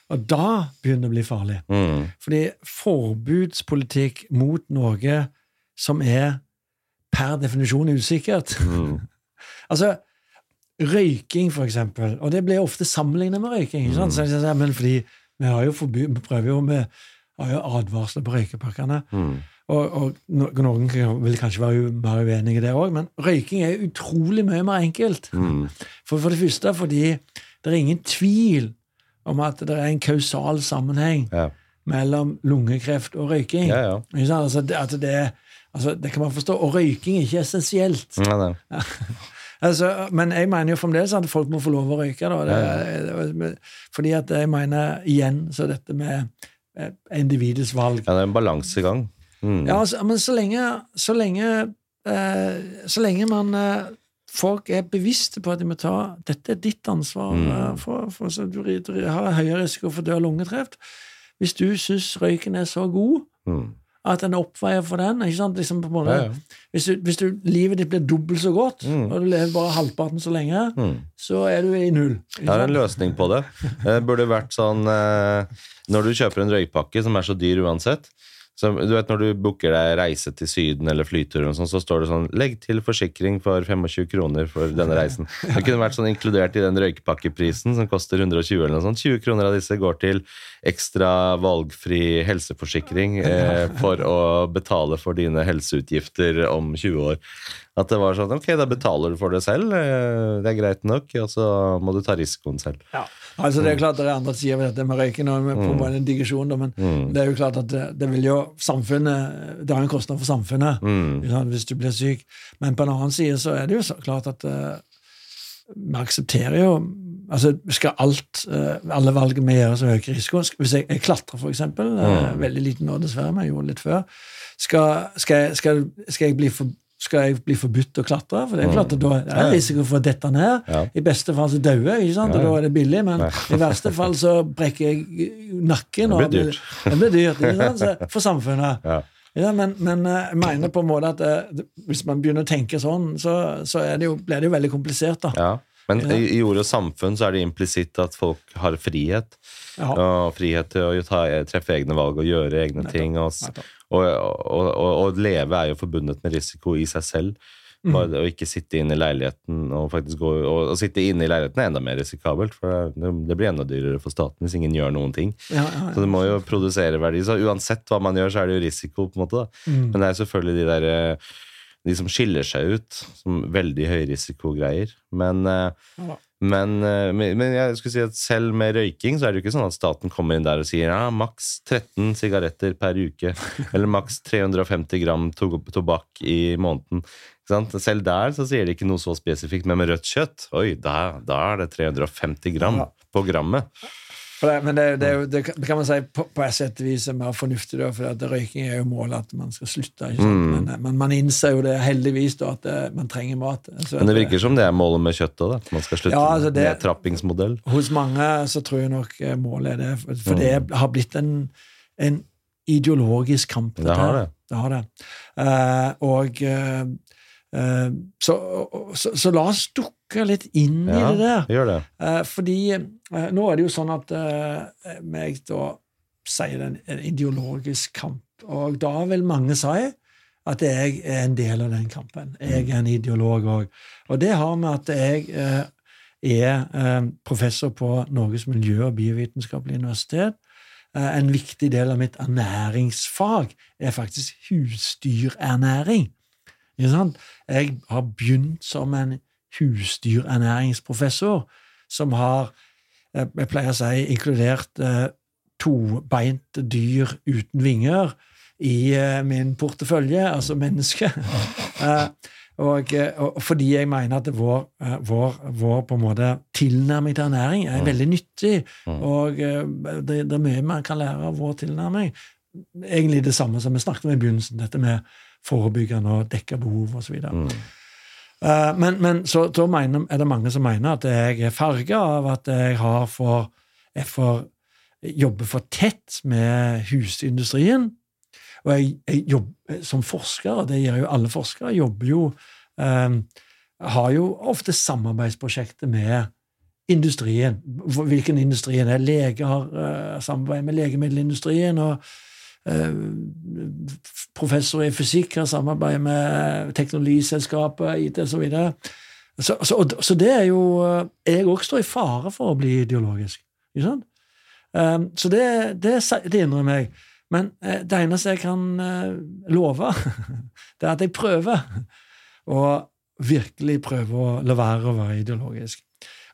og da begynner det å bli farlig. Mm. Fordi forbudspolitikk mot noe som er per definisjon usikkert mm. Altså, røyking, for eksempel, og det blir ofte sammenlignet med røyking. ikke sant? Mm. Så, men fordi Vi, har jo forby, vi prøver jo med har jo advarsler på røykepakkene. Mm. Og, og no- noen vil kanskje være mer uenig i det òg, men røyking er utrolig mye mer enkelt. Mm. For, for det første fordi det er ingen tvil om at det er en kausal sammenheng Ja. mellom lungekreft og røyking. Ja, ja. Altså, det, at det, altså, det kan man forstå. Og røyking er ikke essensielt. Ja, det. Altså, men jeg mener jo fremdeles at folk må få lov å røyke. Da. Det, det, fordi at jeg mener igjen så dette med eh, individets valg. ja, det er en balansegang. Mm. Ja, altså, men så lenge, så lenge, eh, så lenge man eh, folk er bevisste på at de må ta Dette er ditt ansvar. Mm. eh, For, for, så du, du har høyere risiko for å dø av lungekreft. Hvis du syns røyken er så god Mm. At den oppveier for den ikke sant? Liksom på en måte, Ja, ja. Hvis, du, hvis du, livet ditt blir dobbelt så godt, Mm. og du lever bare halvparten så lenge, Mm. så er du i null. Jeg har en løsning på det. Det burde vært sånn eh, Når du kjøper en røykpakke som er så dyr uansett så, du vet Når du booker deg reise til Syden eller flytur, og sånn, så står det sånn 'Legg til forsikring for 25 kroner for denne reisen'. Det kunne vært sånn inkludert i den røykpakkeprisen som koster 120 eller noe sånt. 20 kroner av disse går til ekstra valgfri helseforsikring eh, for å betale for dine helseutgifter om 20 år. At det var sånn Ok, da betaler du for det selv. eh, Det er greit nok, og så må du ta risikoen selv. Ja. Altså, det er jo klart det er andre sider ved dette med røyken og med, på Mm. en digresjon, men Mm. det er jo klart at det, det vil jo samfunnet Det har en kostnad for samfunnet Mm. hvis du blir syk. Men på en annen side så er det jo så klart at eh, vi aksepterer jo altså Skal alt, eh, alle valg vi gjør, så øker risikoen. Hvis jeg, jeg klatrer, for eksempel, eh, Mm. veldig liten nå dessverre, men jeg gjorde det litt før, skal, skal, jeg, skal, skal jeg bli for skal jeg bli forbudt å klatre? For det er klart at da er det Ja. risiko for å dette ned. Ja. I beste fall så dauer jeg, ikke sant? og da er det billig. Men Nei. i verste fall så brekker jeg nakken. Det blir dyrt. Det blir dyrt ikke sant? Så, for samfunnet. Ja. Ja, men, men eh, jeg mener på en måte at eh, hvis man begynner å tenke sånn, så, så er det jo, blir det jo veldig komplisert. da. Men Ja. i, i ordet samfunn så er det implisitt at folk har frihet. Ja. Og frihet til å ta, treffe egne valg og gjøre egne Nei, ting. Og, og, og, og, og leve er jo forbundet med risiko i seg selv. Mm. Bare Å ikke sitte inne i leiligheten og faktisk gå og, og sitte inne i leiligheten er enda mer risikabelt. For det, det blir enda dyrere for staten hvis ingen gjør noen ting. Ja, ja, Så det må jo produsere verdi. Så uansett hva man gjør, så er det jo risiko. på en måte. Mm. Men det er selvfølgelig de der eh, De som skiller seg ut som veldig høyrisikogreier. Men, eh, Ja. men, eh, men men jeg skulle si at selv med røyking så er det jo ikke sånn at staten kommer inn der og sier ja, maks 13 sigaretter per uke. Eller maks 350 gram to tobakk i måneden. Selv der så sier de ikke noe så spesifikt. Men med rødt kjøtt, oi, da, da er det 350 gram på grammet. Det, men det, det, er det kan- det kan man si på, på et vis er mer fornuftig, da, for røyking er jo målet at man skal slutte. Mm. Men, men man innser jo det heldigvis da, at eh, man trenger mat. Så Men det virker som det er målet med kjøttet òg, at man skal slutte Ja, altså det- med trappingsmodell. Hos mange så tror jeg nok eh, målet er det, for, for Mm. det har blitt en, en ideologisk kamp. Det har det. Det har det. Uh, og uh, så, så, så la oss dukke litt inn i Ja, det der. gjør det. Eh, fordi eh, nå er det jo sånn at eh, meg da sier det en, ideologisk kamp, og da vil mange si at jeg er en del av den kampen. Jeg er en ideolog òg. Og det har med at jeg eh, er eh, professor på Norges miljø- og biovitenskapelige universitet. Eh, en viktig del av mitt ernæringsfag er faktisk husdyrernæring. Jeg har begynt som en husdyrernæringsprofessor som har, eh, jeg pleier å si, inkludert eh, tobeinte dyr uten vinger i eh, min portefølje, altså menneske. Og, og fordi jeg mener at vår, vår, vår på en måte tilnærming til ernæring er Mm. veldig nyttig, Mm. og det, det er mye man kan lære av vår tilnærming. Egentlig det samme som vi snakket om i begynnelsen, dette med forebyggende og dekke behov osv. Mm. Eh, men men så, da mener, er det mange som mener at jeg er farga av at jeg har for, jeg får jobbe for tett med husindustrien. Og jeg, jeg jobber som forsker, og det gjør jo alle forskere, jobber jo um, Har jo ofte samarbeidsprosjekter med industrien. Hvilken industrien er. Leger har uh, samarbeid med legemiddelindustrien. og eh, professor i fysikk har samarbeid med teknologiselskapet, IT osv. Så, så, så, så det er jo eh, Jeg òg står i fare for å bli ideologisk. Ikke sant? Um, så det, det, det innrømmer jeg. Men eh, det eneste jeg kan eh, love, det er at jeg prøver. å virkelig prøve å la være å være ideologisk.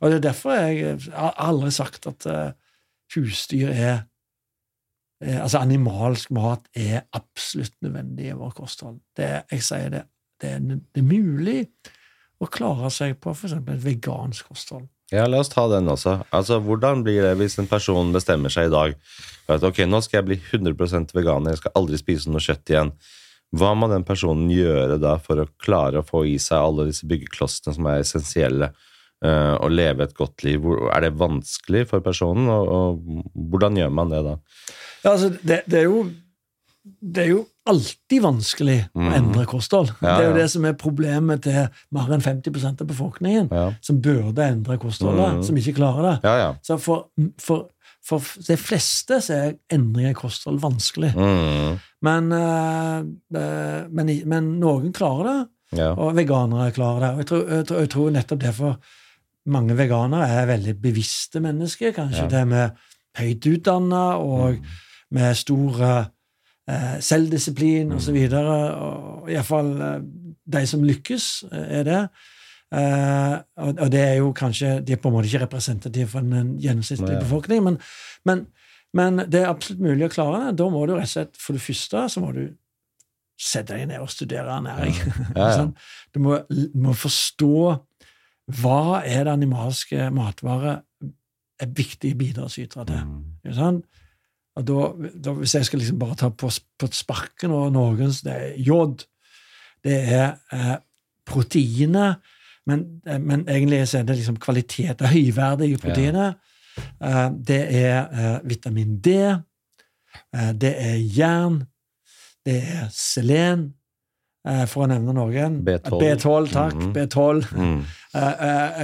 Og det er derfor jeg har aldri sagt at husdyr er eh, Altså animalsk mat er absolutt nødvendig i vår kosthold. Det, jeg sier det, det er, det er mulig å klare seg på f.eks. et vegansk kosthold. Ja, La oss ta den også. Altså, Hvordan blir det hvis en person bestemmer seg i dag for at ok, nå skal jeg bli 100% veganer, jeg skal aldri spise noe kjøtt igjen. Hva må den personen gjøre da for å klare å få i seg alle disse byggeklossene som er essensielle, uh, og leve et godt liv? Er det vanskelig for personen, og, og hvordan gjør man det da? Ja, altså, det, det, er jo, det, er jo alltid vanskelig mm. å mhm. endre kosthold. Ja, det er jo det som er problemet til mer enn 50% av befolkningen, ja. som burde endre kostholdet, mm. som ikke klarer det. Så for, for for de fleste så er endring i kosthold vanskelig. Mm. Men, uh, men, men, noen klarer det, ja. og veganere klarer det. Og jeg tror, jeg tror, jeg tror nettopp derfor mange veganere er veldig bevisste mennesker. Kanskje ja. det med høyt utdanna og mm. Med stor eh, selvdisiplin mm. osv. Iallfall uh, de som lykkes, er det. Eh, og, og, det er jo kanskje De er på en måte ikke representative for den gjennomsnittlige befolkning, men, men, men, det er absolutt mulig å klare det. Da må du rett og slett For det første så må du sette deg ned og studere ernæring. Ja. Ja, du må, må, forstå hva er det animalske matvarer er viktige bidragsytere til. Mm. Og da, da, Hvis jeg skal liksom bare ta på, på sparken og noen, Det er jod. Det er eh, proteiner men, eh, men, egentlig så er det liksom kvalitet av høyverdige proteiner. Ja. Eh, det er eh, vitamin D, uh, det er jern, det er selen, for å nevne noen. B12. B12 takk. Mm. B12. Mm.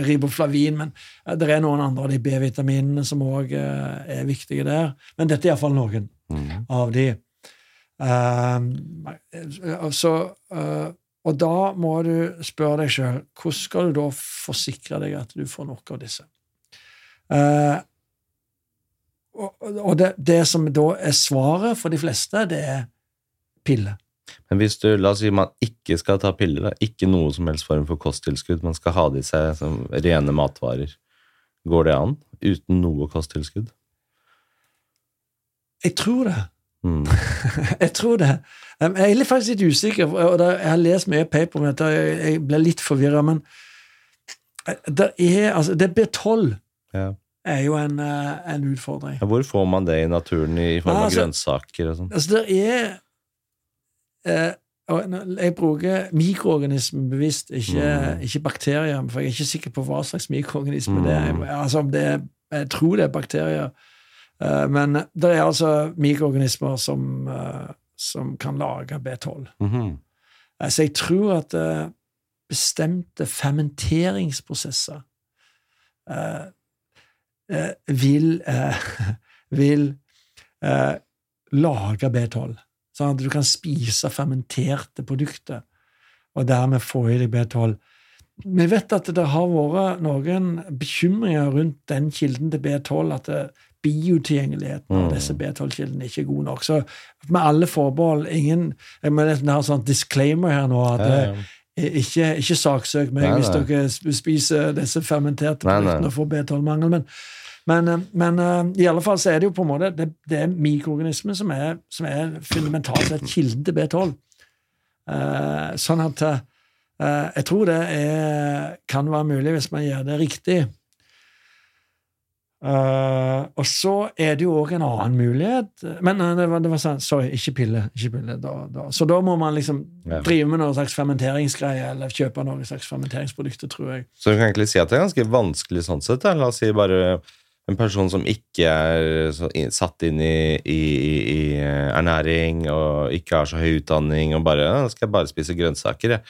riboflavin. Men det er noen andre av de B-vitaminene som òg er viktige der. Men dette er iallfall noen mm. av de. så og da må du spørre deg sjøl hvordan skal du da forsikre deg at du får nok av disse. Uh, og det, det, som da er svaret for de fleste, det er pille. Men hvis du, la oss si man ikke skal ta piller, da, ikke noe som helst form for kosttilskudd, man skal ha det i seg som rene matvarer, går det an uten noe kosttilskudd? Jeg tror det. Mm. jeg tror det. Jeg er faktisk litt usikker, og jeg har lest mye paper om dette, jeg ble litt forvirra, men eh, det er altså Det B12 ja. er jo en, eh, en utfordring. Ja, hvor får man det i naturen i form av altså, grønnsaker og sånn? Altså, det er eh, jeg bruker mikroorganismer bevisst, ikke, mm. ikke, bakterier. For jeg er ikke sikker på hva slags mikroorganisme mm. det er. altså Altså, det er. Jeg tror det er bakterier. Uh, men det er altså mikroorganismer som uh, som kan lage B12. Mm -hmm. Altså, jeg tror at uh, bestemte fermenteringsprosesser uh, uh, vil, vil lage B12. Sånn at du kan spise fermenterte produkter og dermed få i deg B12. Vi vet at det har vært noen bekymringer rundt den kilden til B12. at biotilgjengeligheten av mm. disse B12-kildene ikke er god nok. Så med alle forbehold ingen, Jeg må nesten ha en sånn disclaimer her nå. at ja, ja. Ikke, ikke saksøk meg nei, hvis dere spiser disse fermenterte produktene og får B12-mangel. Men, men, eh, men uh, i alle fall så er det jo på en måte det, det er mikroorganismen som er, som er fundamentalt sett kilden til B12. Uh, eh, sånn at uh, jeg tror det er, kan være mulig hvis man gjør det riktig. Uh, og så er det jo òg en annen mulighet Men det, var, det var, sånn Sorry, ikke pille. Ikke pille da, da. Så da må man liksom drive med noen slags fermenteringsgreie eller kjøpe noen slags fermenteringsprodukter, tror jeg. Så du kan egentlig si at det er ganske vanskelig sånn sett? Da. La oss si bare en person som ikke er satt inn i, i, i, ernæring og ikke har så høy utdanning og bare ja, 'Skal jeg bare spise grønnsaker?' Jeg.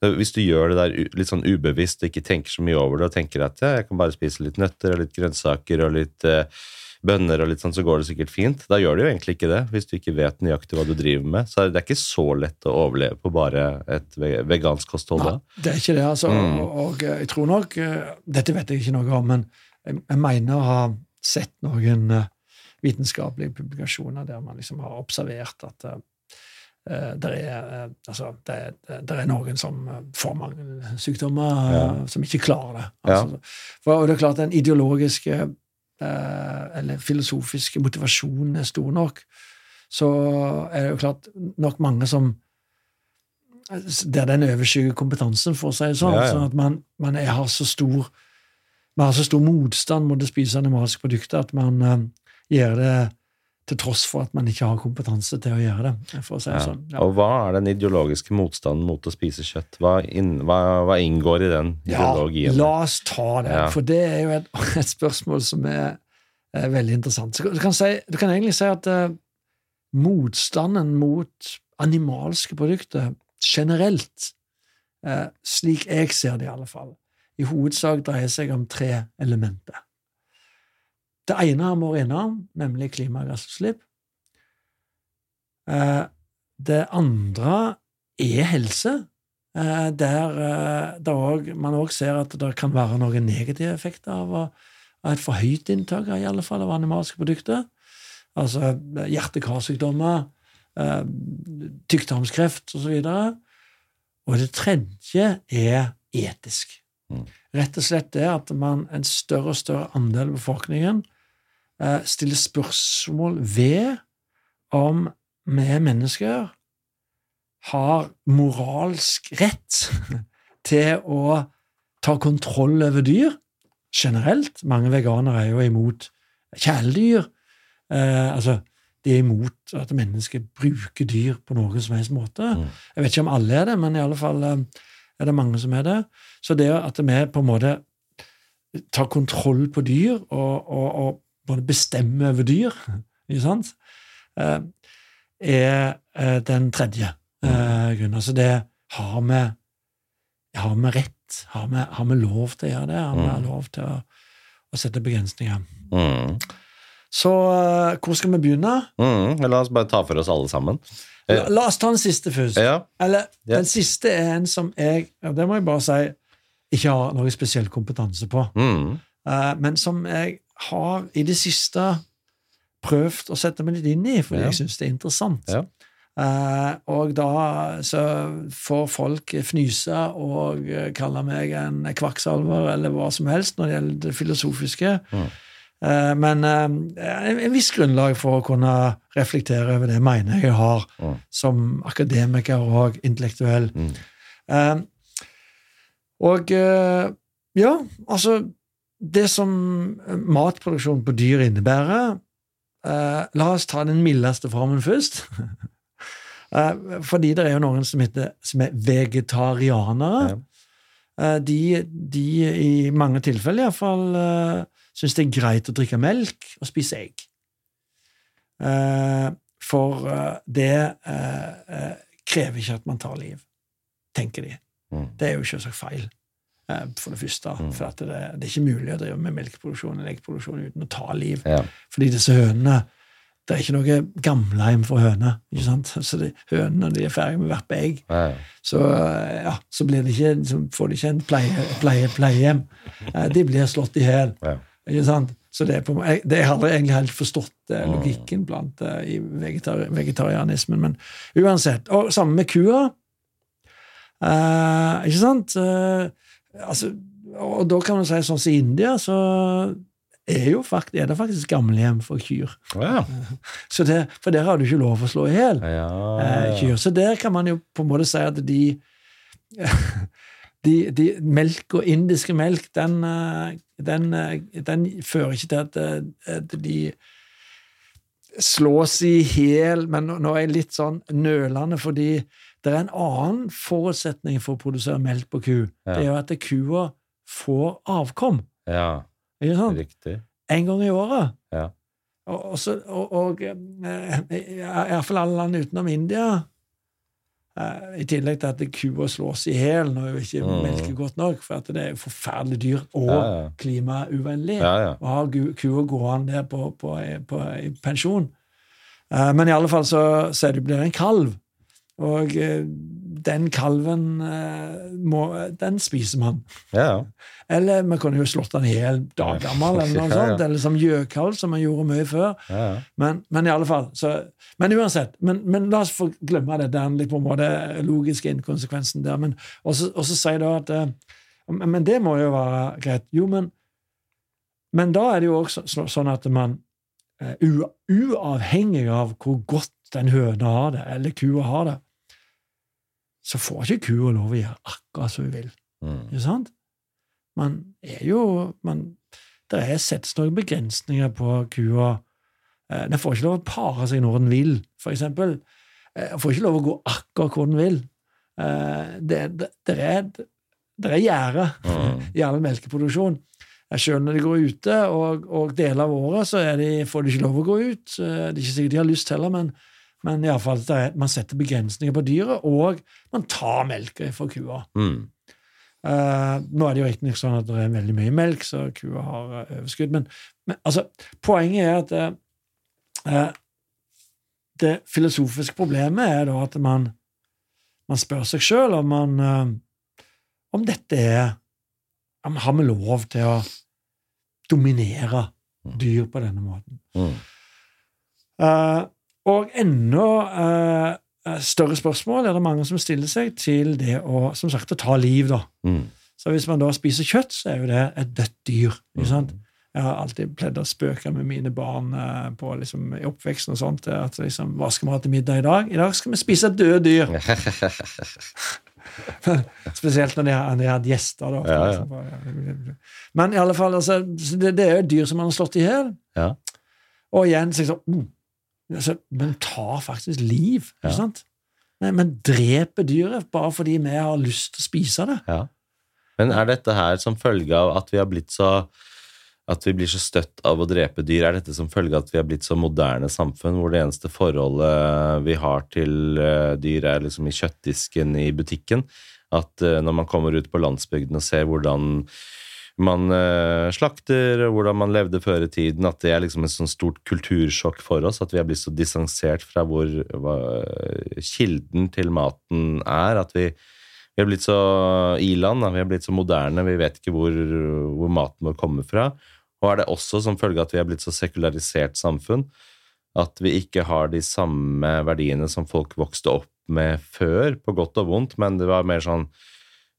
Hvis du gjør det der litt sånn ubevisst og ikke tenker så mye over det, og tenker at ja, jeg kan bare spise litt nøtter og litt grønnsaker og litt uh, bønner, og litt sånn, så går det sikkert fint. Da gjør det jo egentlig ikke det, hvis du ikke vet nøyaktig hva du driver med. Så det er ikke så lett å overleve på bare et vegansk kosthold da. Nei, det er ikke det, altså. Mm. Og, og, jeg tror nok eh, Dette vet jeg ikke noe om, men jeg, mener å ha sett noen uh, vitenskapelige publikasjoner der man liksom har observert at uh, det, er, uh, altså, det, er, det, er, noen som får mangelsykdommer, ja. som ikke klarer det. Altså, ja. for, og det er klart den ideologiske eller filosofiske motivasjonen er stor nok, så er det jo klart nok mange som Der den overskygger kompetansen, for å si det sånn. Ja, sånn at man, man er, har så stor man har så stor motstand mot å spise animalske produkter at man uh, gjør det til tross for at man ikke har kompetanse til å gjøre det. for å si ja. sånn. Ja. Og Hva er den ideologiske motstanden mot å spise kjøtt? Hva, inn, hva, hva inngår i den ideologien? Ja, la oss ta det, ja. for det er jo et, et spørsmål som er, er, veldig interessant. Så du kan, si, du kan egentlig si at uh, motstanden mot animalske produkter generelt, uh, slik jeg ser det i alle fall, i hovedsak dreier seg om tre elementer. Det ene har vi vært innom, nemlig klimagassutslipp. Eh, det andre er helse, eh, der, eh, man òg ser at det kan være noen negative effekter av, et for høyt inntak i alle fall, av animalske produkter. Altså hjerte-karsykdommer, tykktarmskreft osv. Og, og det tredje er etisk. Rett og slett det at man, en større og større andel av befolkningen eh, stiller spørsmål ved om vi mennesker har moralsk rett til å ta kontroll over dyr generelt. Mange veganere er jo imot kjæledyr. Eh, altså, de er imot at mennesker bruker dyr på noen som helst måte. Mm. Jeg vet ikke om alle er det, men i alle fall eh, er det mange som er det. Så det at vi på en måte tar kontroll på dyr og, og, og både bestemmer over dyr, ikke sant, eh, er eh, den tredje eh, grunnen. Altså det har vi, har vi rett? Har vi, har vi, lov til å gjøre det? Har vi mm. lov til å, å sette begrensninger? Mm. Så hvor skal vi begynne? Mm, la oss bare ta for oss alle sammen. La, la oss ta den siste først. Ja. Eller, ja. Den siste er en som jeg Det må jeg bare si ikke har noe spesiell kompetanse på. Mm. Uh, men som jeg har i det siste prøvd å sette meg litt inn i, fordi ja. jeg syns det er interessant. Ja. Uh, og da så får folk fnyse og kalle meg en kvakksalver eller hva som helst når det gjelder det filosofiske. Mm. Uh, men uh, en viss grunnlag for å kunne reflektere over det mener jeg har mm. som akademiker og intellektuell. Mm. Og ja, altså Det som matproduksjon på dyr innebærer La oss ta den mildeste formen først. fordi det er jo noen som, heter, som er vegetarianere. Ja. De, de, i mange tilfeller iallfall syns det er greit å drikke melk og spise egg. Uh, for uh, det uh, krever ikke at man tar liv, tenker de. Mm. Det er jo selvsagt feil, for det første. Mm. For det, det, er ikke mulig å drive med melkeproduksjon eller eggproduksjon uten å ta liv. Fordi disse hønene det er ikke noe gamleheim for høner. ikke sant? Så de, Hønene når de er ferdig med å verpe egg, ja. så, ja, så, ikke, så, får de ikke en pleie, pleie, pleiehjem. De blir slått i hjel. Ja. Ikke sant? Så det, på, jeg, det har egentlig helt forstått eh, logikken blant eh, i vegetar vegetarianismen. Men uansett. Og sammen med kua. Eh, ikke sant? Uh, altså, og da kan man si sånn som i India, så er, jo fakt, er det faktisk gamlehjem for kyr. Ja. Så det, for der har du ikke lov å slå i hjel ja. kyr. Så der kan man jo på en måte si at de de, de, melk og indiske melk, den, eh, den, eh, den fører ikke til at, eh, at de slås i hjel, men nå er jeg litt sånn nølende, fordi det er en annen forutsetning for å produsere melk på ku. Ja. Det er jo at kua får avkom. Ja, riktig. En gang i året. Ja. Og, og, og, og iallfall alle land utenom India I tillegg til at kua slås i hjel når hun ikke mm. melker godt nok, for at det er forferdelig dyrt og ja, ja. klimauvennlig ja, ja. å ha kua gående der på, på, på, i pensjon. Uh, men i alle fall så, så det blir en kalv. Og uh, den kalven eh, må, Den spiser man. Ja. Eller vi kunne jo slått den i hjel daggammel, eller noe sånt. Eller som gjøkalv, som man gjorde mye før. ja. Men, men i alle fall. Så, men uansett. Men, men la oss få glemme det den på en måte logiske inkonsekvensen der. Men, og så sier da at eh, men Men det må jo være greit. Jo, men Men da er det jo også så, sånn at man eh, Uavhengig av hvor godt den høna har det, eller kua har det, så får ikke kua lov å gjøre akkurat som hun vil. Mm. Ikke sant? Man er jo man, Det er settes noen begrensninger på kua. Eh, Den får ikke lov å pare seg når den vil, for eksempel. Eh, Den får ikke lov å gå akkurat hvor den vil. Eh, Det, det, det er, det er gjerde Mm. i all melkeproduksjon. Selv når de går ute, og, og deler av året, så de, får de ikke lov å gå ut. Det er ikke sikkert de har lyst heller, men, men i alle fall, er, man setter begrensninger på dyret, og man tar melka fra kua. Mm. Uh, nå er det jo riktignok sånn at det er veldig mye melk, så kua har uh, overskudd. Men, men altså, poenget er at eh, det filosofiske problemet er da at man, man spør seg sjøl om man om dette er om Har vi lov til å dominere dyr på denne måten? Mm. Eh, og enda eh, større spørsmål er det mange som stiller seg til det å som sagt, å ta liv. da. Mm. Så hvis man da spiser kjøtt, så er jo det et dødt dyr. ikke sant? Jeg har alltid pleid å spøke med mine barn eh, på liksom, i oppveksten og sånt. At liksom, Hva skal vi ha til middag i dag? I dag skal vi spise døde dyr. Spesielt når de har, når de hatt gjester. Da. Ja, ja. Men i alle fall, altså, det, det er jo et dyr som man har slått i hjel. Ja. Og igjen så sånn oh, altså, Men tar faktisk liv, ikke sant? Men, men dreper dyret bare fordi vi har lyst til å spise det. Ja. Men er dette her som følge av at vi har blitt så at vi blir så støtt av å drepe dyr? Er dette som følge av at vi har blitt så moderne samfunn, hvor det eneste forholdet vi har til eh, dyr, er liksom i kjøttdisken i butikken? At eh, når man kommer ut på landsbygden og ser hvordan man eh, slakter, hvordan man levde før i tiden, at det er liksom et sånn stort kultursjokk for oss, at vi har blitt så distansert fra hvor hva, kilden til maten er, at vi vi har blitt så i-land, vi har blitt så moderne, vi vet ikke hvor, hvor maten vår kommer fra. Og er det også som følge av at vi har blitt så sekularisert samfunn, at vi ikke har de samme verdiene som folk vokste opp med før, på godt og vondt, men det var mer sånn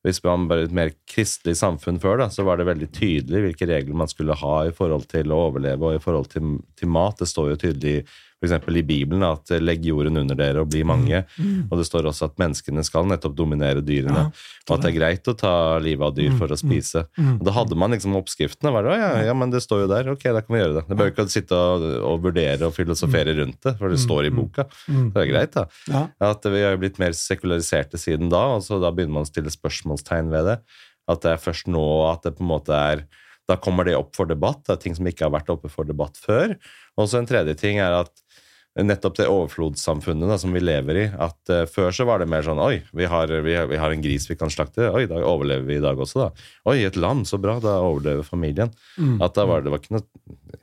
hvis man var et mer kristelig samfunn før, da, så var det veldig tydelig hvilke regler man skulle ha i forhold til å overleve og i forhold til, til mat. Det står jo tydelig f.eks. i Bibelen at 'legg jorden under dere og bli mange'. Og det står også at menneskene skal nettopp dominere dyrene. Ja, og at det er greit å ta livet av dyr for å spise. Og Da hadde man liksom oppskriftene. Var det, ja, ja, men det står jo der. Ok, da kan vi gjøre det. Det bør ikke sitte og, og vurdere og filosofere rundt det, for det står i boka. Mm. Det er greit, da. Ja. At vi har blitt mer sekulariserte siden da, og så da begynner man å stille spørsmålstegn ved det. At det er først nå at det på en måte er Da kommer det opp for debatt. Det er ting som ikke har vært oppe for debatt før. Og så en tredje ting er at nettopp det overflodssamfunnet da, som vi lever i. At uh, Før så var det mer sånn Oi, vi har, vi, har, vi har en gris vi kan slakte. Oi, da overlever vi i dag også, da. Oi, et lam, så bra. Da overlever familien. At da var det var ikke noe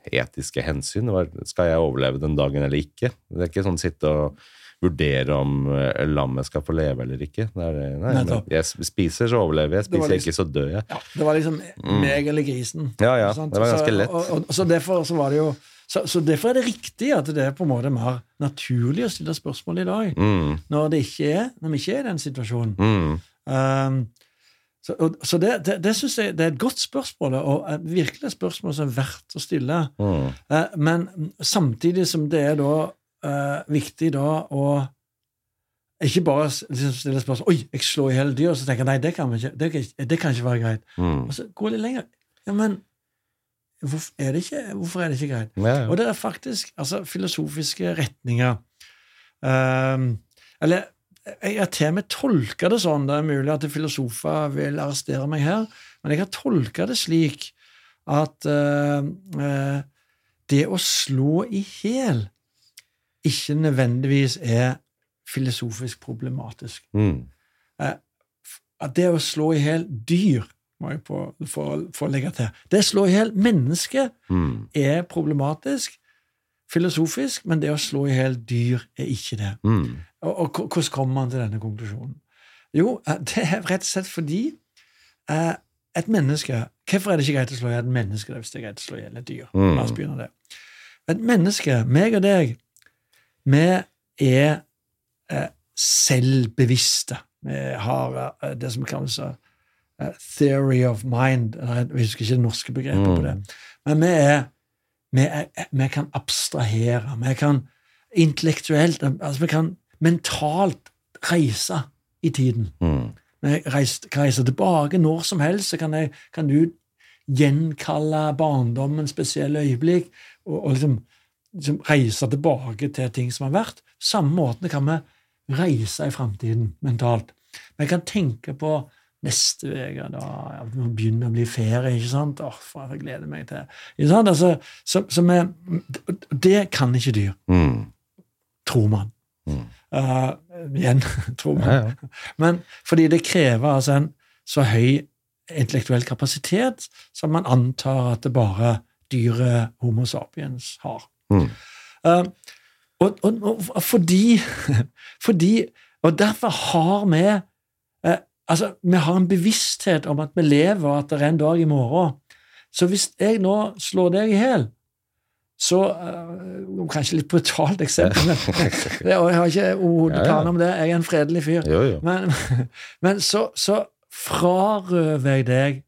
etiske hensyn. Det var, skal jeg overleve den dagen eller ikke? Det er ikke sånn sitte og vurdere om eh, lammet skal få leve eller ikke. Det er, nei, men jeg spiser, så overlever jeg. Det Spiser liksom- ikke, så dør jeg. Ja, det var liksom meg eller grisen. Ja, ja. Sant? Det var ganske så, lett. Og, og, så, derfor så var det jo så, så derfor er det riktig at det er på en måte mer naturlig å stille spørsmål i dag, Mm, når, det ikke er, når vi ikke er i den situasjonen. mm, Um, så og, så det, det, det syns jeg det er et godt spørsmål, og et virkelig et spørsmål som er verdt å stille. mm. Eh, men samtidig som det er da eh, viktig da å ikke bare liksom stille spørsmål Oi, jeg slår i hele dyr, og så tenker jeg nei, det kan, ikke, det, kan, det kan ikke være greit. Mm. Og så gå litt lenger. Ja, men hvorfor er det ikke, er det ikke greit? Ja, ja. Og det er faktisk altså, filosofiske retninger um, Eller jeg har til og med tolka det sånn, det er mulig at filosofer vil arrestere meg her, men jeg har tolka det slik at uh, uh, det å slå i hjel ikke nødvendigvis er filosofisk problematisk. Mm. At det å slå i hjel dyr, må jeg på, for, for legge til Det å slå i hjel Mennesket Mm. er problematisk filosofisk, men det å slå i hjel dyr er ikke det. Mm. Og, og hvordan kommer man til denne konklusjonen? Jo, eh, det er rett og slett fordi eh, et menneske Hvorfor er det ikke greit å slå i hjel et menneske hvis det er greit å slå i hjel et dyr? Mm. La oss begynne det. Et menneske, meg og deg, vi er eh, selvbevisste. Vi har eh, det som kalles eh, theory of mind. Jeg husker ikke det norske begrepet på det. Men vi er vi, er, vi kan abstrahere. Vi kan intellektuelt altså Vi kan mentalt reise i tiden. Mm. Vi reis- kan reise tilbake når som helst. Så kan, jeg, kan du gjenkalle barndommens spesielle øyeblikk og, og liksom, liksom reise tilbake til ting som har vært. Samme måten kan vi reise i framtiden mentalt. Vi kan tenke på neste uke, da ja, det må begynne å bli ferie, ikke sant? Åh, faen, jeg gleder meg til ikke sant? Altså, så, så med, Det kan ikke dyr, Mm. tror man. Mm. Uh, igjen, tror man. Ja, ja. Men fordi det krever altså en så høy intellektuell kapasitet som man antar at det bare dyret Homo sapiens har. Mm. Uh, og, og, og fordi, fordi Og derfor har vi altså, vi har en bevissthet om at vi lever, og at det er en dag i morgen. Så hvis jeg nå slår deg i hjel så uh, Kanskje litt brutalt eksempel, men det, og jeg har ikke overhodet planer om det. Jeg er en fredelig fyr. Jo, jo. Men, men så, så frarøver jeg deg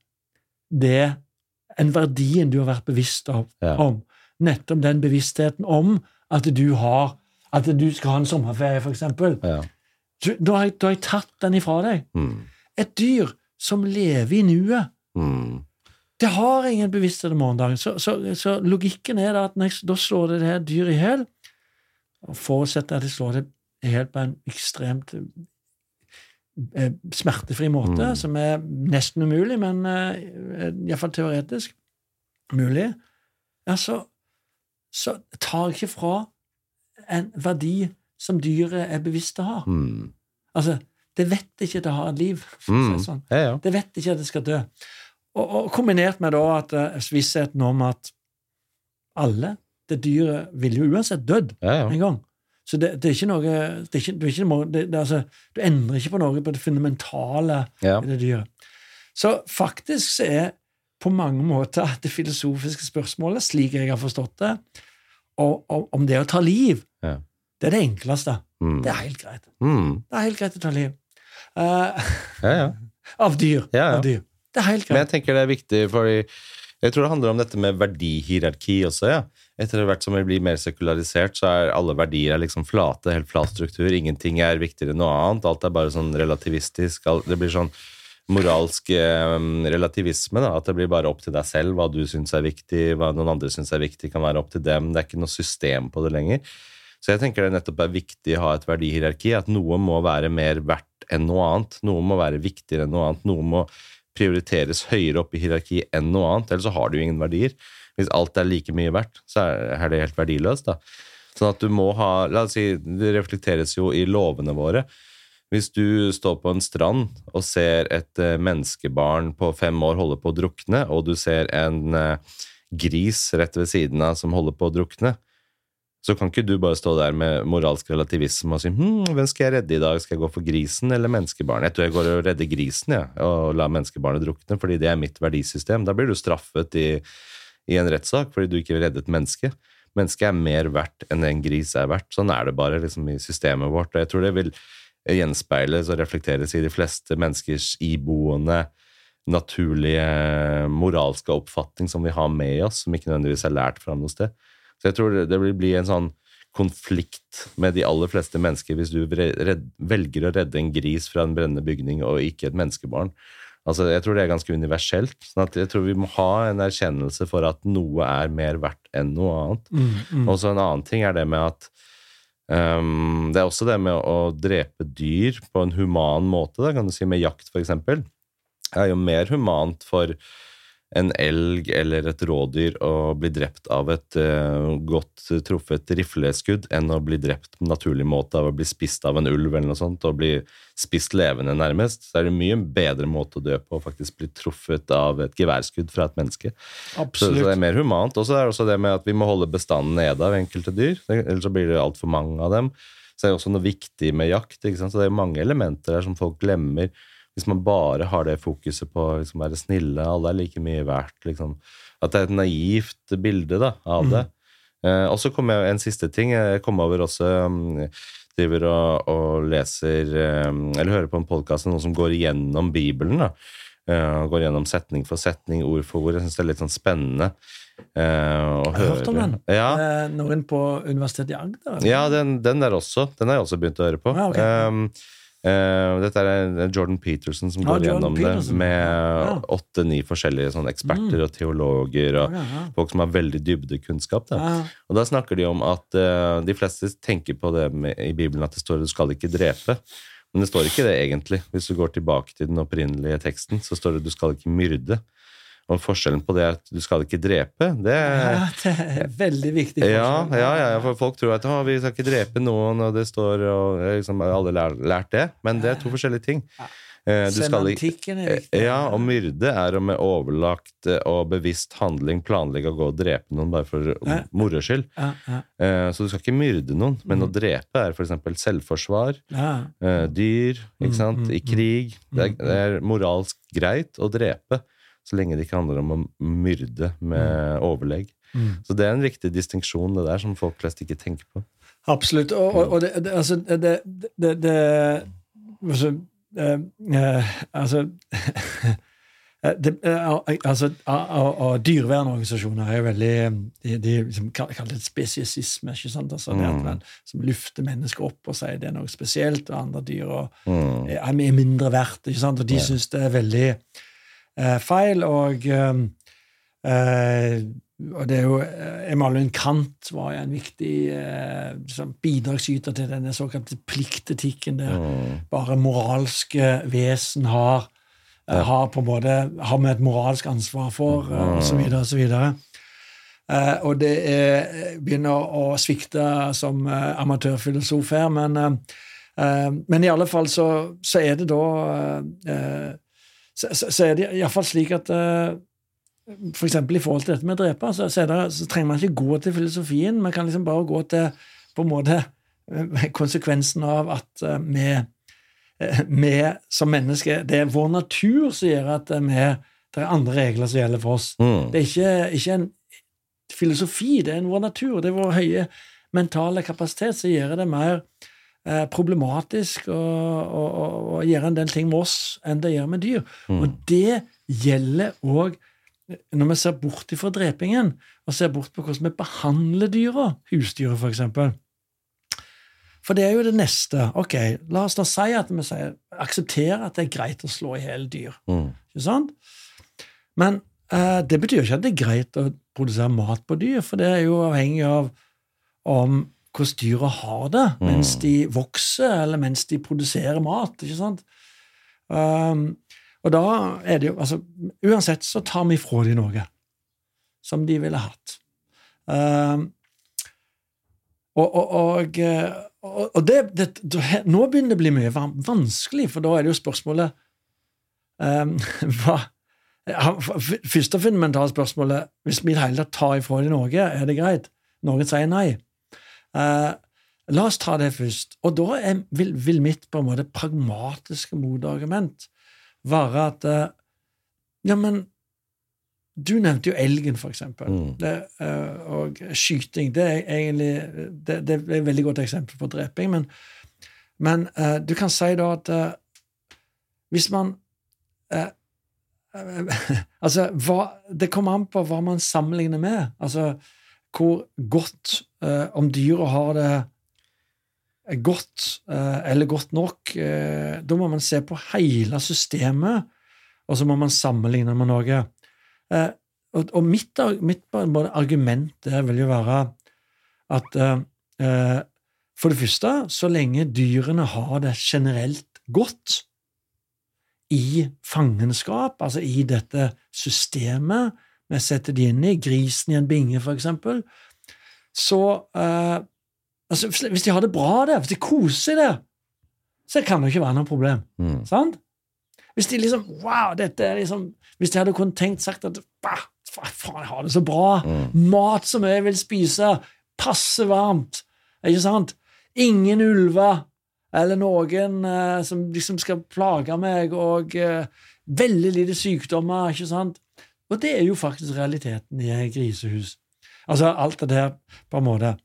det, en verdien du har vært bevisst om, Ja. om. Nettopp den bevisstheten om at du har at du skal ha en sommerferie, eksempel. Ja. Da har jeg, da har jeg tatt den ifra deg. Mm. Et dyr som lever i nuet, Mm. det har ingen bevissthet om morgendagen. Så, så, så logikken er da at når da slår det det her dyret i hjel, og forutsetter at de slår det i hjel på en ekstremt eh, smertefri måte, Mm. som er nesten umulig, men eh, iallfall teoretisk mulig, ja, så, så tar jeg ikke fra en verdi som dyret er bevisst å ha. Mm. Altså, det vet ikke at det har et liv. Mm. si det sånn. Ja, ja. Det vet ikke at det skal dø. Og, og kombinert med da at eh, vissheten om at alle, det dyret, ville jo uansett dødd ja, en gang. Så det, det er ikke noe det er ikke, er ikke noe det, altså, Du endrer ikke på noe på det fundamentale i det dyret. Så faktisk så er på mange måter det filosofiske spørsmålet, slik jeg har forstått det, og, og, om det å ta liv, det er det enkleste. Mm. Det er helt greit. Mm. Det er helt greit å ta liv. Eh, ja, ja. av dyr. Ja. Av dyr. Det er helt greit. Men jeg tenker det er viktig, fordi jeg tror det handler om dette med verdihierarki også. ja. Etter hvert som vi blir mer sekularisert, så er alle verdier er liksom flate, helt flat struktur. Ingenting er viktigere enn noe annet. Alt er bare sånn relativistisk. Det blir sånn moralsk eh, relativisme. da, At det blir bare opp til deg selv hva du syns er viktig, hva noen andre syns er viktig, kan være opp til dem. Det er ikke noe system på det lenger. Så jeg tenker det nettopp er viktig å ha et verdihierarki, at noe må være mer verdt enn noe annet. Noe må være viktigere enn noe annet. Noe må prioriteres høyere opp i hierarki enn noe annet, ellers så har du ingen verdier. Hvis alt er like mye verdt, så er det helt verdiløst. da. Sånn at du må ha La oss si, det reflekteres jo i lovene våre. Hvis du står på en strand og ser et eh, menneskebarn på fem år holde på å drukne, og du ser en eh, gris rett ved siden av som holder på å drukne, så kan ikke du bare stå der med moralsk relativisme og si hm, hvem skal jeg redde i dag, skal jeg gå for grisen eller menneskebarnet? Jeg tror jeg går og redder grisen, ja, og lar menneskebarnet drukne, fordi det er mitt verdisystem. Da blir du straffet i, i en rettssak fordi du ikke vil redde et menneske. Mennesket er mer verdt enn en gris er verdt. Sånn er det bare liksom, i systemet vårt. Og jeg tror det vil gjenspeiles og reflekteres i de fleste menneskers iboende, naturlige, moralske oppfatning som vi har med oss, som ikke nødvendigvis er lært fra noe sted. Så jeg tror det- vil bli en sånn konflikt med de aller fleste mennesker hvis du redd, velger å redde en gris fra en brennende bygning og ikke et menneskebarn. Altså, jeg tror det er ganske universelt. sånn at jeg tror vi må ha en erkjennelse for at noe er mer verdt enn noe annet. Mm, mm. Og så en annen ting er det med at um, Det er også det med å drepe dyr på en human måte, da, kan du si, med jakt f.eks. Er jo mer humant for en elg eller et rådyr å bli drept av et uh, godt truffet rifleskudd enn å bli drept på naturlig måte av å bli spist av en ulv eller noe sånt, og bli spist levende nærmest. Så er det mye bedre måte å dø på å faktisk bli truffet av et geværskudd fra et menneske. Så, så det er mer humant. Og så er det også det med at vi må holde bestanden nede av enkelte dyr. Ellers så blir det altfor mange av dem. så er det også noe viktig med jakt. Så det er mange elementer der som folk glemmer. Hvis man bare har det fokuset på å liksom, være snille, alle er like mye verdt. liksom. At det er et naivt bilde da, av det. Eh, og så kom jeg en siste ting. Jeg kom over også um, driver og, og leser um, Eller hører på en podkast noen som går igjennom Bibelen. da. Uh, går gjennom setning for setning, ord for ord. Jeg syns det er litt sånn spennende. uh, å Jeg har hørt om den. Ja, Eh, Noen på Universitetet i Agder? ja den, den der også. Den har jeg også begynt å høre på. Ja, ok. Um, eh, dette er Jordan Peterson som går Jordan gjennom Peterson. det med åtte-ni forskjellige sånn, eksperter Mm. og teologer og Ja, ja. folk som har veldig dybdekunnskap. Da. Og da snakker de om at uh, de fleste tenker på det med, i Bibelen at det står 'du skal ikke drepe'. Men det står ikke det egentlig. Hvis du går tilbake til den opprinnelige teksten, så står det 'du skal ikke myrde'. Og forskjellen på det at du skal ikke drepe, det Ja, det er veldig viktig. ja, forskjell. ja, ja, for folk tror at vi skal ikke drepe noen, og det står og liksom, har Alle lært, lært det, men det er to forskjellige ting. Ja. Eh, skal Semantikken er viktig. ja, og myrde er å med overlagt eh, og bevisst handling planlegge å gå og drepe noen bare for Ja. moro skyld. Ja, ja, Eh, Så du skal ikke myrde noen, men Mm. å drepe er f.eks. selvforsvar, ja. eh, dyr, Mm, ikke sant, mm, i krig. Det er, mm, det er moralsk greit å drepe, så lenge det ikke handler om å myrde med overlegg. Mm. Så det er en viktig distinksjon, det der, som folk flest ikke tenker på. Absolutt. Og, og, og det, det, altså, det, det, det altså, eh, eh, altså eh, det, eh, altså, Dyrevernorganisasjoner er jo veldig De, de liksom kaller det spesiesisme. ikke sant? Altså, det at Mm. man som løfter mennesker opp og sier det er noe spesielt, og andre dyr og, Mm. er mindre verdt. ikke sant? Og de Ja. syns det er veldig feil. Og, eh, eh, og det er jo Emalien Kant var jo en viktig eh, liksom bidragsyter til denne såkalte pliktetikken, der Mm. bare moralske vesen har eh, har på en måte har vi et moralsk ansvar for, eh, Mm. så videre. Eh, og det er, begynner å svikte som eh, amatørfilosof her, men, eh, eh, men i alle fall så, så er det da eh, så, så, så er det iallfall slik at eh, for eksempel i forhold til dette med å drepe, så, så, det, så trenger man ikke gå til filosofien. Man kan liksom bare gå til på en måte eh, konsekvensen av at eh, vi, vi som mennesker Det er vår natur som gjør at vi, det er andre regler som gjelder for oss. Mm. Det er ikke, ikke en filosofi, det er vår natur. Det er vår høye mentale kapasitet som gjør det mer eh, problematisk å, å, å, å gjøre en del ting med oss enn det gjør med dyr. Mm. Og det gjelder òg når vi ser bort ifra drepingen, og ser bort på hvordan vi behandler dyra, husdyret f.eks. For for det er jo det neste. Ok, La oss da si at vi sier, aksepterer at det er greit å slå i hjel dyr. Mm. Ikke sant? Men eh, det betyr jo ikke at det er greit å produsere mat på dyr, for det er jo avhengig av om hvordan dyra har det mens Mm. de vokser, eller mens de produserer mat. ikke sant? Um, og da er det jo altså, Uansett så tar vi fra dem noe som de ville hatt. Um, og, og, og, og, det, det, Nå begynner det å bli mye vanskelig, for da er det jo spørsmålet um, hva, Første fundamentale spørsmålet Hvis vi i det hele tatt tar ifra dem noe, er det greit? Noen sier nei. Eh, la oss ta det først. Og da er, vil, vil mitt på en måte pragmatiske motargument være at uh, Ja, men du nevnte jo elgen, for eksempel. Mm. Det, uh, og skyting. Det er egentlig det, det er et veldig godt eksempel på dreping. Men, men du kan si da at hvis man Altså, hva, det kommer an på hva man sammenligner med. Altså, hvor godt eh, Om dyret har det godt eh, eller godt nok. eh, da må man se på hele systemet, og så må man sammenligne med noe. Eh, og, og mitt, mitt argument der vil jo være at eh, eh, for det første, så lenge dyrene har det generelt godt i fangenskap, altså i dette systemet vi setter de inn i, grisen i en binge, for eksempel, så eh, altså, hvis- de har det bra der, hvis de koser seg der, så kan det jo ikke være noe problem. Mm. Sant? Hvis de liksom Wow, dette er liksom Hvis de hadde kunnet tenkt sagt at bah, faen, jeg har det så bra. Mm. Mat som jeg vil spise. Passe varmt. Ikke sant? ingen ulver eller noen eh, som liksom skal plage meg, og eh, veldig lite sykdommer, ikke sant? Og det er jo faktisk realiteten i et grisehus. Altså alt det der, på en måte.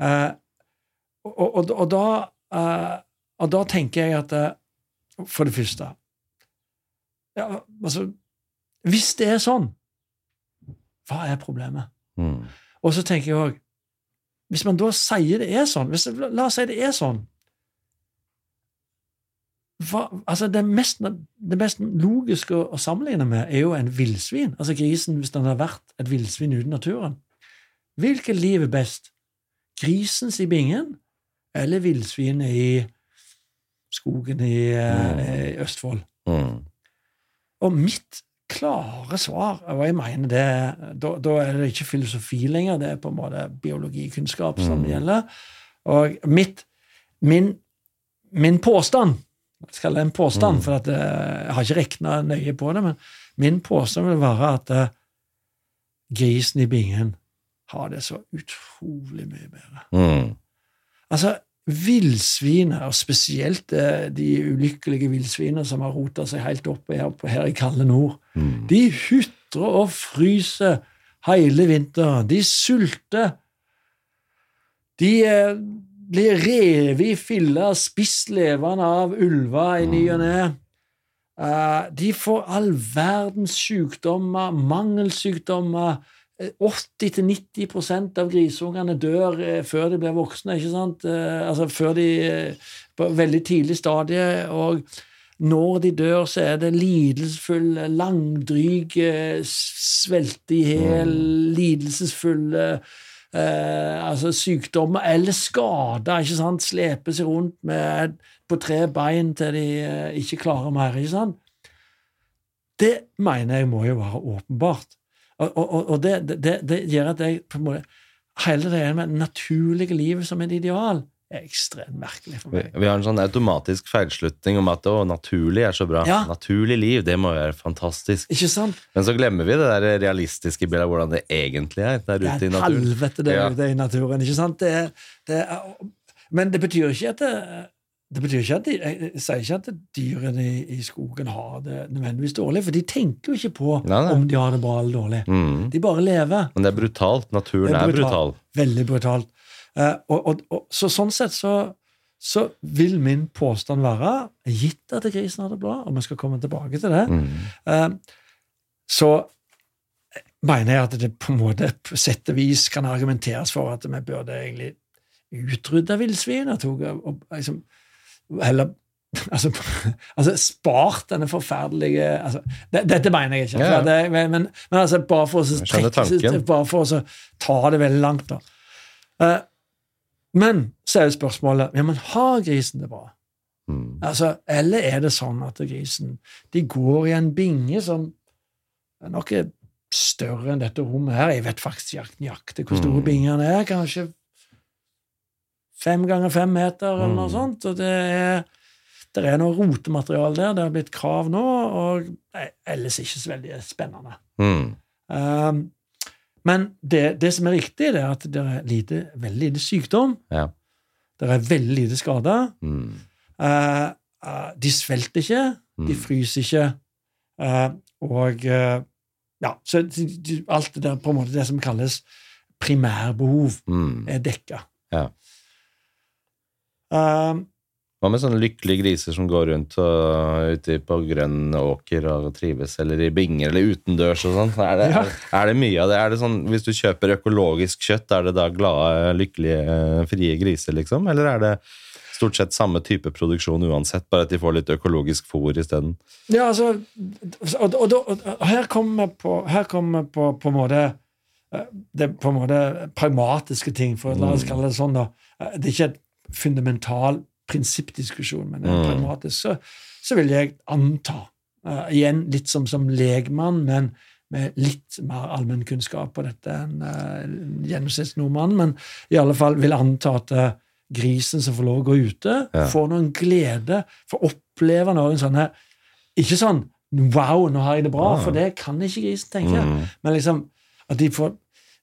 Eh, og, og, og, da, eh, og da tenker jeg at eh, For det første ja, altså, Hvis det er sånn, hva er problemet? Mm. Og så tenker jeg òg Hvis man da sier det er sånn hvis, La oss si det er sånn. Hva, altså det, mest, det mest logiske å, å sammenligne med er jo en villsvin. Altså grisen, hvis den har vært et villsvin uten naturen. Hvilket liv er best? Grisens i bingen eller villsvinet i skogen i, mm. i Østfold? Mm. Og mitt klare svar, og jeg mener det, da, da er det ikke filosofi lenger, det er på en måte biologikunnskap som Mm. gjelder. Og mitt, min, min påstand skal det en påstand, Mm. for at, eh, jeg har ikke regna nøye på det, men min påstand vil være at uh, grisen i bingen har det så utrolig mye bedre. Mm. Altså, villsvinet, og spesielt uh, de ulykkelige villsvinene som har rota seg helt opp her, her i kalde nord, Mm. de hutrer og fryser hele vinteren. De sulter. De eh, blir revet i filler, spist levende av ulver i ny og ne. Eh, de får all verdens sykdommer, mangelsykdommer. Eh, 80-90% av grisungene dør eh, før de blir voksne. ikke sant? Eh, altså før de eh, På veldig tidlig stadie. Og når de dør, så er det lidelsesfulle, langdryge, svelte i hjel, lidelsesfulle eh, altså sykdommer eller skader. ikke sant? Slepe seg rundt med, på tre bein til de eh, ikke klarer mer. ikke sant? Det mener jeg må jo være åpenbart. Og, og, og det, det, det gjør at jeg på en måte Hele det med naturlige livet som et ideal er ekstremt merkelig for meg. vi har en sånn automatisk feilslutning om at å, naturlig er så bra. Ja. Naturlig liv, det må være fantastisk. Ikke sant? Men så glemmer vi det der realistiske bildet av hvordan det egentlig er der ute er i naturen. helvete der Ja. ute i naturen. ikke sant? Det, er- det er, men det betyr ikke at det, det betyr ikke at de, Jeg sier ikke at dyrene i, i skogen har det nødvendigvis dårlig, for de tenker jo ikke på Nei, nei. om de har det bra eller dårlig. Mm. De bare lever. Men det er brutalt. Naturen Det er er, brutalt. brutal. Veldig brutalt. Eh, og, og, og, så sånn sett så, så vil min påstand være, gitt at grisen har det bra, og vi skal komme tilbake til det, Mm. eh, så mener jeg at det på en måte på sett og vis kan argumenteres for at vi burde egentlig utrydde villsvinet. liksom, Heller altså, altså spart denne forferdelige altså, det, Dette mener jeg ikke. Ja, ja. Det, men, men altså, bare for å trekke- bare for å ta det veldig langt, da. Eh, men så er jo spørsmålet ja, men har grisen det bra. Mm. Altså, eller er det sånn at grisen de går i en binge som nok er større enn dette rommet her? Jeg vet faktisk ikke nøyaktig hvor store Mm. bingene er. Kanskje fem ganger fem meter, eller noe Mm. sånt. Og det er, det er noe rotemateriale der. Det har blitt krav nå, og nei, ellers ikke så veldig spennende. Mm. Um, men det, det som er riktig, det er at det er lite, veldig lite sykdom. Ja. Det er veldig lite skader. Mm. Eh, eh, de svelter ikke, de Mm. fryser ikke, eh, og eh, ja, så alt det der på en måte det som kalles primærbehov, Mm. er dekka. Ja. Eh, Hva med sånne lykkelige griser som går rundt og, ute på grønn åker og trives, eller i binger eller utendørs og sånn? Er, det- Ja. er det mye av det? Er det sånn, hvis du kjøper økologisk kjøtt, er det da glade, lykkelige, eh, frie griser, liksom? Eller er det stort sett samme type produksjon uansett, bare at de får litt økologisk fôr isteden? ja, altså Og, og, og, og her kommer vi på, her kommer på, på en måte eh, det er på en måte pragmatiske ting, for la oss Mm. kalle det sånn. da. Eh, Det er ikke et fundamental prinsippdiskusjon, men Mm. pragmatisk. Så, så vil jeg anta, uh, igjen litt som, som legmann, men med litt mer allmennkunnskap på dette enn uh, gjennomsnittsnordmannen, men i alle fall vil anta at uh, grisen som får lov å gå ute, Ja. får noen glede, får oppleve noen sånne Ikke sånn 'wow, nå har jeg det bra', ja. for det kan ikke grisen tenke. Mm. Men liksom at de får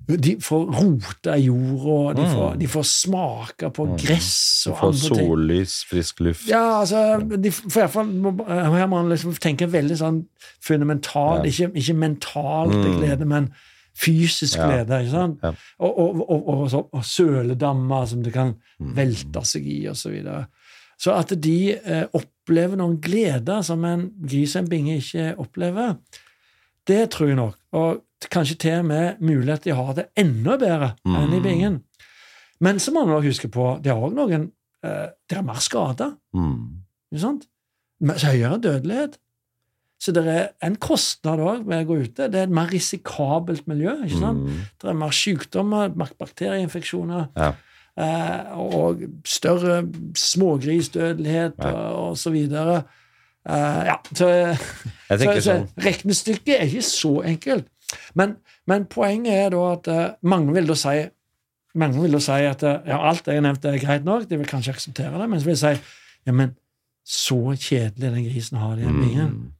De får rota i jorda, de, Mm. får- de får smake på gress og andre ting. De får sollys, frisk luft. Ja, altså, de, for i hvert fall, må- Her må man liksom tenke veldig sånn fundamentalt, Ja. ikke, ikke mentalt Mm. glede, men fysisk Ja. glede. ikke sant? Ja. Og, og, og, og, så- og søledammer som det kan Mm. velte seg i, og Så, videre. så at de eh, opplever noen gleder som en gris og en binge ikke opplever, det tror jeg nok. Og kanskje til og med mulighet til å ha det enda bedre enn i Mm. bingen. Men så må man også huske på det er også noen eh, Det er mer skader. Mm. Ikke sant? Høyere dødelighet. Så det er en kostnad òg med å gå ute. Det er et mer risikabelt miljø. ikke sant? Mm. Det er mer sykdommer, mer bakterieinfeksjoner, Ja. eh, og større smågrisdødelighet Ja. og, og så videre. Eh, ja, så, så, så sånn regnestykket er ikke så enkelt. Men, men poenget er da at eh, mange vil da si mange vil da si at eh, ja, alt jeg nevnte er greit nok, de vil kanskje akseptere det, men så vil jeg si ja, men så kjedelig den grisen har i den bingen. mm.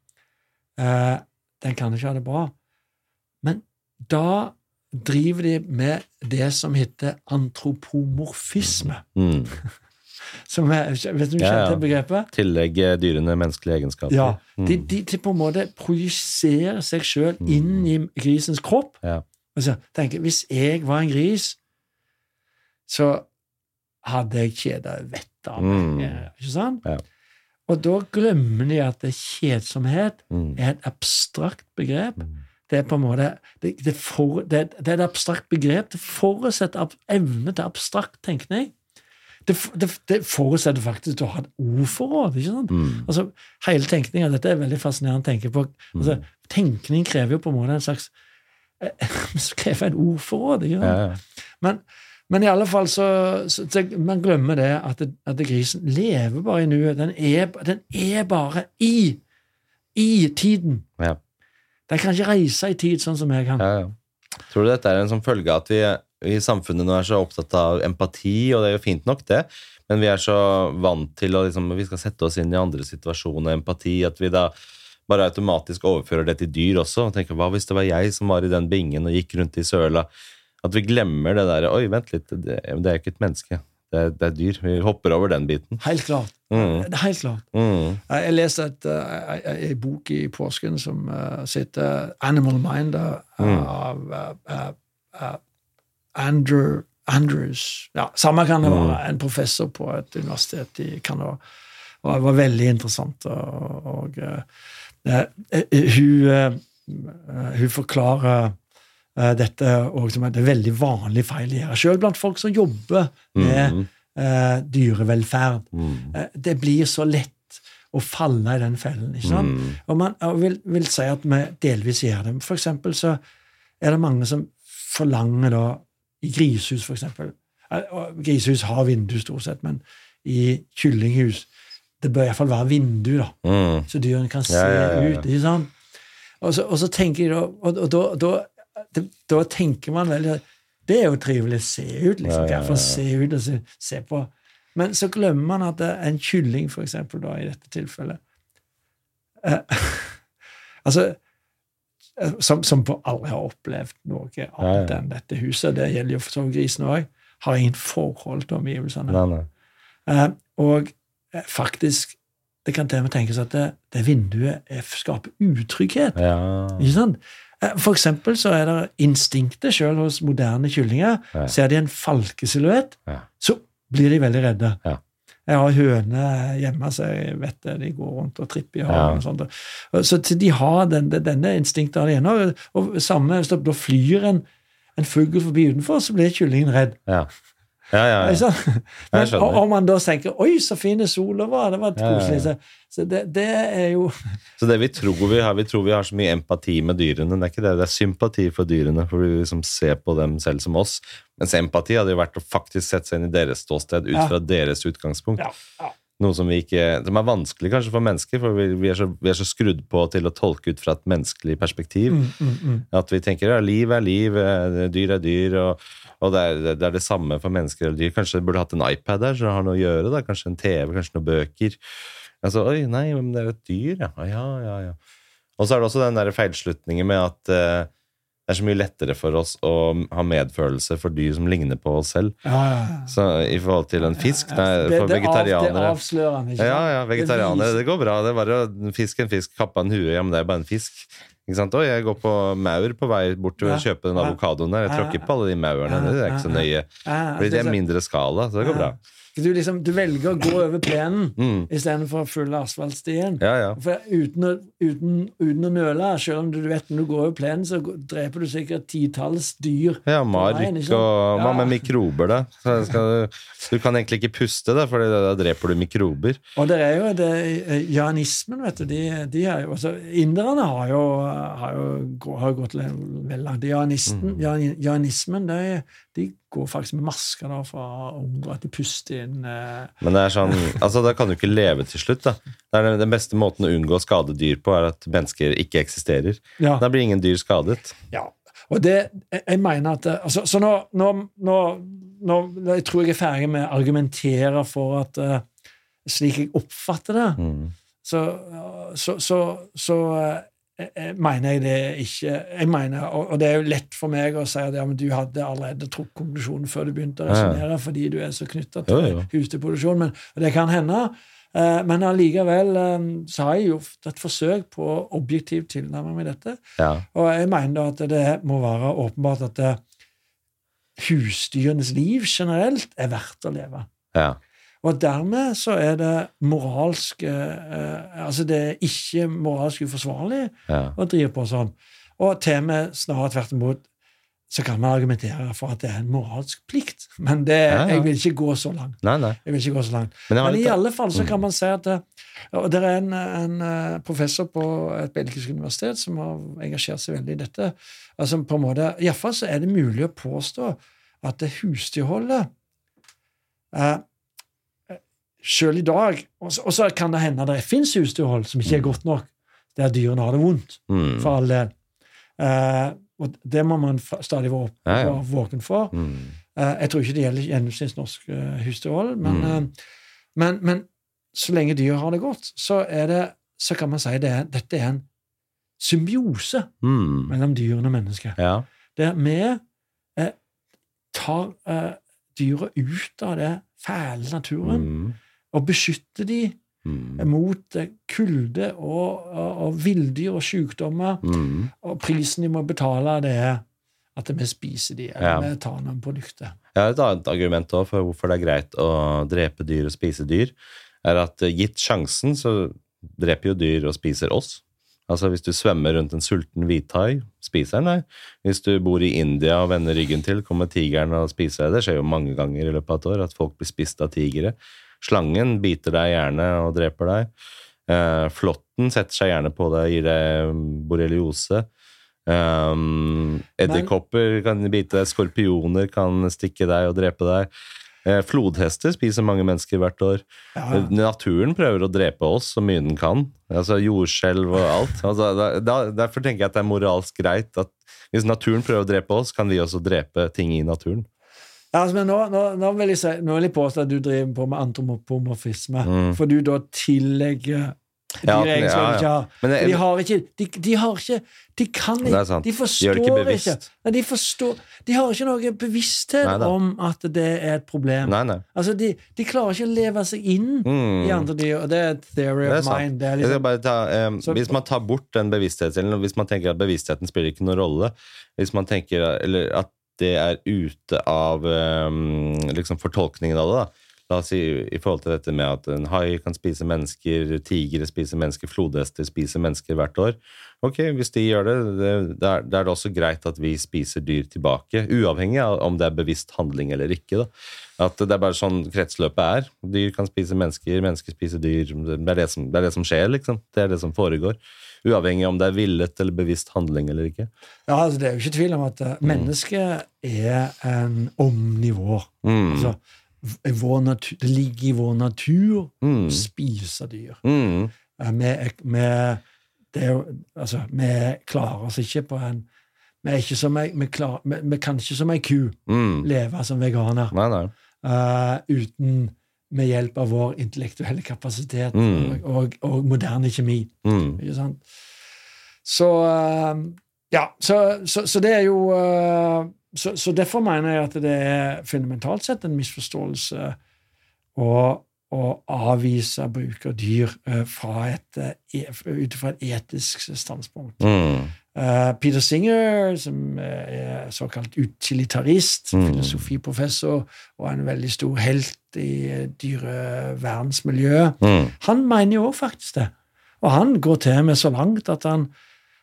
Eh, den kan ikke ha det bra. Men da driver de med det som heter antropomorfisme. Mm. Som er, vet du Ja, kjenner ja. til begrepet? Tillegge dyrene menneskelige egenskaper. Ja. Mm. De, de, de på en måte projiserer seg sjøl inn i grisens kropp. Ja. Altså, tenker, hvis jeg var en gris, så hadde jeg kjeda vettet av meg. Mm. eh, Ikke sant? Ja. Og da glemmer de at kjedsomhet Mm. er et abstrakt begrep. Mm. Det er på en måte det, det, for, det, det er et abstrakt begrep. Det forutsetter evne til abstrakt tenkning. Det, det, det forutsetter faktisk å ha et ordforråd. ikke sant? Mm. Altså, Hele tenkninga Dette er veldig fascinerende å tenke på. Altså, Tenkning krever jo på en måte en slags eh, krever et ordforråd. ikke sant? Ja, ja. Men, men i alle fall så, så, så Man glemmer det at, det, at det grisen lever bare i nuet. Den den er bare i i tiden. Ja. Den kan ikke reise i tid sånn som jeg kan. Ja, ja. Tror du dette er en sånn følge av at vi i samfunnet nå er så opptatt av empati, og det er jo fint nok, det, men vi er så vant til å liksom, vi skal sette oss inn i andre situasjoner, empati, at vi da bare automatisk overfører det til dyr også, og tenker hva hvis det var jeg som var i den bingen og gikk rundt i søla? At vi glemmer det der Oi, vent litt, det, det er ikke et menneske. Det er, det er dyr. Vi hopper over den biten. Helt klart. Mm. Det helt klart. Mm. Jeg leste eh, ei- bok i påsken som uh, heter Animal Mind Mm. av uh, uh, Andrew Andrews. Ja, Samme kan det Mm. være. En professor på et universitet i Canada. Og det var veldig interessant. Og, og uh, hun, uh, hun forklarer uh, dette og som er det veldig vanlig feil å gjøre, selv blant folk som jobber med Mm. dyrevelferd. Mm. Det blir så lett å falle i den fellen. ikke sant? Mm. Og man og vil, vil si at vi delvis gjør det. For eksempel så er det mange som forlanger da I grisehus, eksempel. eh, Grisehus har vindu stort sett, men i kyllinghus det bør iallfall være vindu, da, Mm. så dyrene kan se Ja, ja, ja, ut. ikke sant? Og så, og så tenker de Og, og da, da, da, da tenker man veldig Det er jo trivelig å se ut, liksom. Iallfall se ut og se, se på. Men så glemmer man at en kylling, for eksempel, da, i dette tilfellet eh, Altså som, som aldri har opplevd noe annet enn dette huset. Det gjelder jo for så vidt grisen òg. Har ingen forhold til omgivelsene. Nei, nei. Eh, og eh, faktisk Det kan til og med tenkes at det, det vinduet er, skaper utrygghet. Ja. Ikke sant? Eh, For eksempel så er det instinktet selv hos moderne kyllinger. Ja. Ser de en falkesilhuett, Ja. så blir de veldig redde. Ja. Jeg har høner hjemme, så jeg vet det. De går rundt og tripper i Ja. og sånt. Så de har den, denne instinktet alene. Og- Og samme hvis det da flyr en, en fugl forbi utenfor, så blir kyllingen redd. Ja. Ja, ja, ja. Men og, og- man da tenker 'oi, så fine soler var', det var ja. koselig. Så, så det, det er jo Så det vi tror vi har, vi tror vi har så mye empati med dyrene. Det er ikke det, det er sympati for dyrene, for vi liksom ser på dem selv som oss. Mens empati hadde jo vært å faktisk sette seg inn i deres ståsted ut fra deres utgangspunkt. ja, ja. Noe som, vi ikke, som er vanskelig kanskje for mennesker, for vi, vi, er så, vi er så skrudd på til å tolke ut fra et menneskelig perspektiv. Mm, mm, mm. At vi tenker ja, liv er liv, eh, dyr er dyr, og, og det, er, det er det samme for mennesker eller dyr. Kanskje burde hatt en iPad der, så det har noe å gjøre. da, Kanskje en TV, kanskje noen bøker. Altså, Oi, nei, men det er et dyr, ja. Ja, ja, ja. Og så er det også den der feilslutningen med at, eh, det er så mye lettere for oss å ha medfølelse for dyr som ligner på oss selv. Ja, ja, ja. Så i forhold til en fisk nei, det, For det, vegetarianere det avslører han, ikke Ja, ja, vegetarianere, det går bra. Det er bare å fiske en fisk, kappe en hue. Ja, men det er bare en fisk. Ikke sant? Og jeg går på maur på vei bort til å kjøpe den avokadoen der. Jeg tråkker på alle de maurene. Det er ikke så nøye. Fordi det er mindre skala, så det går bra. Du, liksom, du velger å gå over plenen Mm. istedenfor å følge asfaltstien. Ja, ja. For uten å, uten, uten å nøle, selv om du vet når du går over plenen, så dreper du sikkert titalls dyr. Ja, mark veien, og Hva Ja. med mikrober, da? Så skal, du kan egentlig ikke puste, da, for da dreper du mikrober. Og det er jo det Janismen, vet du. De, de er jo, altså, inderne har jo, har jo har gått le- vel langt. Janisten, Mm. jan, janismen de, de går faktisk med masker da, for å unngå at de puster inn eh, Men det er sånn, altså da kan du ikke leve til slutt. da. Det er den, den beste måten å unngå å skade dyr på, er at mennesker ikke eksisterer. ja. Da blir ingen dyr skadet. Ja, og det, jeg, mener at altså, Så nå, nå, nå, nå Jeg tror jeg er ferdig med å argumentere for at uh, Slik jeg oppfatter det, Mm. så, så, så, så eh, eh, mener jeg det ikke jeg mener, og, det er jo lett for meg å si at ja, men du hadde allerede trukket konklusjonen før du begynte å resonnere, fordi du er så knytta til jo. husdyrproduksjon. Men, og det kan hende. eh, Men allikevel eh, så har jeg gjort et forsøk på objektiv tilnærming med dette. Ja. Og jeg mener da at det må være åpenbart at husdyrenes liv generelt er verdt å leve. ja. Og dermed så er det moralsk eh, Altså det er ikke moralsk uforsvarlig ja. å drive på sånn. Og til og med snarere tvert imot så kan man argumentere for at det er en moralsk plikt. Men det, Ja, ja. jeg vil ikke gå så langt. Nei, nei. Jeg vil ikke gå så langt. Men Men i alle fall så Mm. kan man si at det, og det er en, en eh, professor på et belgisk universitet som har engasjert seg veldig i dette. altså på en måte, Iallfall så er det mulig å påstå at det husdyrholdet eh, Selv i dag Og så kan det hende det fins husdyrhold som ikke er godt nok, der dyrene har det vondt, Mm. for all del. Eh, og det må man stadig være opp- Ja, ja. være våken for. Mm. Eh, Jeg tror ikke det gjelder gjennomsnittsnorsk uh, husdyrhold, men, Mm. eh, men, men så lenge dyr har det godt, så, er det, så kan man si det er, dette er en symbiose Mm. mellom dyrene og mennesket. Ja. Der vi eh, tar eh, dyra ut av det fæle naturen Mm. Og beskytte de Mm. mot eh, kulde og, og, og villdyr og sykdommer. Mm. Og prisen de må betale, det er at vi spiser de, eller Ja. vi tar noen produkter. Jeg har et annet argument for hvorfor det er greit å drepe dyr og spise dyr. er at eh, Gitt sjansen, så dreper jo dyr og spiser oss. Altså Hvis du svømmer rundt en sulten hvithai, spiser den deg. Hvis du bor i India og vender ryggen til, kommer tigeren og spiser deg. Det skjer jo mange ganger i løpet av et år at folk blir spist av tigre. Slangen biter deg gjerne og dreper deg. Eh, flåtten setter seg gjerne på deg og gir deg borreliose. Um, Edderkopper kan bite deg, skorpioner kan stikke deg og drepe deg. Eh, flodhester spiser mange mennesker hvert år. Ja, Naturen prøver å drepe oss så mye den kan. Altså Jordskjelv og alt. Altså, da, derfor tenker jeg at det er moralsk greit at hvis naturen prøver å drepe oss, kan vi også drepe ting i naturen. Altså, men nå, nå, nå, vil jeg si, nå vil jeg påstå at du driver på med antropomorfisme, Mm. for du da tillegger Ja, dyr ja, ja, ikke har. Men For De har ikke De, de har ikke De kan ikke. De de forstår de ikke ikke. Nei, de, forstår, de har ikke noe bevissthet Nei om at det er et problem. Nei. Altså, de, de klarer ikke å leve seg inn Mm. i andre dyr, og det er theory Det er of mind. Det liksom, ta, um, Så- hvis man tar bort den bevissthetsdelen, hvis man tenker at bevisstheten spiller ikke noen rolle, hvis man tenker eller at det er ute av eh, liksom fortolkningen av det, da. La oss si i forhold til dette med at en hai kan spise mennesker, tigre spiser mennesker, flodhester spiser mennesker hvert år. Ok, hvis de gjør det, det er det også greit at vi spiser dyr tilbake, uavhengig av om det er bevisst handling eller ikke. da. At det er bare sånn kretsløpet er. Dyr kan spise mennesker, mennesker spiser dyr. Det er det som, det er det som skjer, liksom. Det er det som foregår. Uavhengig om det er villet eller bevisst handling eller ikke. ja, altså, det er jo ikke tvil om at uh, mennesket er en omnivå. Mm. Altså, vår natur, det ligger i vår natur Mm. å spise dyr. Mm. Uh, Vi, vi, jo, altså, vi klarer oss ikke på en Vi, er ikke som ei, vi, klarer, vi, vi kan ikke som ei ku Mm. leve som veganer Nei, nei. Uh, uten med hjelp av vår intellektuelle kapasitet Mm. og, og, og moderne kjemi. Mm. Ikke sant? Så, eh, Ja, så, så, så det er jo eh, så, så derfor mener jeg at det er fundamentalt sett en misforståelse å, å avvise bruk av dyr eh, e- ut fra et etisk standpunkt. Mm. Peter Singer, som er såkalt utilitarist, Mm. filosofiprofessor og en veldig stor helt i dyrevernsmiljøet, Mm. han mener jo òg faktisk det. Og han går til med så langt at han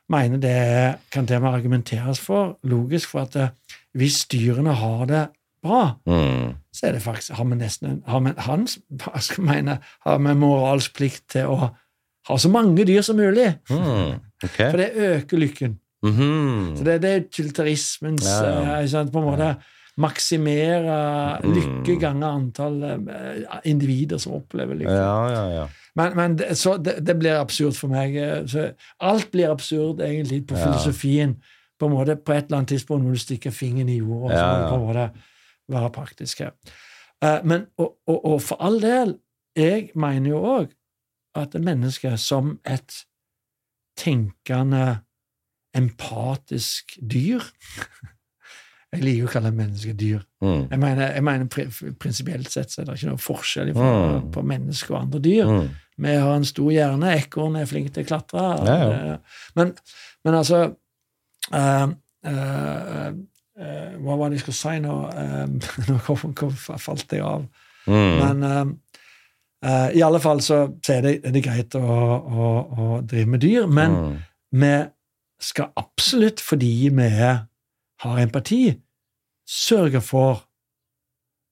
mener det kan til og med argumenteres for, logisk, for at eh, hvis dyrene har det bra, Mm. så er det faktisk, har vi nesten har vi, han hva skal jeg mene, har vi moralsk plikt til å ha så mange dyr som mulig. Mm. Okay. For det øker lykken. Mhm. Så det, det er utilitarismens Ja, ja. eh, på en måte maksimere Mm. lykke ganger antall eh, individer som opplever lykke. Ja, ja, ja. Men, men det, så det, det blir absurd for meg. eh, Så alt blir absurd egentlig på filosofien. På en måte på et eller annet tidspunkt når du stikker fingeren i jorda. og så må du ja. på en måte være praktisk her. Eh, Men, og, og, og for all del, jeg mener jo òg at mennesket som et tenkende, empatisk dyr Jeg liker å kalle mennesker dyr. Mm. Jeg mener, jeg mener pr prinsipielt sett så er det ikke noe forskjell på, Mm. på mennesker og andre dyr. Mm. Vi har en stor hjerne. Ekorn er flink til å klatre. Ja, ja. Eh, Men, men altså uh, uh, uh, Hva var det jeg skulle si nå? Nå kom, kom, falt jeg av. Mm. Men i alle fall så, så er, det, er det greit å, å, å drive med dyr. Men Mm. vi skal absolutt, fordi vi har empati, sørge for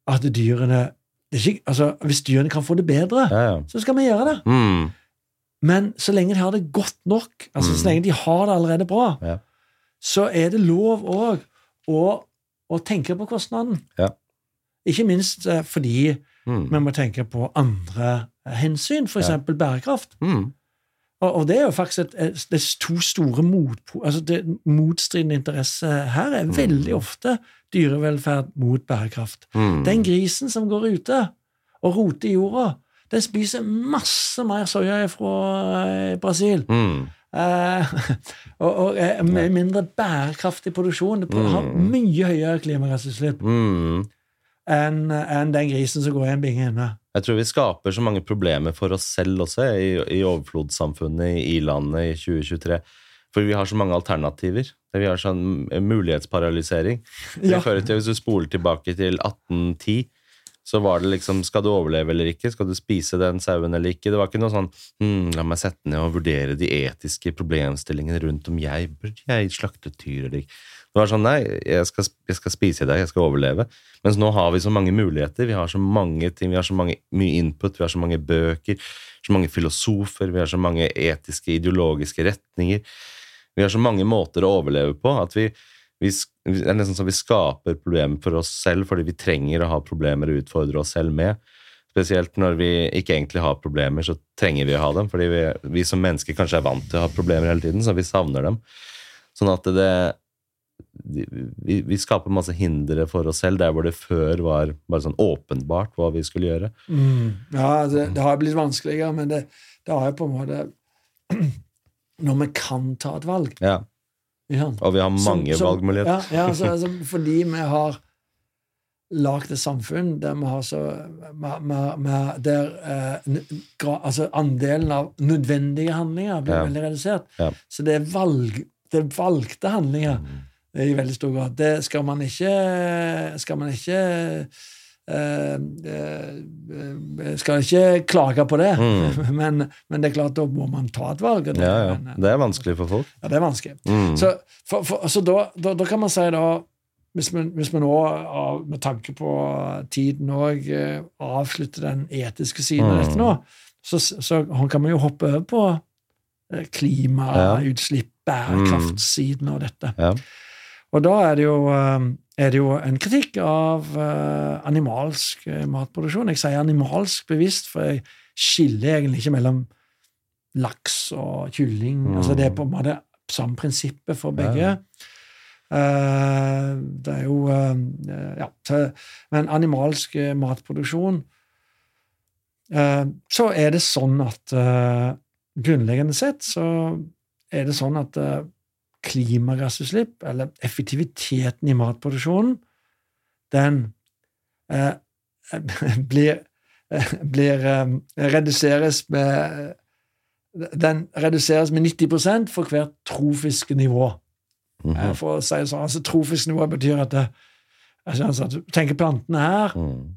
at dyrene ikke, altså, Hvis dyrene kan få det bedre, Ja, ja. så skal vi gjøre det. Mm. Men så lenge de har det godt nok, altså så Mm. lenge de har det allerede bra, Ja. så er det lov òg å, å tenke på kostnaden. Ja. Ikke minst eh, fordi Mm. vi må tenke på andre eh, hensyn, f.eks. Ja. bærekraft. Mm. Og, og det er jo faktisk et, et, det er to store mot, altså det, motstridende interesser her er veldig ofte dyrevelferd mot bærekraft. Mm. Den grisen som går ute og roter i jorda, den spiser masse mer soya fra eh, Brasil. Mm. Eh, og, og er med mindre bærekraftig produksjon. Det har Mm. mye høyere klimagassutslipp Mm. enn en den grisen som går i en binge inne. Jeg tror vi skaper så mange problemer for oss selv også i, i overflodssamfunnet, i-landet i 2023. For vi har så mange alternativer. Vi har sånn mulighetsparalysering. Det Ja. fører til, Hvis du spoler tilbake til 1810, så var det liksom Skal du overleve eller ikke? Skal du spise den sauen eller ikke? Det var ikke noe sånn hm, La meg sette ned og vurdere de etiske problemstillingene rundt om jeg burde jeg slakte et dyr eller ikke. Det var sånn Nei, jeg skal, jeg skal spise i dag, jeg skal overleve. Mens nå har vi så mange muligheter. Vi har så mange ting, vi har så mange, mye input, vi har så mange bøker, så mange filosofer, vi har så mange etiske, ideologiske retninger. Vi har så mange måter å overleve på at vi, vi, det er nesten så vi skaper problemer for oss selv fordi vi trenger å ha problemer å utfordre oss selv med. Spesielt når vi ikke egentlig har problemer, så trenger vi å ha dem. Fordi vi, vi som mennesker kanskje er vant til å ha problemer hele tiden, så vi savner dem. Sånn at det vi, vi skaper masse hindre for oss selv der hvor det før var bare sånn åpenbart hva vi skulle gjøre. Mm. Ja, det, det har blitt vanskeligere, men det, det har jo på en måte Når vi kan ta et valg Ja, ja. Og vi har mange Som- som- valgmuligheter. Ja, ja så, altså, fordi vi har lagd et samfunn der vi har så med, med, Der eh, gra, altså andelen av nødvendige handlinger blir veldig redusert. Så det er, valg, det er valgte handlinger Mm. i veldig stor grad. Det skal man ikke Skal man ikke eh, eh, Skal ikke klage på det, Mm. men, men det er klart da må man ta et valg. Det, Ja, ja. men, Det er vanskelig for folk. ja, det er vanskelig. Mm. Så, for, for, så da, da, da kan man si da hvis vi, hvis vi nå, av- med tanke på tiden òg, avslutter den etiske siden av Mm. dette nå, så, så kan vi jo hoppe over på eh, klimautslipp, bærekraftsiden av dette. Ja. Og da er det jo, eh, er det jo en kritikk av uh, animalsk eh, matproduksjon. Jeg sier animalsk bevisst, for jeg skiller egentlig ikke mellom laks og kylling. Mm. Altså Det er på en måte samme prinsippet for begge. Ja. Uh, det er jo Ja. Men animalsk matproduksjon Så er det sånn at grunnleggende sett så er det sånn at klimagassutslipp, eller effektiviteten i matproduksjonen, den eh, blir, eh, blir eh, reduseres med Den reduseres med 90% for hvert trofiske nivå. Mm -hmm. For å si det sånn, altså Trofisk nivå betyr at det, altså, altså, du tenker plantene her Mm.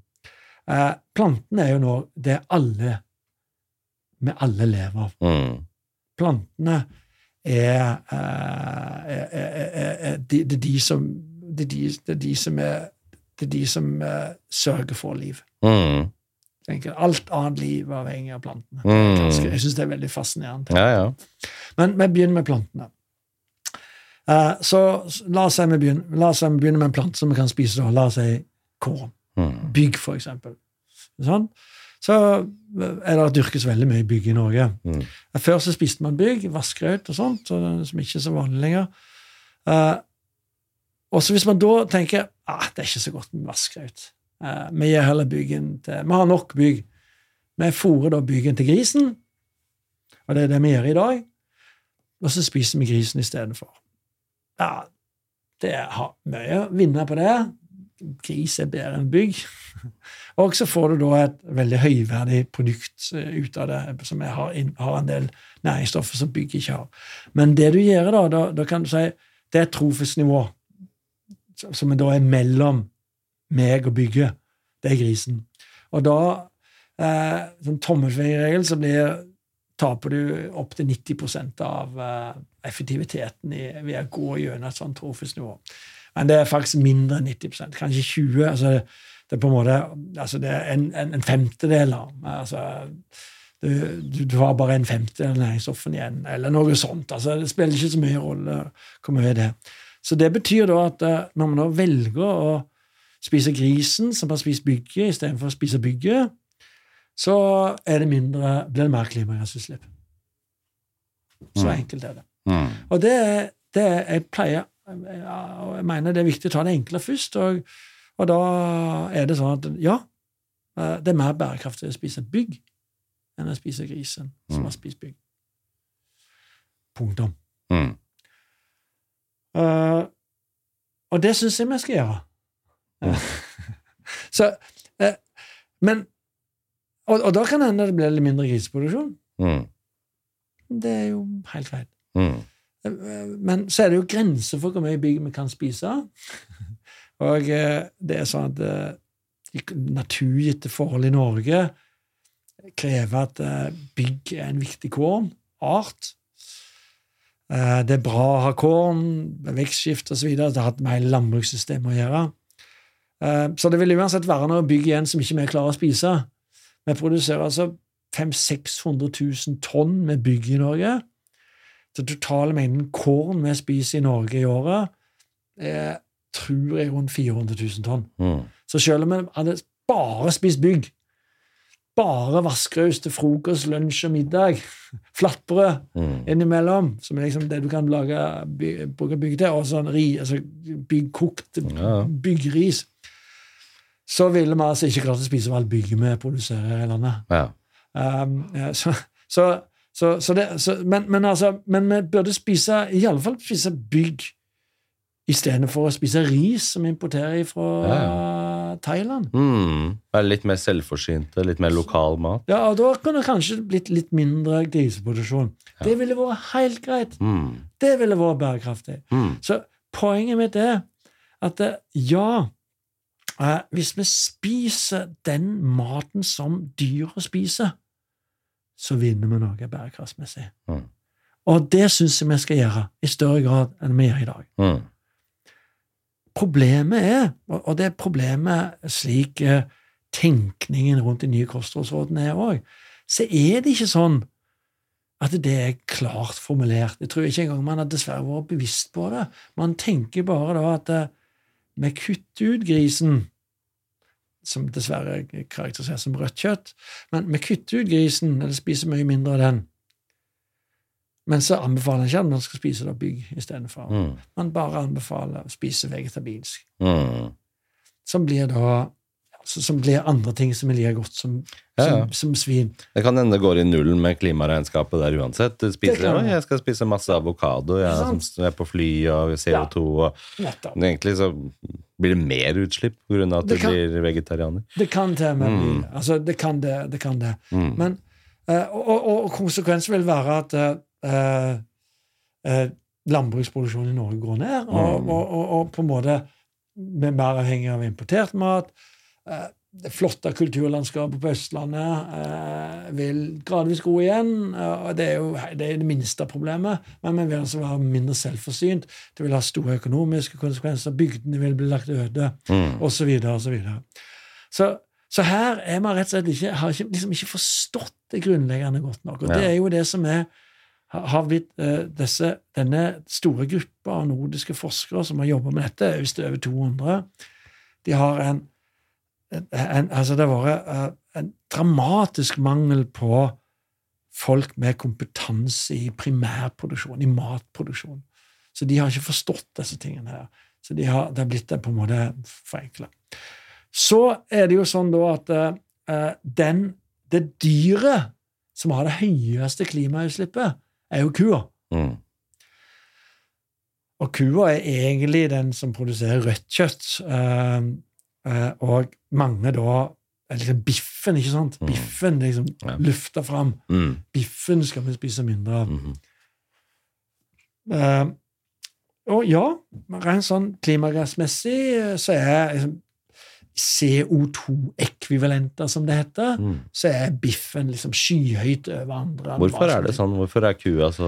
eh, Plantene er jo nå det alle med alle lever av. Mm. Plantene er, eh, er, er, er, de, det er de som det er de, som det de som eh, sørger for liv. Mm. Alt annet liv er avhengig av plantene. Mm. Jeg syns det er veldig fascinerende. Ja, ja. Men vi begynner med plantene. Uh, så så la oss si vi begynner, la oss si vi begynner med en plante som vi kan spise. da. La oss si korn. Mm. Bygg, for eksempel. Sånn. Så er det dyrkes veldig mye bygg i Norge. Mm. Før så spiste man bygg, vaskeaut og sånt, så, som ikke er så vanlig lenger. Uh, og så hvis man da tenker ah, det er ikke så godt med vaskeaut uh, Vi gir heller byggen til Vi har nok bygg. Vi fôrer da byggen til grisen, og det er det vi gjør i dag. Og så spiser vi grisen istedenfor. Ja, det har mye å vinne på det. Gris er bedre enn bygg. Og så får du da et veldig høyverdig produkt eh, ut av det, som har, en del næringsstoffer som bygg ikke har. Men det du gjør da, da, da kan du si det er et trofisk nivå, som da er mellom meg og bygget. Det er grisen. Og da, eh, som tommelfingerregel, så blir, taper du opptil 90 av eh, effektiviteten i, ved å gå gjennom et sånt trofisk nivå. Men det er faktisk mindre enn 90% kanskje 20 altså Det er på en måte altså det er en, en, en femtedel. av Altså, du, du, har bare en femtedel av næringsstoffene igjen, eller noe sånt. altså Det spiller ikke så mye rolle hvor mye det er. Så det betyr da at eh, når man da velger å spise grisen som har spist bygget, istedenfor å spise bygget, så er det mindre, blir det mer klimagassutslipp. Så Mm. enkelt er det. Mm. Og det, det jeg pleier og Jeg mener det er viktig å ta det enkle først, og, og da er det sånn at ja, eh, det er mer bærekraftig å spise bygg enn å spise grisen som Mm. har spist bygg. Punktum. Mm. Uh, og det syns jeg vi skal gjøre. Mm. Så, uh, men og, og da kan det hende det blir litt mindre griseproduksjon. Mm. Det er jo helt feil. Mm. Eh, Men så er det jo grenser for hvor mye bygg vi kan spise. Og eh, det er sånn at eh, naturgitte forhold i Norge krever at eh, bygg er en viktig kornart. art. Det er bra å ha korn, vekstskift osv. Det har hatt med hele landbrukssystemet å gjøre. Så det vil uansett være noe bygg igjen som ikke vi klarer å spise. Vi produserer altså 500 000-600 000 tonn med bygg i Norge. Den totale mengden korn vi spiser i Norge i året, er, tror jeg rundt 400 000 tonn. Mm. Så selv om vi hadde bare spist bygg, bare vaskeraus til frokost, lunsj og middag, flatbrød Mm. innimellom, som er liksom det du kan lage, by, bruke bygg til, og sånn ri, altså byggkokt Ja. byggris, så ville vi altså ikke klart å spise opp alt bygget vi produserer i landet. Ja. Um, så, så, så, så det, men, men, altså, men vi burde spise i alle fall spise bygg istedenfor å spise ris som vi importerer fra Thailand. Mm. Være litt mer selvforsynte, litt mer lokal mat. Ja, og Da kunne det kanskje blitt litt mindre griseproduksjon. Det ville vært helt greit. Mm. Det ville vært bærekraftig. Mm. Så poenget mitt er at eh, ja, eh, hvis vi spiser den maten som dyra spiser, så vinner vi noe bærekraftsmessig. Mm. Og det syns jeg vi skal gjøre i større grad enn vi gjør i dag. Problemet er, og og det er problemet slik eh, tenkningen rundt de nye kostholdsrådene er òg, så er det ikke sånn at det er klart formulert. Jeg tror ikke engang man har dessverre vært bevisst på det. Man tenker bare da at eh, vi kutter ut grisen, som dessverre karakteriseres som rødt kjøtt, men vi kutter ut grisen, eller spiser mye mindre av den. Men så anbefaler jeg ikke at man skal spise da bygg istedenfor. Mm. Man bare anbefaler å spise vegetabilsk Mm. som blir da så- som blir andre ting som er like godt som, Ja, ja. som, som svin. Det kan hende det går i nullen med klimaregnskapet der uansett. Du spiser, Det det. «Oi, jeg skal spise masse avokado jeg, som er på fly og CO2. Og, men egentlig så blir det mer utslipp pga. at Det du kan- blir vegetarianer. Det kan til og med bli Mm. Altså, det kan det. det, kan det. Mm. Men, eh, og, og, og konsekvensen vil være at eh, eh, landbruksproduksjonen i Norge går ned, og, Mm. og, og, og på en måte vi er mer avhengig av importert mat. Eh, det flotte kulturlandskapet på Østlandet eh, vil gradvis gro igjen. og Det er jo det, er det minste problemet, men vi vil altså være mindre selvforsynt. Det vil ha store økonomiske konsekvenser. Bygdene vil bli lagt øde Mm. videre og så. Så, her er man rett og slett ikke, har ikke, liksom ikke forstått det grunnleggende godt nok. Og det er jo det som er, har vi eh, disse, denne store gruppa av nordiske forskere som har jobba med dette, hvis det er over 200, de har en, en, altså Det har vært eh, en dramatisk mangel på folk med kompetanse i primærproduksjon, i matproduksjon. Så de har ikke forstått disse tingene her. Så de har, det har blitt det på en måte forenkla. Så er det jo sånn da at eh, den, det dyret som har det høyeste klimautslippet, er jo kua. Mm. Og kua er egentlig den som produserer rødt kjøtt. eh, eh, og mange da er liksom Biffen, ikke sant? Mm. Biffen liksom Ja. løfta fram. Mm. Biffen skal vi spise mindre av. Mhm. Eh, og ja, rent sånn klimagassmessig eh, så er liksom CO2-ekvivalenter, som det heter, Mm. så er biffen liksom skyhøyt over andre. Hvorfor er det sånn? Hvorfor er kua så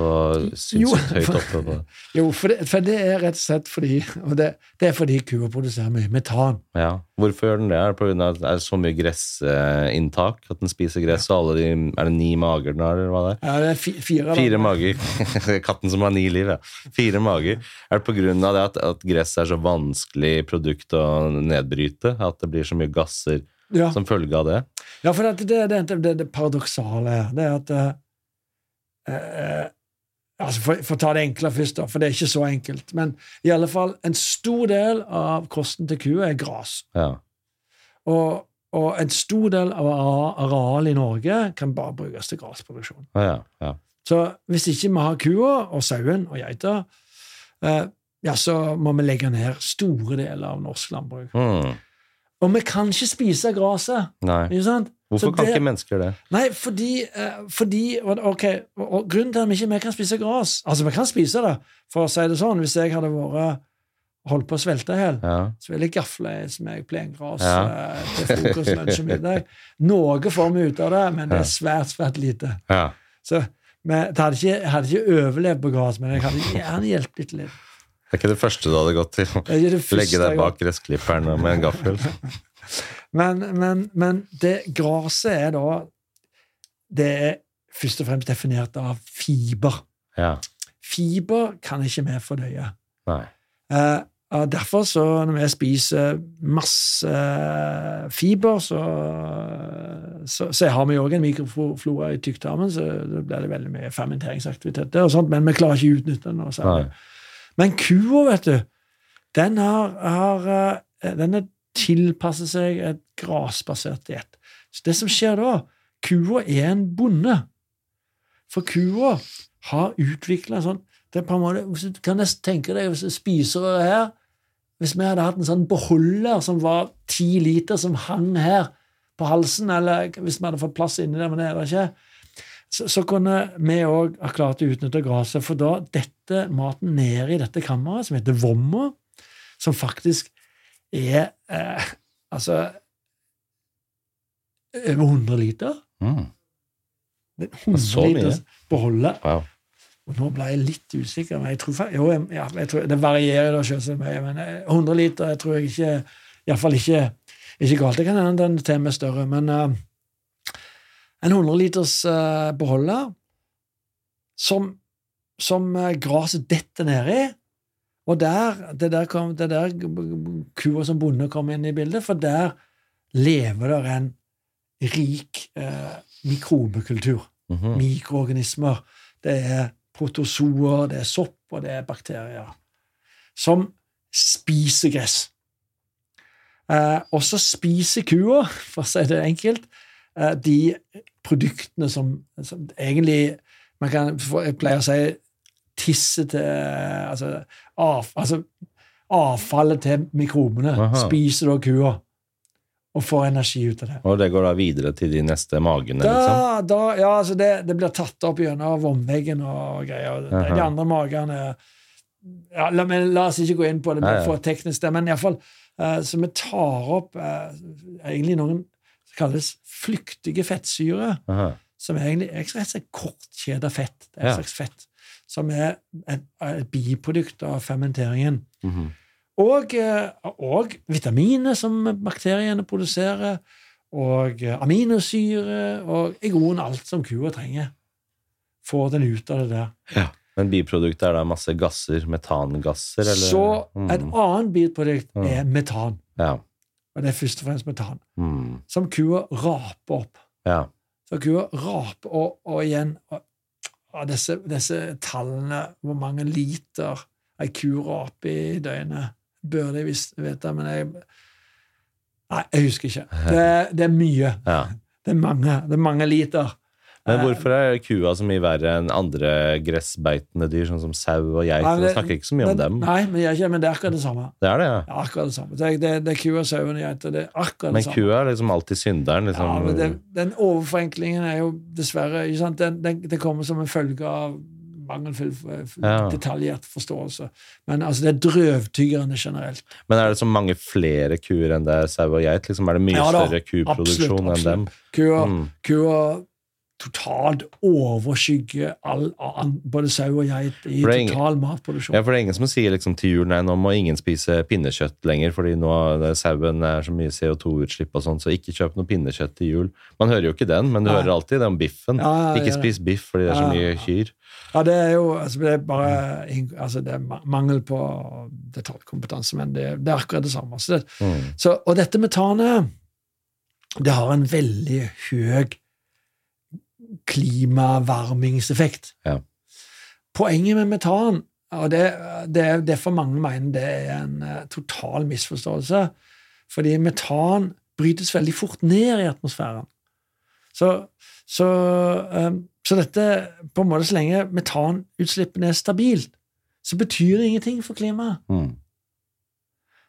synssykt sinnssykt høyt oppe på Jo, for det, for det er rett og slett fordi og det, det er fordi kua produserer mye metan. Ja. Hvorfor gjør den det? Er det av at det er så mye gressinntak? At den spiser gress, og alle de Er det ni mager den har, eller hva det er? Ja, det er fi, fire. Fire mager. Katten som har ni liv, ja. Fire mager. Er det av det at, at gress er så vanskelig produkt å nedbryte? At det blir så mye gasser Ja, som følge av det? ja for det, det, det, det, det paradoksale her, det er at eh, eh, altså for, for å ta det enkle først, da, for det er ikke så enkelt. Men i alle fall, en stor del av kosten til kua er gras. Ja. Og, og en stor del av arealet i Norge kan bare brukes til grasproduksjon. Ja, ja, ja. Så hvis ikke vi har kua og sauen og geita, eh, ja, så må vi legge ned store deler av norsk landbruk. Mm. Og vi kan ikke spise gresset. Ikke sant? Hvorfor Så kan det- ikke mennesker det? Nei, fordi, eh, fordi ok, og, Grunnen til at vi ikke kan spise gress Altså, vi kan spise det, for å si det sånn. Hvis jeg hadde vært holdt på å svelte i hjel, Ja. så ville jeg gafle i meg plengras Ja. eh, til frokost, lunsj og middag. Noe får vi ut av det, men det er svært, svært lite. ja. Så men, det hadde ikke, jeg hadde ikke overlevd på gress, men jeg hadde gjerne hjulpet litt. litt. Det er ikke det første du hadde gått til. Det det første Legge deg bak gressklipperen med en gaffel. Men, men, men det gresset er da Det er først og fremst definert av fiber. Ja. Fiber kan ikke vi fordøye. Nei. Eh, og derfor, så når vi spiser masse fiber, så, så, så har vi òg en mikroflora i tykktarmen, så da blir det veldig mye fermenteringsaktivitet og sånt, men vi klarer ikke å utnytte den. Nei. Men kua, vet du, den har, har eh, den er tilpasset seg et grasbasert diett. Så det som skjer da, kua er en bonde. For kua har utvikla sånn det er på en måte, hvis Du kan nesten tenke deg hvis du spiser det her Hvis vi hadde hatt en sånn beholder som var ti liter, som hang her på halsen, eller hvis vi hadde fått plass inni der, men det er det ikke, så, så kunne vi òg ha klart å utnytte gresset. For da dette maten ned i dette kammeret, som heter vomma, som faktisk er eh, altså over 100 liter. Mm. Er 100 Så mye? liters beholder. Wow. Og nå ble jeg litt usikker, men jeg tror, jo, jeg, ja, jeg tror det varierer da selvsagt mye. Men eh, 100 liter jeg tror jeg ikke Iallfall ikke, ikke galt. Det kan hende den til med større, men uh, en 100 liters uh, beholder som, som uh, gresset detter nedi. Og der, det der kom, det der kua som bonde kom inn i bildet, for der lever det en rik eh, mikrobekultur Mhm. mikroorganismer. Det er protozoer, det er sopp, og det er bakterier som spiser gress. Eh, og så spiser kua, for å si det enkelt, eh, de produktene som, som egentlig man kan, Jeg pleier å si tisse til altså, av, altså avfallet til mikrobene Aha. spiser da kua og får energi ut av det. Og det går da videre til de neste magene, liksom? Da, da, ja, altså det, det blir tatt opp gjennom vomveggen og greier. Aha. de andre magene ja, la, men la oss ikke gå inn på det, men for teknisk. der, Men iallfall uh, Så vi tar opp uh, egentlig noen som kalles flyktige fettsyrer, som som egentlig er rett og slett kortkjeda fett. Det er et Ja. slags fett som er et, et biprodukt av fermenteringen. Mhm. Og, eh, og vitaminer som bakteriene produserer, og eh, aminosyre, og i grunnen alt som kua trenger. Får den ut av det der. Ja. Men biproduktet er da masse gasser, metangasser, eller? Så Mm. et annet biprodukt Mm. er metan. Ja. Og det er først og fremst metan. Mm. Som kua raper opp. ja. Så kua raper, og, og igjen og, og disse, disse tallene, hvor mange liter ei ku raper i døgnet, burde jeg visst vite, men jeg Nei, jeg husker ikke. Det, det er mye. ja. Det er mange, det er mange liter. Men hvorfor er kua så mye verre enn andre gressbeitende dyr, sånn som sau og geit? Ja, det- snakker ikke så mye om dem. Nei, men, jeg, men det er akkurat det samme. Det er det, ja. Er akkurat det samme. Det det, det er kua, sauen og geita. Det er akkurat Men det samme. Men kua er liksom alltid synderen. Liksom. Ja, men det, Den overforenklingen er jo dessverre ikke sant? Den, den, Det kommer som en følge av mangelfull Ja. detaljert forståelse. Men altså, det er drøvtyggerne generelt. Men er det så mange flere kuer enn det er sau og geit? Liksom, er det mye Ja større kuproduksjon enn dem? Kua, Mm. kua totalt overskygge all, både sau og geit i total matproduksjon. Ja, for det er ingen som sier liksom til jul nei, nå må ingen spise pinnekjøtt lenger, fordi nå er sauen er så mye CO2-utslipp og sånn, så ikke kjøp noe pinnekjøtt til jul. Man hører jo ikke den, men du Nei. hører alltid det om biffen. Ja, ja, ikke spis biff fordi det er så mye kyr. Ja, det er jo altså, det er bare altså, det er mangel på detaljkompetanse, men det, det er akkurat det samme. Så Mm. så, og dette metanet, det har en veldig høy klimavarmingseffekt. Ja. Poenget med metan, og det, det er derfor mange mener det er en eh, total misforståelse, fordi metan brytes veldig fort ned i atmosfæren. Så, så, eh, så dette på en måte Så lenge metanutslippene er stabilt, så betyr det ingenting for klimaet. Mm.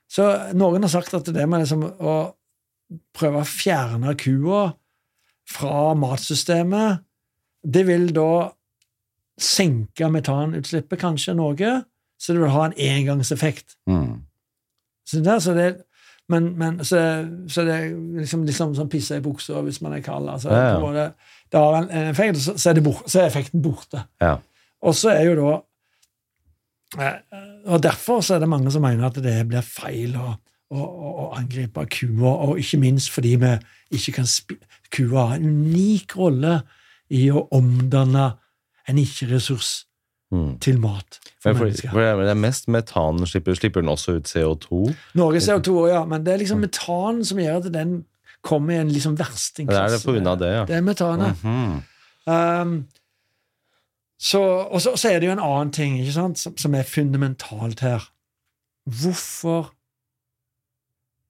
Så noen har sagt at det med liksom å prøve å fjerne kua fra matsystemet, det vil da senke metanutslippet kanskje noe, så det vil ha en engangseffekt. Mm. Så det, så det, men, men så, så det er liksom, liksom sånn pisse i buksa hvis man er kald. Altså, Ja, ja. måte, det har en, en effekt, så, så, er bort, så er effekten borte. Ja. Og så er jo da eh, Og derfor så er det mange som mener at det blir feil å, å, å, angripe kua, og ikke minst fordi vi ikke kan Kua har en unik rolle i å omdanne en ikke-ressurs Mm. til mat for for, for det er mest metanen, slipper. Slipper den også ut CO2? Norge CO2, ja, men det er liksom metan som gjør at den kommer i en liksom Det er det på grunn av det, ja. Det er metanet. Mhm. Um, så, og så, så er det jo en annen ting ikke sant, som, som er fundamentalt her. Hvorfor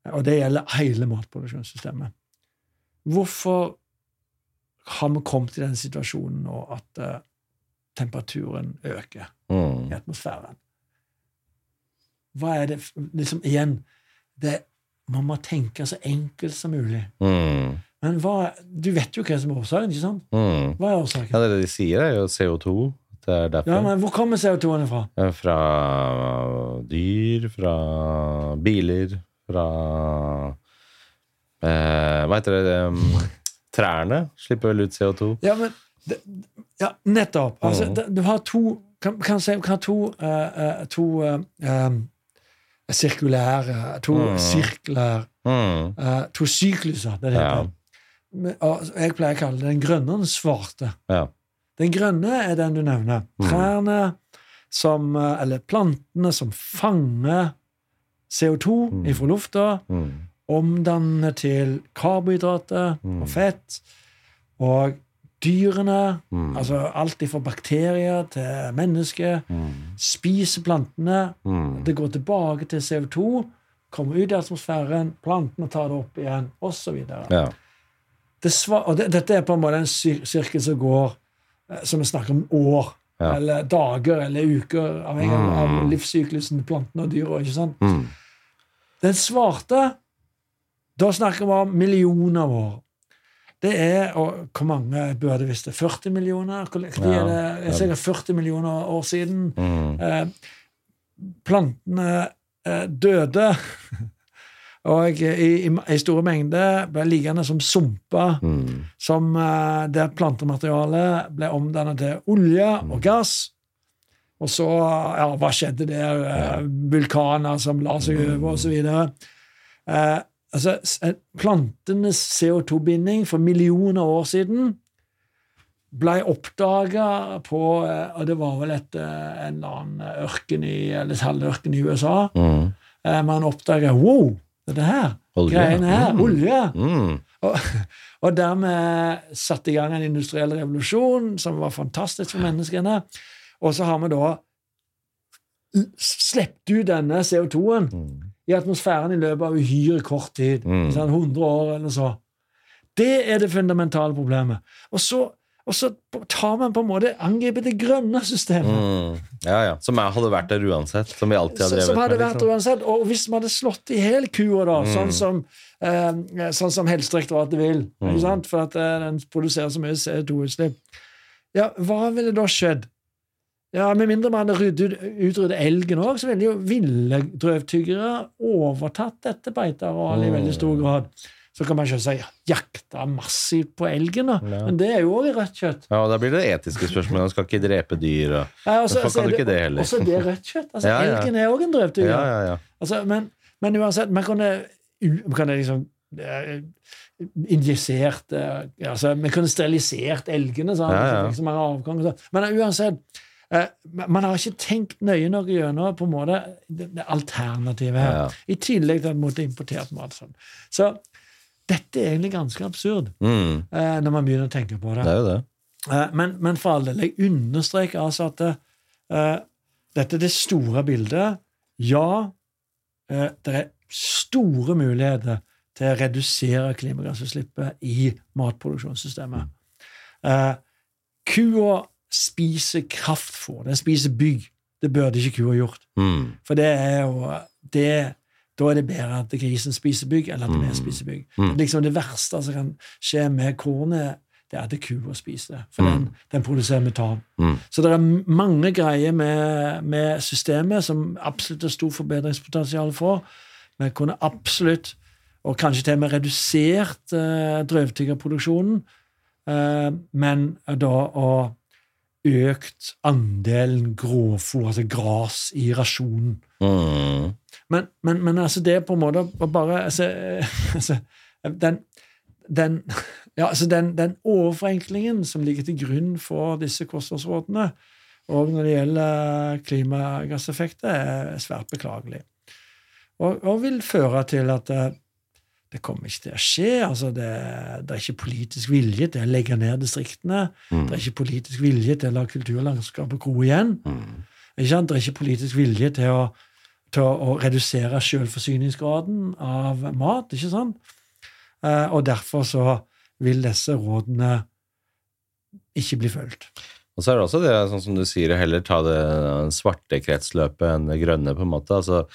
Og det gjelder hele matproduksjonssystemet. Hvorfor har vi kommet i den situasjonen nå at uh, temperaturen øker Mm. i atmosfæren? Hva er det liksom Igjen, det, man må tenke så enkelt som mulig. Mm. Men hva, du vet jo hva som er årsaken, ikke sant? Mm. Hva er årsaken? Ja, det det de sier, er jo CO2. Det er. Ja, men Hvor kommer CO2-en fra? Fra dyr, fra biler, fra eh, Hva heter det Trærne slipper vel ut CO2. Ja, men det, Ja, nettopp. Altså, Mhm. det- du har to kan, kan si, kan to, eh, to uh, sirkulære To mm. sirkler Mm. Uh, To sykluser, det heter. Ja. Og jeg pleier å kalle det den grønne og den svarte. Ja. Den grønne er den du nevner. Mhm. Trærne som Eller plantene som fanger CO2 mm. ifra lufta. Mm. Omdanne til karbohydrater Mm. og fett. Og dyrene, Mm. altså alt fra bakterier til mennesker, Mm. spiser plantene. Mm. Det går tilbake til CO2, kommer ut i atmosfæren, plantene tar det opp igjen, osv. Ja. Det og det, dette er på en måte en sirkel som går eh, som vi snakker om år, Ja. eller dager eller uker, avhengig av- av Mm. livssyklusen til plantene og dyra. Mm. Den svarte, da snakker vi om millioner av år. Det er og Hvor mange burde visst det? 40 millioner? Hvor hvor er det? Er sikkert 40 millioner år siden. Mm. Eh, plantene eh, døde. Og i, i, i store mengder ble liggende som sumper, Mm. som, eh, der plantematerialet ble omdannet til olje og gass. Og så, ja, hva skjedde der? Eh, Vulkaner som la seg over, osv. Eh, altså, eh, plantenes CO2-binding for millioner av år siden ble oppdaga på eh, Og det var vel et, eh, en eller annen ørken i, eller halvørken i USA. Mm. Man oppdaga Wow! Det her, Olje. greiene her, Mm. olje! Mm. Og, og dermed satte i gang en industriell revolusjon som var fantastisk for menneskene. Og så har vi da sluppet ut denne CO2-en Mm. I atmosfæren i løpet av uhyre kort tid. Mm. Sånn 100 år eller så. Det er det fundamentale problemet. Og så, og så tar man på en måte angriper det grønne systemet. Mm. Ja, ja. Som jeg hadde vært der uansett. Som vi alltid har drevet som hadde med. vært Liksom. uansett. Og hvis man hadde slått i hjel kua, da, Mm. sånn som, eh, sånn som Helsedirektoratet vil, Mm. sant? for at eh, den produserer så mye CO2-utslipp, ja, hva ville da skjedd? Ja, Med mindre man hadde utryddet elgen òg, så ville jo ville drøvtyggere overtatt dette beitearealet i Mm. veldig stor grad. Så kan man ikke si jakta massivt på elgen. Ja. men det er jo òg rødt kjøtt. Ja, og Da blir det etiske spørsmål. Man skal ikke drepe dyr. Og... Ja, og så- Hvorfor så er kan du ikke det heller? Og så er det rødt kjøtt. Altså, Ja, ja. Elgen er òg en drøvtygger. Ja, ja, ja. Altså, men, men uansett, man kunne, man kunne liksom eh, injisert eh, altså, Man kunne sterilisert elgene, ja. så mange avgang, sånn. men uansett Man har ikke tenkt nøye nok gjennom på en måte det, det alternativet her. Ja. I tillegg til at man måtte importert mat. Sånn. Så dette er egentlig ganske absurd Mm. eh, når man begynner å tenke på det. Det det. Eh, Men, men for all del, jeg understreker altså at eh, dette er det store bildet. Ja, eh, det er store muligheter til å redusere klimagassutslippet i matproduksjonssystemet. Eh, kua spiser kraftfôr, den spiser bygg. Det burde ikke kua gjort. Mm. For det er jo det, Da er det bedre at grisen spiser bygg, eller at vi Mm. spiser bygg. Mm. Liksom Det verste som kan skje med kornet, det er at kua spiser det. For Mm. den, den produserer metan. Mm. Så det er mange greier med, med systemet som absolutt er stor forbedringspotensial for. Vi kunne absolutt, og kanskje til og med redusert uh, drøvtyggerproduksjonen, uh, men da å økt andelen grovfôr, altså gras, i rasjonen. Mm. Men, men, men altså det er på en måte bare altså, altså, den, den, ja, altså den, den overforenklingen som ligger til grunn for disse kostholdsrådene, og når det gjelder klimagasseffekter, er svært beklagelig. Og, og vil føre til at eh, det kommer ikke til å skje. altså Det, det er ikke politisk vilje til å legge ned distriktene. Mm. Det er ikke politisk vilje til å la kulturlandskapet gro igjen. Mm. Det er ikke politisk vilje til å, til å redusere selvforsyningsgraden av mat. ikke sant? Eh, og derfor så vil disse rådene ikke bli fulgt. Og så er det også det, sånn som du sier, heller ta det svarte kretsløpet enn det grønne, på en måte. Altså,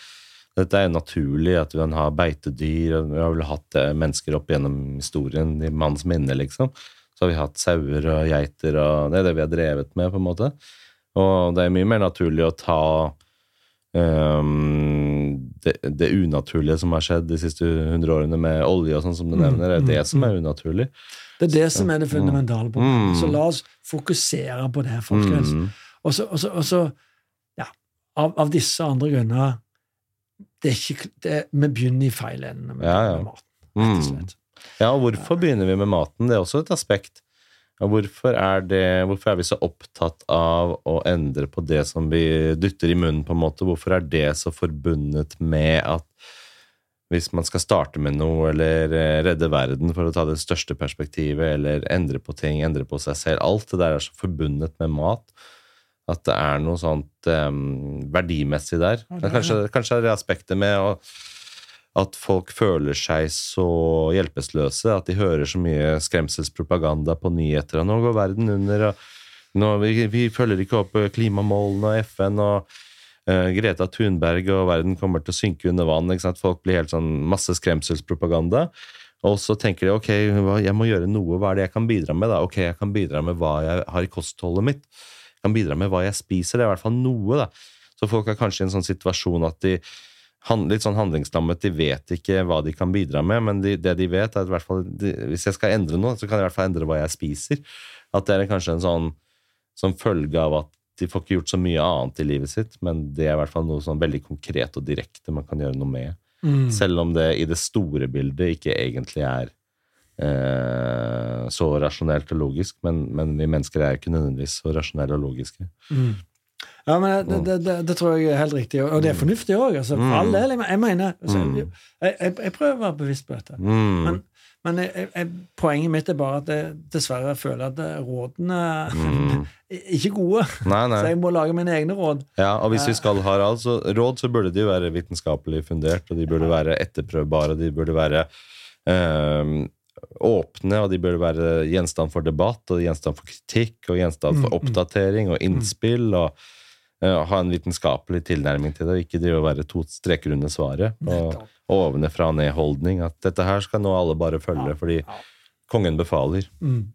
dette er jo naturlig at man har beitedyr, og vi har vel hatt eh, mennesker opp gjennom historien i manns minne, liksom. Så har vi hatt sauer og geiter, og det er det vi har drevet med, på en måte. Og det er mye mer naturlig å ta um, det, det unaturlige som har skjedd de siste hundre årene med olje og sånn som du Mm, nevner, det er mm, det som er mm. unaturlig. Det er det som er det fundamentale problemet. Mm. Så la oss fokusere på det, folkens. Mm. Og så ja, av, av disse andre grunner det er ikke, det, Vi begynner i feil ende med, Ja, ja. med maten, rett og Mm. Ja, og hvorfor begynner vi med maten? Det er også et aspekt. Hvorfor, er det, hvorfor er vi så opptatt av å endre på det som vi dytter i munnen, på en måte? Hvorfor er det så forbundet med at hvis man skal starte med noe, eller eh, redde verden for å ta det største perspektivet, eller endre på ting, endre på seg selv Alt det der er så forbundet med mat at det er noe sånt um, verdimessig der. Det er kanskje, kanskje er det aspektet med å at folk føler seg så hjelpeløse, at de hører så mye skremselspropaganda på nyheter. Og nå går verden under, og nå, vi, vi følger ikke opp klimamålene og FN, og uh, Greta Thunberg og verden kommer til å synke under vann. Folk blir helt sånn masse skremselspropaganda. Og så tenker de ok, jeg må gjøre noe, hva er det jeg kan bidra med? da? Ok, jeg kan bidra med hva jeg har i kostholdet mitt. Kan bidra med hva jeg spiser. Det er i hvert fall noe, da. Så folk er kanskje i en sånn situasjon at de litt sånn handlingslammet. De vet ikke hva de kan bidra med, men de, det de vet, er at hvert fall, de, hvis jeg skal endre noe, så kan jeg i hvert fall endre hva jeg spiser. At det er kanskje en sånn som følge av at de får ikke gjort så mye annet i livet sitt, men det er i hvert fall noe sånn veldig konkret og direkte man kan gjøre noe med. Mm. Selv om det i det store bildet ikke egentlig er eh, så rasjonelt og logisk. Men, men, vi mennesker er ikke nødvendigvis så rasjonelle og logiske. Mm. Ja, men det, det, det, det, tror jeg er helt riktig, og det er fornuftig òg. Altså, for all del. Jeg mener altså, mm. jeg, jeg, jeg, prøver å være bevisst på dette. Mm. Men, men jeg, poenget mitt er bare at jeg dessverre føler at rådene mm. ikke er gode. Nei, nei. Så jeg må lage mine egne råd. Ja, Og hvis vi skal ha altså, råd, så burde de jo være vitenskapelig fundert, og de burde være etterprøvbare, de burde være øh, åpne, og de bør være gjenstand for debatt og gjenstand for kritikk og gjenstand for mm, mm. oppdatering og innspill. og uh, ha en vitenskapelig tilnærming til det, og ikke drive å være to streker under svaret. Og, og ovenfra-ned-holdning. At dette her skal nå alle bare følge fordi ja. kongen befaler. Mm.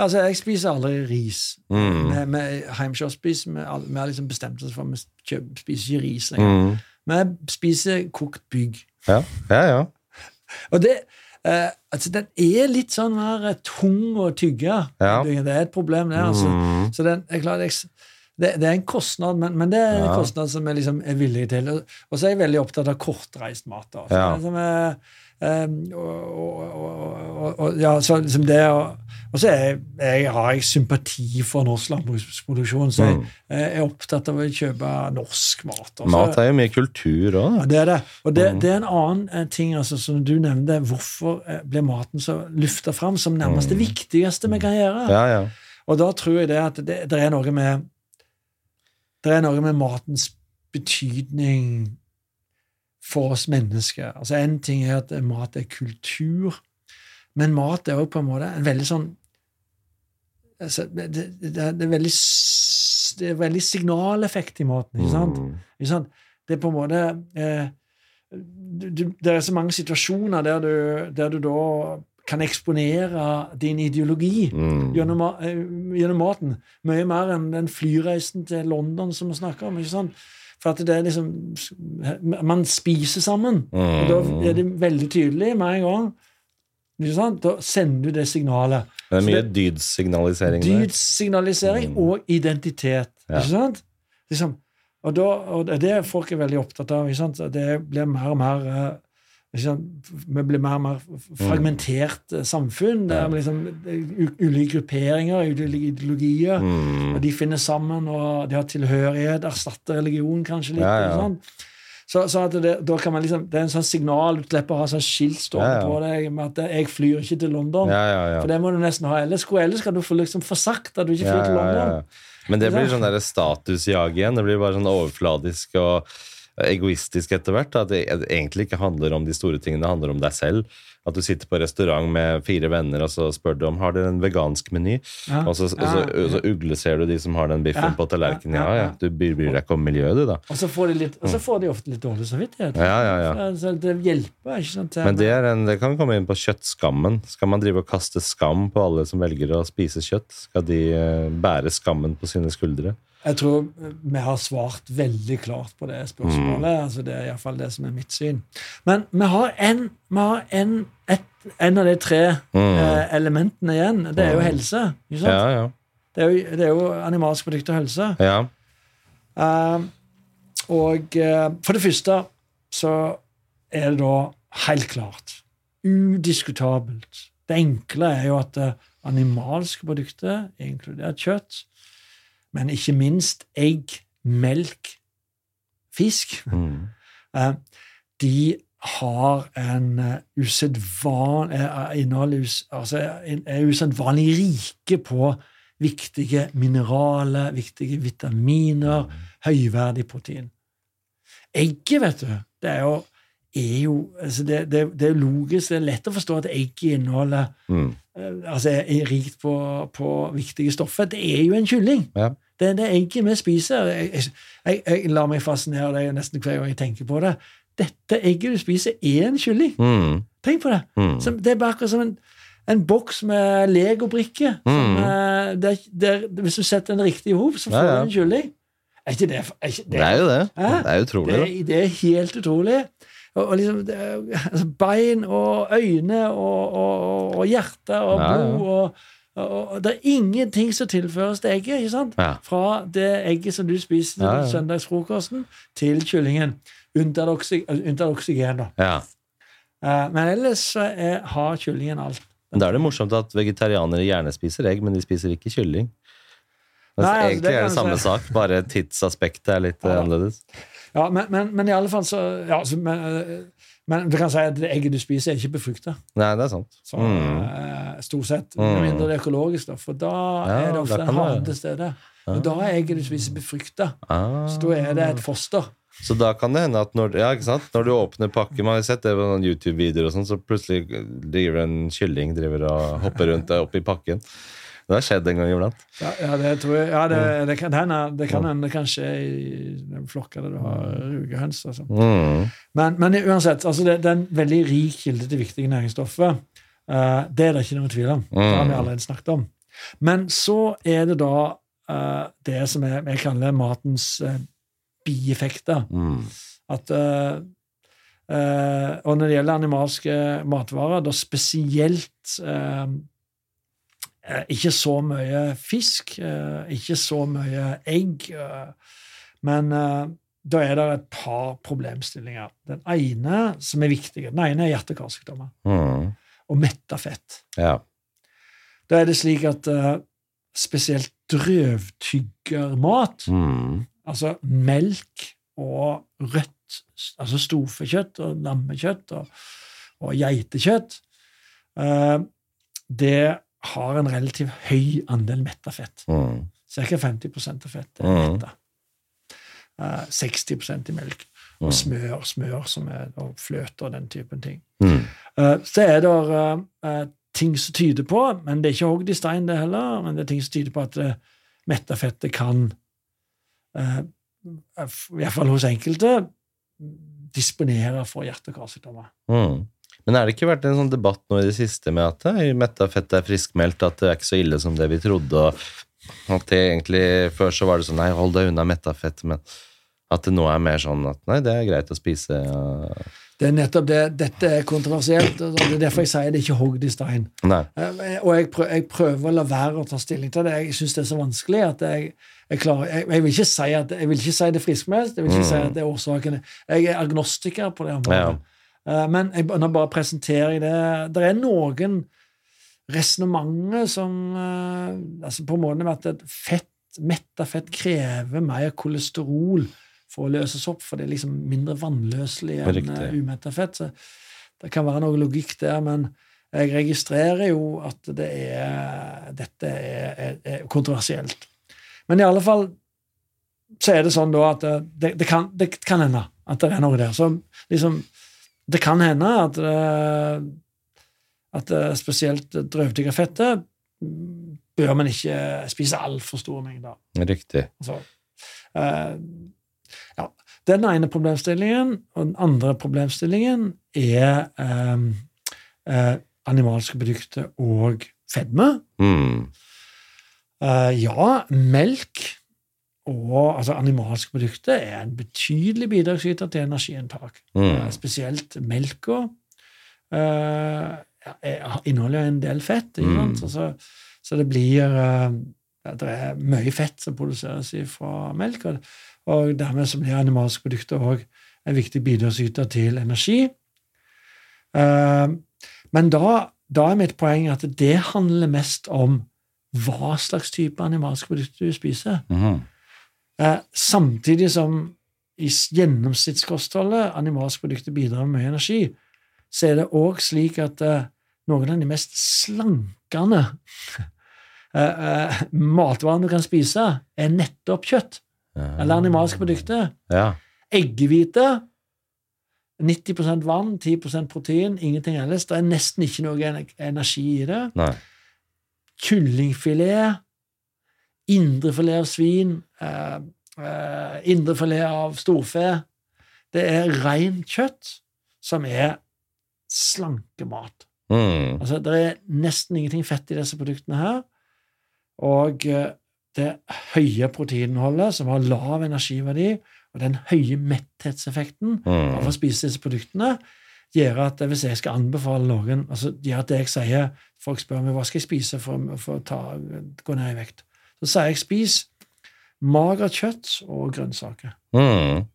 Altså, Jeg spiser aldri ris. Mm. Med, med Heimkjøttspis vi har liksom bestemt oss for at vi spiser ikke ris lenger. Mm. Men jeg spiser kokt bygg. Ja, ja, ja. Og det, eh, altså, den er litt sånn mer eh, tung å tygge. Ja. Det er et problem, det. altså. Mm. Så den, klarer, jeg, det, det, er en kostnad, men, men det er en ja. kostnad som jeg liksom er villig til. Og så er jeg veldig opptatt av kortreist mat. Da. Ja. Er, som og, og, ja, så liksom det Og så er jeg, har jeg sympati for norsk landbruksproduksjon, så jeg, jeg, er opptatt av å kjøpe norsk mat. Også. Mat er jo mye kultur òg. Ja, det er det. Og det, mm. det, er en annen eh, ting altså, som du nevnte. Hvorfor eh, blir maten så lufta fram som nærmest det mm. viktigste vi kan gjøre? Ja, ja. Og da tror jeg det at det, det er noe med det er noe med matens betydning for oss mennesker. Altså En ting er at mat er kultur, men mat er også på en måte en veldig sånn altså, det, det, det, er veldig, det er veldig signaleffekt i maten. ikke sant? Mm. Ikke sant? Det er på en måte eh, du, Det er så mange situasjoner der du, der du da kan eksponere din ideologi mm. gjennom, uh, gjennom, maten. Mye mer enn den flyreisen til London som vi snakker om. ikke sant? For at det er liksom Man spiser sammen. Mm. og Da mm. er det veldig tydelig med en gang. Ikke sant? Da sender du det signalet. Det er mye dydssignalisering der. Dydssignalisering mm. og identitet. Ja. Ikke sant? Liksom, og, da, og det er folk er veldig opptatt av. Ikke sant? Det blir mer og mer uh, vi blir mer og mer fragmentert eh, samfunn. Det er liksom ulike grupperinger, ulike ideologier. Mm. og De finner sammen, og de har tilhørighet. Erstatter religion kanskje litt. Ja, ja. Så, så det, da kan man liksom, det er en sånn signal du slipper å ha sånn skilt stående ja, på deg med at 'jeg flyr ikke til London'. Ja, For det må du nesten ha. Ellers, ellers kan du få liksom sagt at du ikke flyr til London. Men det blir sånn statusjag igjen. Det blir bare sånn overfladisk og egoistisk etter hvert. At det egentlig ikke handler om de store tingene, det handler om deg selv. At du sitter på restaurant med fire venner, og så spør du om har dere en vegansk meny. Ja. Og, så, og, så, så ugleser du de som har den biffen ja. på tallerkenen. Ja, ja, Du bryr deg ikke om miljøet, du, da. Og så får de, litt, og så får de ofte litt dårlig samvittighet. Ja, ja, ja. Så det hjelper ikke sant? Men det, en, det, kan komme inn på kjøttskammen. Skal man drive og kaste skam på alle som velger å spise kjøtt? Skal de eh, bære skammen på sine skuldre? Jeg tror vi har svart veldig klart på det spørsmålet. Mm. altså Det er iallfall det som er mitt syn. Men vi har en, vi har en, et, en av de tre mm. eh, elementene igjen. Det er jo mm. helse. ikke sant? Ja, ja. Det, er jo, det er jo animalsk produkter og helse. Ja. Uh, og uh, for det første så er det da helt klart, udiskutabelt Det enkle er jo at uh, animalske produkter, inkludert kjøtt, men ikke minst egg, melk, fisk. Mm. Eh, de har en eh, usedvanlig eh, innhold altså er usedvanlig rike på viktige mineraler, viktige vitaminer, mm. høyverdig protein. Egget, vet du, det er jo er jo altså det, det, det er logisk, det er lett å forstå at egget inneholder Mm. Eh, altså er rikt på, på viktige stoffer. Det er jo en kylling. Ja. Det er det egget vi spiser. Jeg, jeg, jeg, lar meg fascinere det nesten hver gang jeg tenker på det. Dette egget du spiser, er en kylling. Mm. Tenk på det. Mm. Som, det er bare akkurat som en, en boks med legobrikker. Mm. eh, der- der- Hvis du setter den riktig i hop, så får Ja, ja. du en kylling. Er ikke det, er ikke Det er jo det. Hæ? Det er utrolig. det, det er helt utrolig. Og, og liksom, det, altså, bein og øyne og, og, og, hjerte og blod og, og, Det er ingenting som tilføres til egget. ikke sant? Ja. Fra det egget som du spiser Ja, ja. søndagsfrokosten, til kyllingen. Unntatt oksy, oksygen, da. Ja. Eh, men ellers er, har kyllingen alt. Da er det morsomt at vegetarianere gjerne spiser egg, men de spiser ikke kylling. Mens Nei, altså, det egentlig er det samme sak, bare tidsaspektet er litt annerledes. Ja, men, men, men i alle fall så ja, så, men, eh, men du kan si at det egget du spiser, er ikke befrukta. Nei, det er sant. Så, Mm. eh, stort sett. Mm. Med mindre det er økologisk, da, for da Ja, er det ofte hane til stede. Og da er egget du spiser, befrukta. Ah. Så da er det et foster. Så da kan det hende at når, ja, når du åpner pakken Man har sett det på noen YouTube-videoer, og sånn, så plutselig driver en kylling driver og hopper rundt oppi pakken. Det har skjedd en gang iblant. Ja, ja, det tror jeg. Ja, det, det kan hende det kan hende kanskje i den flokka der du har rugehøns. Altså. Mm. Men, men uansett, altså det, det er en veldig rik kilde til viktige næringsstoffer. Uh, det er det ikke noen tvil om. Det har vi Mm. allerede snakket om. Men så er det da uh, det som jeg, jeg kaller matens uh, bieffekter. Mm. At, og når det gjelder animalske matvarer, da spesielt ikke så mye fisk, eh, ikke så mye egg, eh, men eh, da er det et par problemstillinger. Den ene som er viktig, den ene er hjerte-karsykdommer Mm. og metta fett. Ja. Da er det slik at eh, spesielt drøvtyggermat Mm. Altså melk og rødt, altså storfekjøtt og lammekjøtt og, og geitekjøtt, eh, det har en relativt høy andel metta fett. Mm. Ca. 50% av fett er Mm. metta. Eh, 60% i melk. Mm. Og smør, smør som er, og fløte og den typen ting. Mm. Uh, så er det uh, ting som tyder på, men det er ikke hogd i stein, det heller, men det er ting som tyder på at uh, metta fettet kan, uh, i hvert fall hos enkelte, disponere for hjerte- og karsykdommer. Mm. Men er det ikke vært en sånn debatt nå i det siste med at eh, metta fett er friskmeldt, at det er ikke så ille som det vi trodde, og at det egentlig Før så var det sånn nei, hold deg unna metta fett, men at det nå er mer sånn at nei, det er greit å spise. Ja. Det er nettopp det. Dette er kontroversielt, og det er derfor jeg sier det er ikke hogd i stein. Nei. Eh, Og jeg prøver, jeg prøver å la være å ta stilling til det. Jeg syns det er så vanskelig at jeg, jeg klarer jeg, jeg, vil ikke si at, jeg vil ikke si det friskmeldt, jeg vil ikke Mm. si at det er årsaken. Jeg er agnostiker på det området. Ja. Eh, Men jeg, nå bare presenterer jeg det. Det er noen resonnementer som eh, altså På en måte med at et fett, metta fett krever mer kolesterol for å løses opp, for det er liksom mindre vannløselig enn uh, umetta fett. Så det kan være noe logikk der, men jeg registrerer jo at det er, dette er, er, er kontroversielt. Men i alle fall så er det sånn da at det, det, kan, det kan hende at det er noe der. Så liksom Det kan hende at at spesielt drøvtyggerfettet mm, bør man ikke spise altfor store mengder. Riktig. Altså, eh, ja. Den ene problemstillingen, og den andre problemstillingen, er eh, eh, animalske produkter og fedme. Mm. Eh, ja, melk og altså animalske produkter er en betydelig bidragsyter til energiinntak. Mm. Eh, Spesielt melka uh, er- inneholder en del fett. Mm. Så, så det blir uh, Det er mye fett som produseres fra melk, og, og dermed så blir animalske produkter òg en viktig bidragsyter til energi. Uh, men da, da er mitt poeng at det handler mest om hva slags type animalske produkter du spiser. Mhm. Eh, samtidig som i gjennomsnittskostholdet animalske produkter bidrar med mye energi, så er det òg slik at eh, noen av de mest slankende eh, matvarene du kan spise, er nettopp kjøtt eller animalske produkter. Ja. Eggehvite 90% vann, 10% protein, ingenting ellers. Det er nesten ikke noe energi i det. Nei. Kyllingfilet, indrefilet av svin, eh, eh, indrefilet av storfe. Det er rent kjøtt som er slankemat. Mm. Altså, det er nesten ingenting fett i disse produktene her. Og eh, det høye proteininnholdet, som har lav energiverdi, og den høye metthetseffekten av Mm. å spise disse produktene, gjør at hvis jeg skal anbefale noen altså gjør at det jeg sier, Folk spør meg hva skal jeg spise for, for å ta, gå ned i vekt. Så sier jeg spis magert kjøtt og grønnsaker. Mm.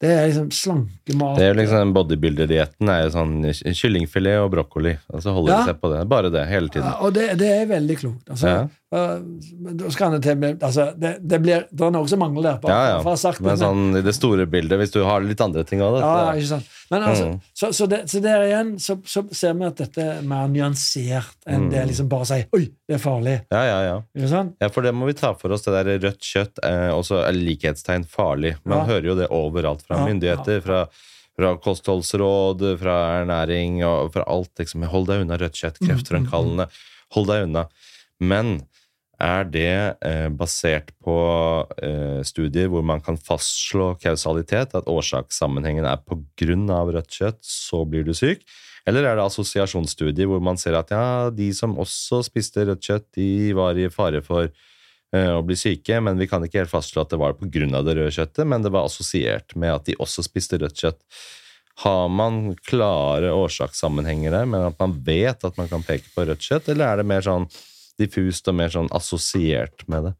Det er liksom slankemat. Det er liksom bodybuilder-dietten er jo sånn kyllingfilet og brokkoli, og så holder Ja. de seg på det. Bare det, hele tiden. Ja, og det, det er veldig klokt. Altså, Ja. Da skal det til altså, det, det, blir, det er noe som mangler der. På, Ja, ja. sagt men, Men sånn i det store bildet, hvis du har litt andre ting òg, Ja, ikke sant. Men altså, Mm. så, så, det, så der igjen så, så ser vi at dette er mer nyansert enn Mm. det liksom bare å si 'oi, det er farlig'. Ja, ja, ja. Ikke sant? Ja, for det må vi ta for oss, det der rødt kjøtt, eh, også likhetstegn farlig. Man Ja. hører jo det overalt fra Ja, myndigheter, fra, fra kostholdsråd, fra ernæring og fra alt. liksom, Hold deg unna rødt kjøtt, Mm, kreftfremkallende. Hold deg unna. Men er det eh, basert på eh, studier hvor man kan fastslå kausalitet, at årsakssammenhengen er av rødt kjøtt, så blir du syk? Eller er det assosiasjonsstudier hvor man ser at ja, de som også spiste rødt kjøtt, de var i fare for eh, å bli syke, men vi kan ikke helt fastslå at det var av det røde kjøttet, men det var assosiert med at de også spiste rødt kjøtt. Har man klare årsakssammenhenger der, men at man vet at man kan peke på rødt kjøtt, eller er det mer sånn diffust og mer sånn assosiert med det?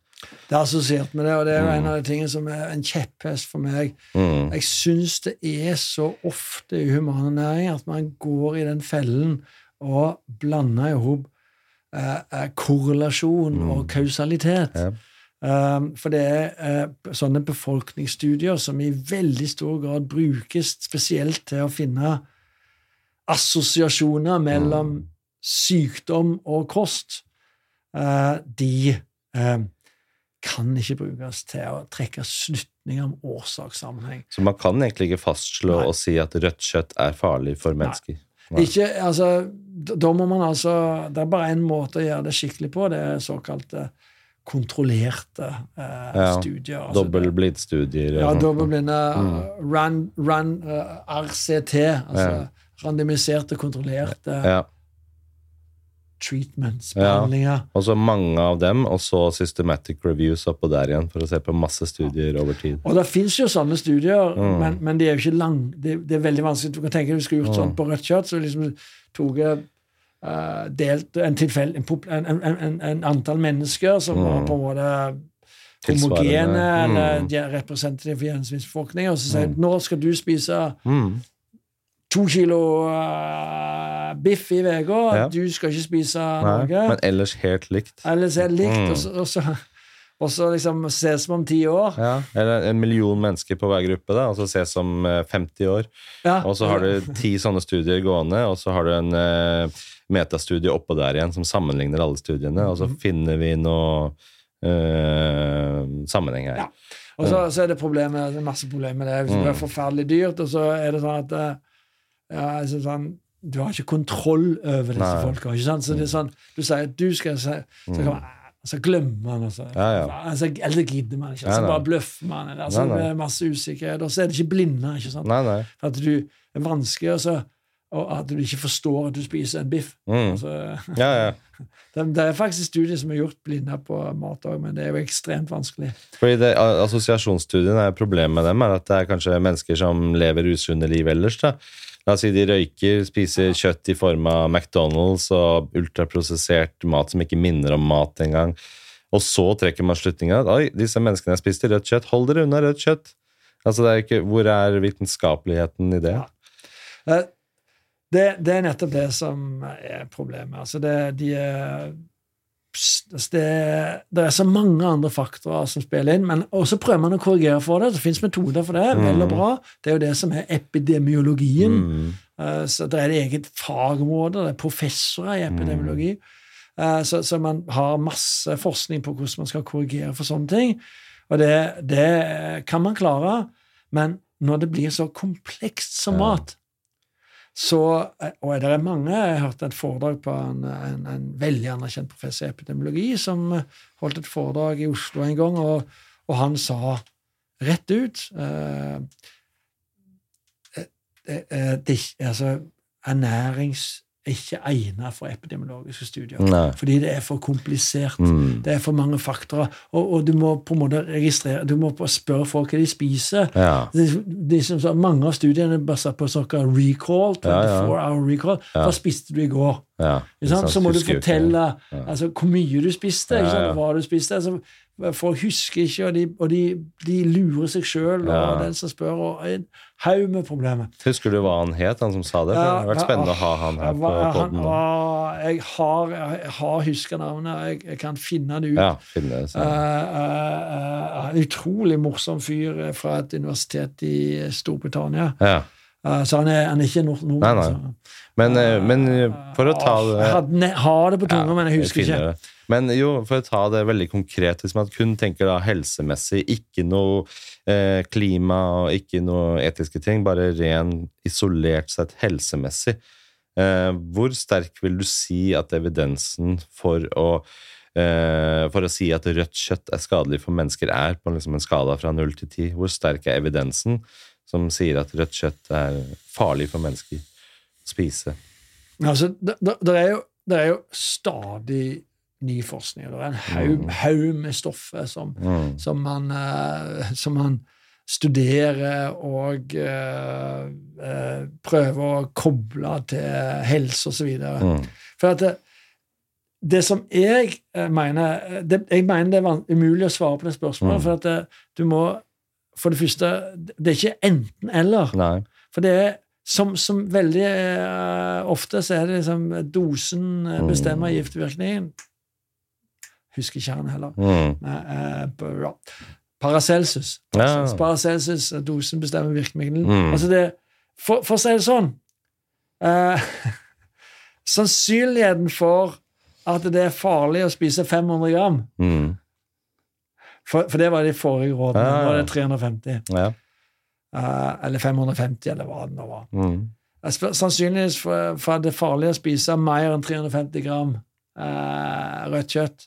Det er assosiert med det, og det er jo Mm. en av de tingene som er en kjepphest for meg. Mm. Jeg syns det er så ofte i humanernæring at man går i den fellen og blander i hop eh, eh, korrelasjon Mm. og kausalitet. Ja. Um, for det er uh, sånne befolkningsstudier som i veldig stor grad brukes spesielt til å finne assosiasjoner mellom Mm. sykdom og kost. Eh, de eh, kan ikke brukes til å trekke slutninger om årsakssammenheng. Så man kan egentlig ikke fastslå Nei. og si at rødt kjøtt er farlig for mennesker. Ikke, altså, da må man altså Det er bare én måte å gjøre det skikkelig på. Det er såkalte kontrollerte eh, Ja, studier. Altså, Dobbeltblindstudier. Ja, dobbeltblinde Mm. ran, ran, eh, RCT, altså randomiserte, kontrollerte Ja. Treatments, Ja. Og så mange av dem, og så systematic reviews oppå der igjen, for å se på masse studier over tid. Og det fins jo sånne studier, Mm. men, men de er jo ikke lang, det, det er veldig vanskelig. Du kan tenke deg du skulle gjort Mm. sånn på rødt kjøtt, så liksom tok jeg uh, delt en, tilfell, en, en, en, antall mennesker som Mm. var på en måte homogene eller Mm. representative for gjennomsnittsbefolkningen, og så sier Mm. nå skal du spise Mm. To kilo uh, biff i uka, Ja. du skal ikke spise Nei, noe. men ellers helt likt. Ellers helt likt, Mm. og så, og så, og så liksom ses vi om ti år. Ja, eller en million mennesker på hver gruppe, da, og så ses om eh, 50 år. Ja. Og så har du ti sånne studier gående, og så har du en uh, metastudie oppå der igjen som sammenligner alle studiene, og så mm. finner vi noe uh, sammenheng her. Ja. Og så, så er det problemet, det er masse problemer med det. Det er Mm. forferdelig dyrt, og så er det sånn at eh, ja, altså sånn, Du har ikke kontroll over disse folka. ikke sant? Så det er sånn, Du sier at du skal si, så, kan man, så glemmer man, altså. Mm. Ja, ja. altså. Eller gidder man ikke. Nei, nei. bare bløffer man. Eller, altså, Nei, er masse usikkerhet. Og så er det ikke blinde. ikke sant? For at du er vanskelig også, og at du ikke forstår at du spiser en biff. Mm. Altså, Ja, ja. det, det er faktisk studier som er gjort blinde på mat òg, men det er jo ekstremt vanskelig. Fordi det, Assosiasjonsstudiene er Problemet med dem er at det er kanskje mennesker som lever usunne liv ellers. da. La oss si de røyker, spiser kjøtt i form av McDonald's og ultraprosessert mat som ikke minner om mat engang. Og så trekker man slutninga oi, disse menneskene spiste rødt kjøtt. Hold dere unna rødt kjøtt! Altså, det er ikke, Hvor er vitenskapeligheten i det? Ja. Eh, Det, det er nettopp det som er problemet. Altså det, de er, det, det er så mange andre faktorer som spiller inn, men også prøver man å korrigere for det. Det fins metoder for det. Vel og Mm. bra. Det er jo det som er epidemiologien. Mm. Eh, Så det er et eget fagområde. Det er professorer i epidemiologi. Eh, Så, så man har masse forskning på hvordan man skal korrigere for sånne ting. Og det, det kan man klare, men når det blir så komplekst som mat så, Og det er mange Jeg hørte et foredrag på en, en, en veldig anerkjent professor i epidemiologi som eh, holdt et foredrag i Oslo en gang, og, og han sa rett ut eh, eh, eh, det, altså, Ernærings er ikke egnet for epidemiologiske studier. Nei. Fordi det er for komplisert. Mm. Det er for mange faktorer. Og, og du må på en måte registrere, du må spørre folk hva de spiser. Ja. Det, det som, så mange av studiene er basert på såkalt recall. 24 Ja, ja. hour recall. Ja. Hva spiste du i går? ja. Ikke sant? Så må du fortelle altså, hvor mye du spiste, hva du spiste. Altså, folk husker ikke, og de, og de, de lurer seg sjøl, og den som spør, og haug med problemer. Husker du hva han het, han som sa det? For det har vært spennende å ha han her på poden. Jeg har, jeg har huska navnet, jeg, jeg kan finne det ut. Ja, finne uh, uh, eh, utrolig morsom fyr fra et universitet i Storbritannia. Ja. Eh, så han er, han er ikke nord Nei, nei. altså. Men, eh, men eh, for å ta det har det på tunga, men jeg husker ikke. det. Men jo, for å ta det veldig konkret, hvis man kun tenker da helsemessig, ikke noe eh, klima og ikke noe etiske ting, bare ren isolert sett helsemessig. Eh, hvor sterk vil du si at evidensen for å eh, for å si at rødt kjøtt er skadelig for mennesker, er på liksom en skala fra 0 til 10? Hvor sterk er evidensen som sier at rødt kjøtt er farlig for mennesker å spise? Altså, det, det, det, er jo, det er jo stadig ny forskning. Det er en haug, Mm. haug med stoffer som, Mm. som, man, eh, som man studerer og eh, eh, prøver å koble til helse osv. Mm. For at det, det som jeg eh, mener det, Jeg mener det er umulig å svare på det spørsmålet. Mm. For at det, du må For det første Det er ikke enten-eller. For det er som, som veldig uh, ofte så er det liksom dosen eh, bestemmer Mm. giftvirkningen. Husker ikke han heller. Mm. Uh, eh, ja. Paracelsus. Ja. Paracelsus, eh, dosen bestemmer virkemiddelet. Mm. Altså det, for, for å si det sånn uh, Sannsynligheten for at det er farlig å spise 500 gram Mm. For, for det var de forrige rådene. Ja. Nå er det 350. Ja. Uh, eller 550, eller hva det nå var. Mm. Sannsynligvis for, for at det er farlig å spise mer enn 350 gram uh, rødt kjøtt.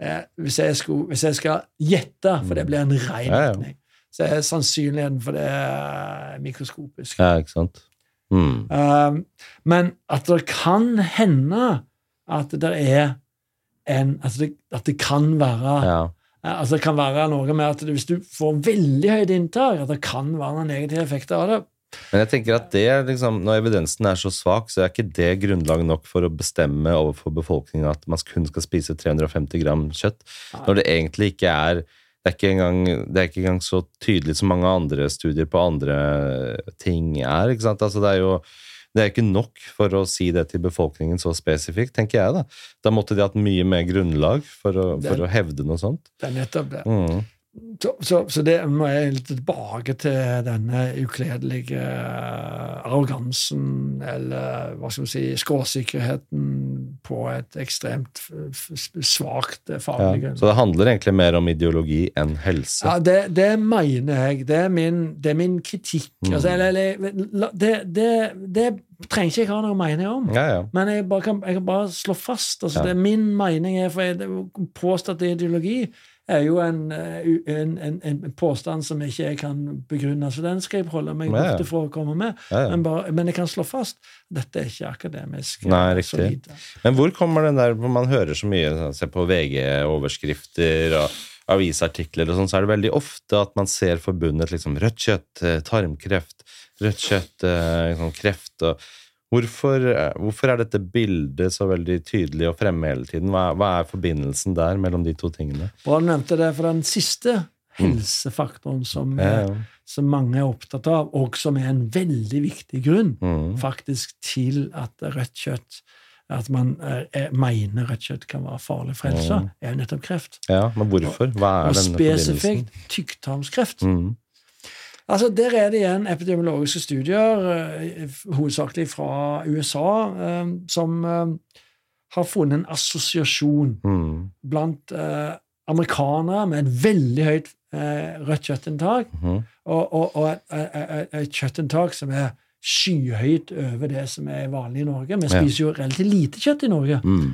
Eh, hvis, jeg skulle, hvis jeg skal gjette, for det blir en ren Ja, ja. så er sannsynligheten for det eh, mikroskopisk. ja, ikke sant? Mm. Um, men at det kan hende at det er en At det, at det kan være Ja. Altså det kan være noe med at hvis du får veldig høyt inntak, at det kan være noen negative effekter av det. Men jeg tenker at det liksom, når evidensen er så svak, så er ikke det grunnlag nok for å bestemme overfor befolkningen at man kun skal spise 350 gram kjøtt, når det egentlig ikke er det er, ikke engang, det er ikke engang så tydelig som mange andre studier på andre ting er. ikke sant? Altså det er jo det er ikke nok for å si det til befolkningen så spesifikt, tenker jeg. Da Da måtte de hatt mye mer grunnlag for å, for å hevde noe sånt. Det er nettopp det. Mm. Så, så, så det må jeg litt tilbake til denne ukledelige eh, arrogansen, eller hva skal vi si, skråsikkerheten på et ekstremt svakt faglig grunnlag. Ja. Så det handler egentlig mer om ideologi enn helse. Ja, det, det mener jeg. Det er min, det er min kritikk. Mm. Altså, eller, eller, det, det, det trenger ikke jeg ha noe mening om. Ja, ja. Men jeg, kan, jeg kan bare slå fast altså Ja. det er Min mening er for jeg, det, Påstått ideologi er jo en, eh, en, en, en påstand som ikke jeg kan begrunne, så den skal jeg holde meg Ja, ja. borte fra å komme med. Ja. Men, bare, men jeg kan slå fast dette er ikke akademisk eh, Nei, riktig. solid. Men hvor kommer den der hvor man hører så mye sånn, Se på VG-overskrifter og avisartikler og sånn, så er det veldig ofte at man ser forbundet liksom rødt kjøtt, eh, tarmkreft, rødt kjøtt, eh, sånn kreft og Hvorfor, eh, hvorfor er dette bildet så veldig tydelig og fremme hele tiden? Hva hva er forbindelsen der mellom de to tingene? Bra du nevnte det, for den siste helsefaktoren som, Mm. Ja, eh, som mange er opptatt av, og som er en veldig viktig grunn Mm. faktisk til at rødt kjøtt at man eh, er- mener rødt kjøtt kan være farlig for helsa, Mm. er jo nettopp kreft. ja, men hvorfor? Hva er Og denne spesifikt tykktarmskreft. Mm. Altså, Der er det igjen epidemiologiske studier, eh, hovedsakelig fra USA, eh, som eh, har funnet en assosiasjon Mm. blant amerikanere med et veldig høyt rødt kjøttinntak, mm. og, og, og et, et, et, et kjøttinntak som er skyhøyt over det som er vanlig i Norge. Vi spiser jo relativt lite kjøtt i Norge. Mm.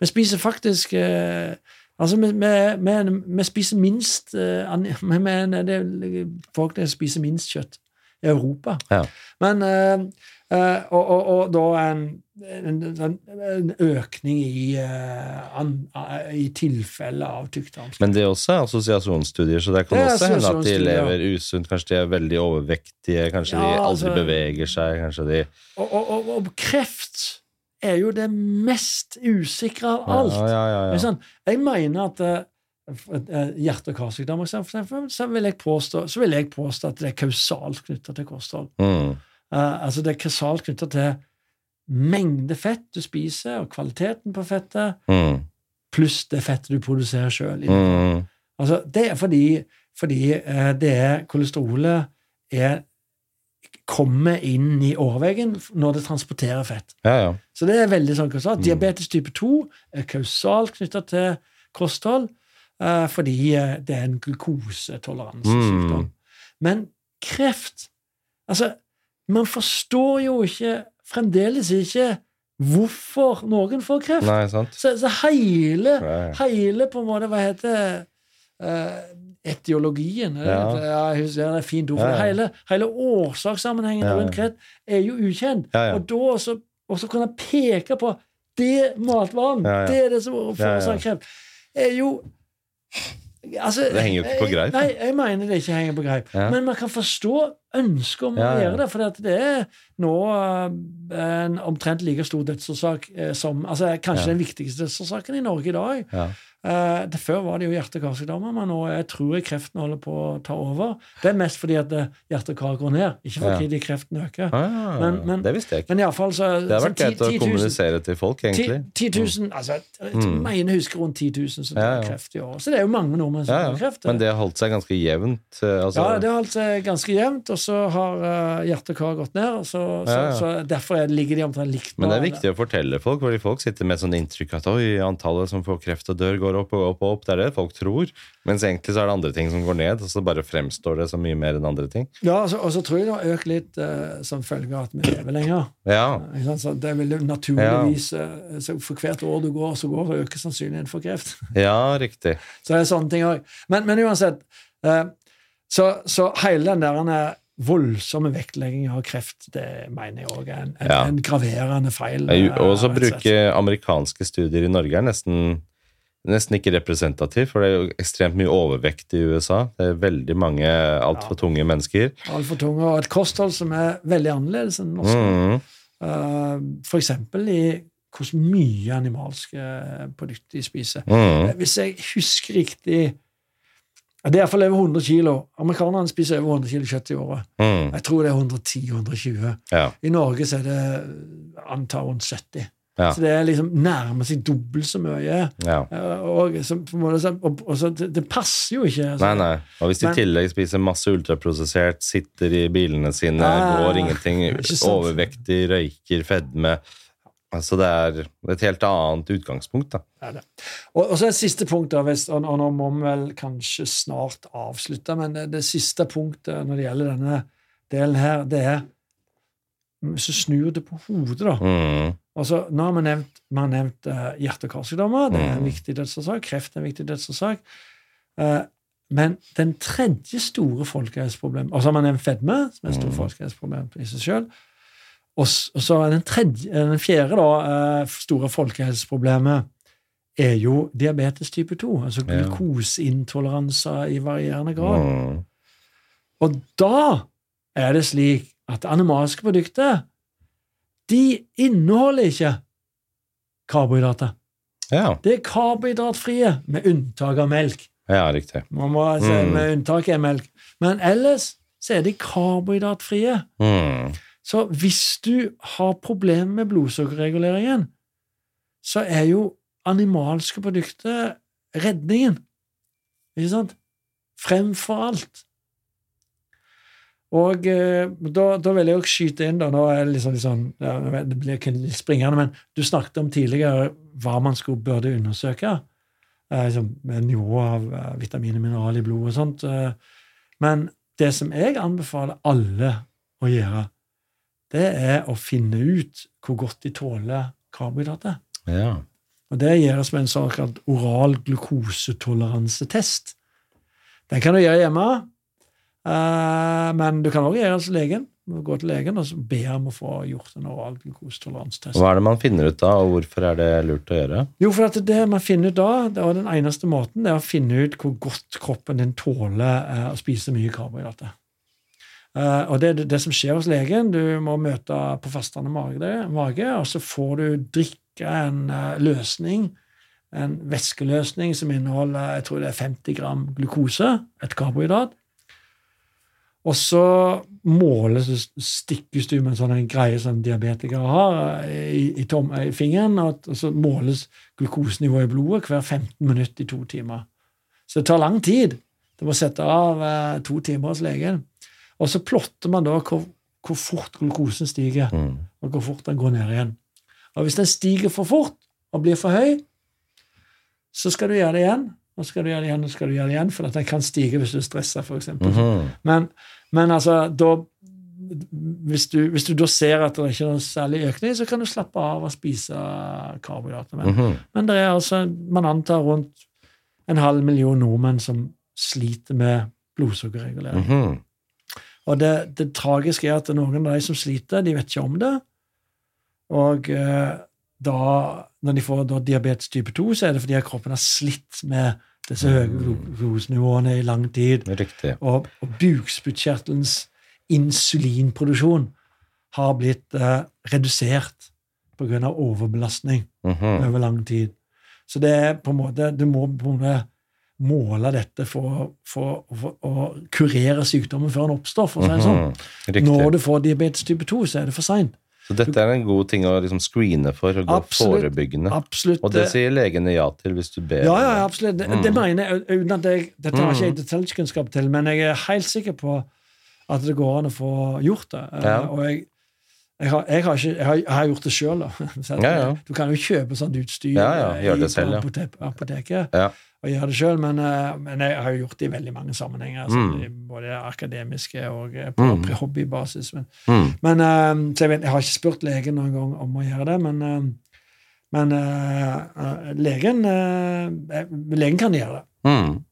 Vi spiser faktisk eh, Altså, vi, vi, vi, vi spiser minst eh, vi, er folk der spiser minst kjøtt i Europa. Ja. Men eh, eh, og, og, og da en, en, en, økning i, eh, an, i tilfeller av tykktarmskreft. Men det er også assosiasjonsstudier, så det kan Det også hende at de lever usunt. Kanskje de er veldig overvektige, kanskje de aldri altså- beveger seg, kanskje de Og, og, og, og kreft er jo det mest usikre av alt. Ja, ja, ja, sånn, jeg mener at eh, eh, hjerte- og karsykdommer for eksempel, så vil, påstå, så vil jeg påstå at det er kausalt knytta til kosthold. Mm. Uh, altså Det er kausalt knytta til mengde fett du spiser, og kvaliteten på fettet, Mm. pluss det fettet du produserer sjøl. Mm. Altså, det er fordi, fordi uh, det er kolesterolet er, kommer inn i årveggen når det transporterer fett. Ja, ja. Så det er veldig sånn kausalt. Diabetes type 2 er kausalt knytta til kosthold eh, fordi eh, det er en glukosetoleranse-sykdom. Mm. Men kreft Altså, man forstår jo ikke fremdeles ikke hvorfor noen får kreft. Nei, sant? Så, så hele, ja. hele på en måte Hva heter det? Etiologien. Ja. Jeg husker det er fint ord. for Ja, det. ja. Hele, hele årsakssammenhengen rundt kreft er jo ukjent. Og da også, også kunne peke på det matvaren, det er det som forårsaker kreft, er jo altså, Det henger jo ikke på greip. Nei, jeg mener det ikke henger på greip. Men man kan forstå ønsket om å gjøre det, for det er nå eh, en omtrent like stor dødsårsak eh, som altså Kanskje den viktigste dødsårsaken i Norge i dag. Ja. Eh, Før var det jo hjerte- og karsykdommer, men nå jeg tror jeg kreften holder på å ta over. Det er mest fordi at eh, hjerte og kar går ned, ikke fordi de kreften øker. Ah, Men- men- det visste jeg ikke. Men iallfall så Det sånn vært greit å 10 kommunisere til folk, egentlig. 10 000, altså, jeg Mm. mener jeg husker rundt 10 000 som Ja, har ja. kreft i år. Så det er jo mange nordmenn som Ja, har kreft. Men det har holdt seg ganske jevnt. eh, Altså, ja, det har holdt seg ganske jevnt, og så har uh, hjerte og kar gått ned. Og så, så, Ja, ja. så derfor er, ligger de omtrent likt. Men det er viktig å fortelle folk, fordi folk sitter med sånn inntrykk at oi, antallet som får kreft og dør, går opp og opp og opp. Det er det folk tror. Mens egentlig så er det andre ting som går ned, og så bare fremstår det så mye mer enn andre ting. Ja, altså, Og så tror jeg det har økt litt uh, som følge av at vi lever lenger. Ja. Uh. Så det vil naturligvis uh, så For hvert år du går, så går, det øker sannsynligheten for kreft. ja, riktig. Så det er sånne ting òg. Men, men uansett så, så hele den der voldsomme vektleggingen av kreft, det mener jeg òg er en, en, Ja. en graverende feil. Og så bruke amerikanske studier i Norge er nesten, nesten ikke representativ, for det er jo ekstremt mye overvekt i USA. Det er veldig mange altfor tunge mennesker. Altfor tunge, og et kosthold som er veldig annerledes enn norsk. Mm. Uh, for eksempel i hvor mye animalske produkter de spiser. Mm. Eh, Hvis jeg husker riktig ja, Det er iallfall over 100 kilo. Amerikanerne spiser over 100 kilo kjøtt i året. Mm. Jeg tror det er 110-120. Ja. I Norge så er det antar rundt 70. Ja. Så det er liksom nærmer seg dobbelt så mye. ja. Eh, Og, så, og, og så, det, det passer jo ikke. altså. Nei, nei. Og hvis de i tillegg spiser masse ultraprosessert, sitter i bilene sine, Ah, går ingenting, overvektig, røyker, fedme Altså det er et helt annet utgangspunkt, da. Er det. Og, og så et siste punkt, da, hvis, og, og nå må vi vel kanskje snart avslutte, men det, det siste punktet når det gjelder denne delen her, det er Hvis du snur det på hodet, da Mm. Altså, Nå har vi nevnt, vi har nevnt uh, hjerte- og karsykdommer. Det er en Mm. viktig dødsårsak. Kreft er en viktig dødsårsak. Uh, men den tredje store folkehelseproblemet Og så har man nevnt fedme, som er et stort Mm. folkehelseproblem i seg sjøl. Og, så den, tredje, eh, den fjerde da, store folkehelseproblemet er jo diabetes type 2, altså glukoseintoleranser i varierende grad. Mm. Og da er det slik at det animalske produkter de inneholder ikke karbohydrater. Ja. Det er karbohydratfrie, med unntak av melk. ja, riktig. Man må si Mm. med unntak av melk. Men ellers så er de karbohydratfrie. Mm. Så hvis du har problemer med blodsukkerreguleringen, så er jo animalske produkter redningen. Ikke sant? Fremfor alt. Og eh, da, da vil jeg også skyte inn da, nå er det sånn, sånn ja, Det blir litt springende, men du snakket om tidligere hva man skulle, burde undersøke. eh, liksom, med nivå av eh, vitamin og mineral i blodet og sånt. Eh, men det som jeg anbefaler alle å gjøre, det er å finne ut hvor godt de tåler karbohydrater. Ja. Og Det gjøres med en såkalt oral glukosetoleransetest. Den kan du gjøre hjemme, eh, men du kan også gjøre det hos legen. Gå til legen og be om å få gjort en oral glukosetoleransetest. Hva er det man finner ut da, og hvorfor er det lurt å gjøre? Jo, for at det man finner ut da, det er den eneste måten, det er å finne ut hvor godt kroppen din tåler eh, å spise mye karbohydrater. Uh, og det er det, det som skjer hos legen. Du må møte på fastende mage, mage og så får du drikke en uh, løsning, en væskeløsning som inneholder jeg tror det er 50 gram glukose, et karbohydrat. Og så måles stikkes du med en sånn greie som diabetikere har eh, i, i, tom, i fingeren, og, og så måles glukosenivået i blodet hver 15 minutter i to timer. Så det tar lang tid. Du må sette av eh, to timer hos legen. Og så plotter man da hvor, hvor fort glukosen stiger, Mm. og hvor fort den går ned igjen. Og hvis den stiger for fort og blir for høy, så skal du gjøre det igjen. Og så skal du gjøre det igjen, og så skal du gjøre det igjen, for at den kan stige hvis du stresser, f.eks. Mhm. Men, men altså, da hvis du, hvis du da ser at det ikke er noe særlig økning, så kan du slappe av og spise karbohydrater. Men, Mhm. men det er altså, man antar rundt en halv million nordmenn som sliter med blodsukkerregulering. Mhm. Og det, det tragiske er at noen av de som sliter, de vet ikke om det. Og eh, da, når de får da, diabetes type 2, så er det fordi kroppen har slitt med disse høye glukosenivåene i lang tid. Riktig. Og, og bukspyttkjertelens insulinproduksjon har blitt eh, redusert pga. overbelastning Mhm. over lang tid. Så det er på en måte, du må på en måte måle dette for, for, for å kurere sykdommen før den oppstår. for å si det sånn. Mm -hmm. Når du får diabetes type 2, så er det for seint. Så dette er en god ting å liksom screene for, og gå Absolutt. forebyggende. Absolutt. Og det sier legene ja til hvis du ber. ja, ja, absolutt. Mm. det mener jeg, uten at jeg, Dette har ikke jeg ikke detaljkunnskap til, men jeg er helt sikker på at det går an å få gjort det. Eh, Ja. Og jeg, jeg, har, jeg, har ikke, har, jeg har gjort det sjøl, da. Ja, ja. Du kan jo kjøpe sånt utstyr Ja, ja, eh, i- selv, på apoteket Og gjøre det sjøl, men, eh, men jeg har jo gjort det i veldig mange sammenhenger. Altså, Mm. Både akademiske og eh, på Mm. hobbybasis. Men, Mm. men eh, jeg, vet, jeg har ikke spurt legen noen gang om å gjøre det, men, men legen, legen kan gjøre det. Mm.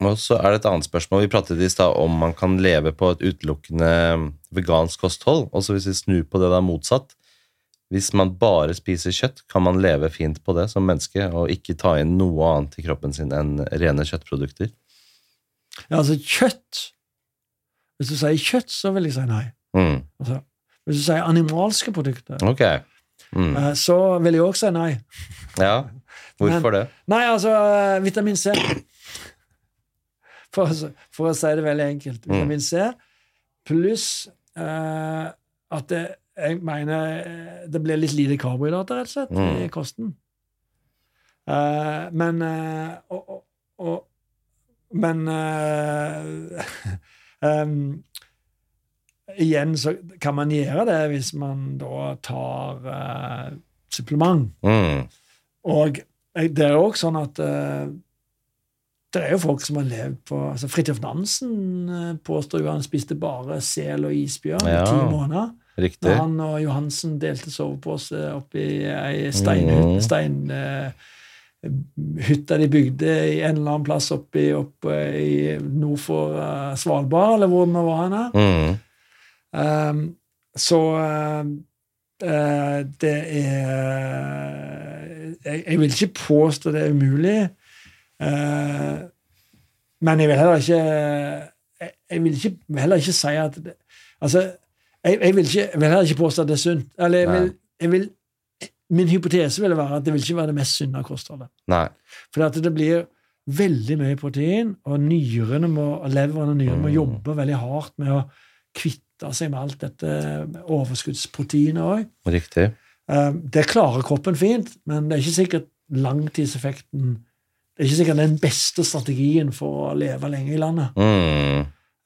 Og så er det et annet spørsmål. Vi pratet i stad om man kan leve på et utelukkende vegansk kosthold. Også hvis vi snur på det da motsatt. Hvis man bare spiser kjøtt, kan man leve fint på det som menneske og ikke ta inn noe annet i kroppen sin enn rene kjøttprodukter. Ja, altså kjøtt Hvis du sier kjøtt, så vil jeg si nei. Mm. Altså, hvis du sier animalske produkter, okay. Mm. eh, så vil jeg også si nei. Ja, hvorfor det? Nei, altså eh, vitamin C. For, for å si det veldig enkelt. Mm. Vitamin C pluss eh, at det, jeg mener eh, det blir litt lite karbohydrater, rett og slett, Mm. i kosten. Uh, men uh, og, og, Men uh, um, Igjen så kan man gjøre det hvis man da tar supplement. Mm. Og det er jo også sånn at det er jo folk som har levd på altså Fridtjof Nansen påstår jo han spiste bare sel og isbjørn i Ja. ti måneder. Riktig. Da han og Johansen delte sovepose oppi ei steinhytte stein eh, hytta de bygde i en eller annen plass oppi, oppe i nord for uh, Svalbard, eller hvor nå var hen. Mm. Um, så uh, uh, det er jeg, jeg vil ikke påstå det er umulig, men jeg vil heller ikke jeg, jeg vil ikke, heller ikke si at det, Altså, jeg, jeg, vil ikke, jeg vil heller ikke påstå at det er sunt. Eller jeg vil, jeg vil, min hypotese vil være at det vil ikke være det mest sunne kostholdet. Nei. For at det blir veldig mye protein, og nyrene må, leveren og nyrene må Mm. jobbe veldig hardt med å kvitte seg med alt dette overskuddsproteinet òg. Riktig. Det klarer kroppen fint, men det er ikke sikkert langtidseffekten Det er ikke sikkert den beste strategien for å leve lenge i landet. Mm.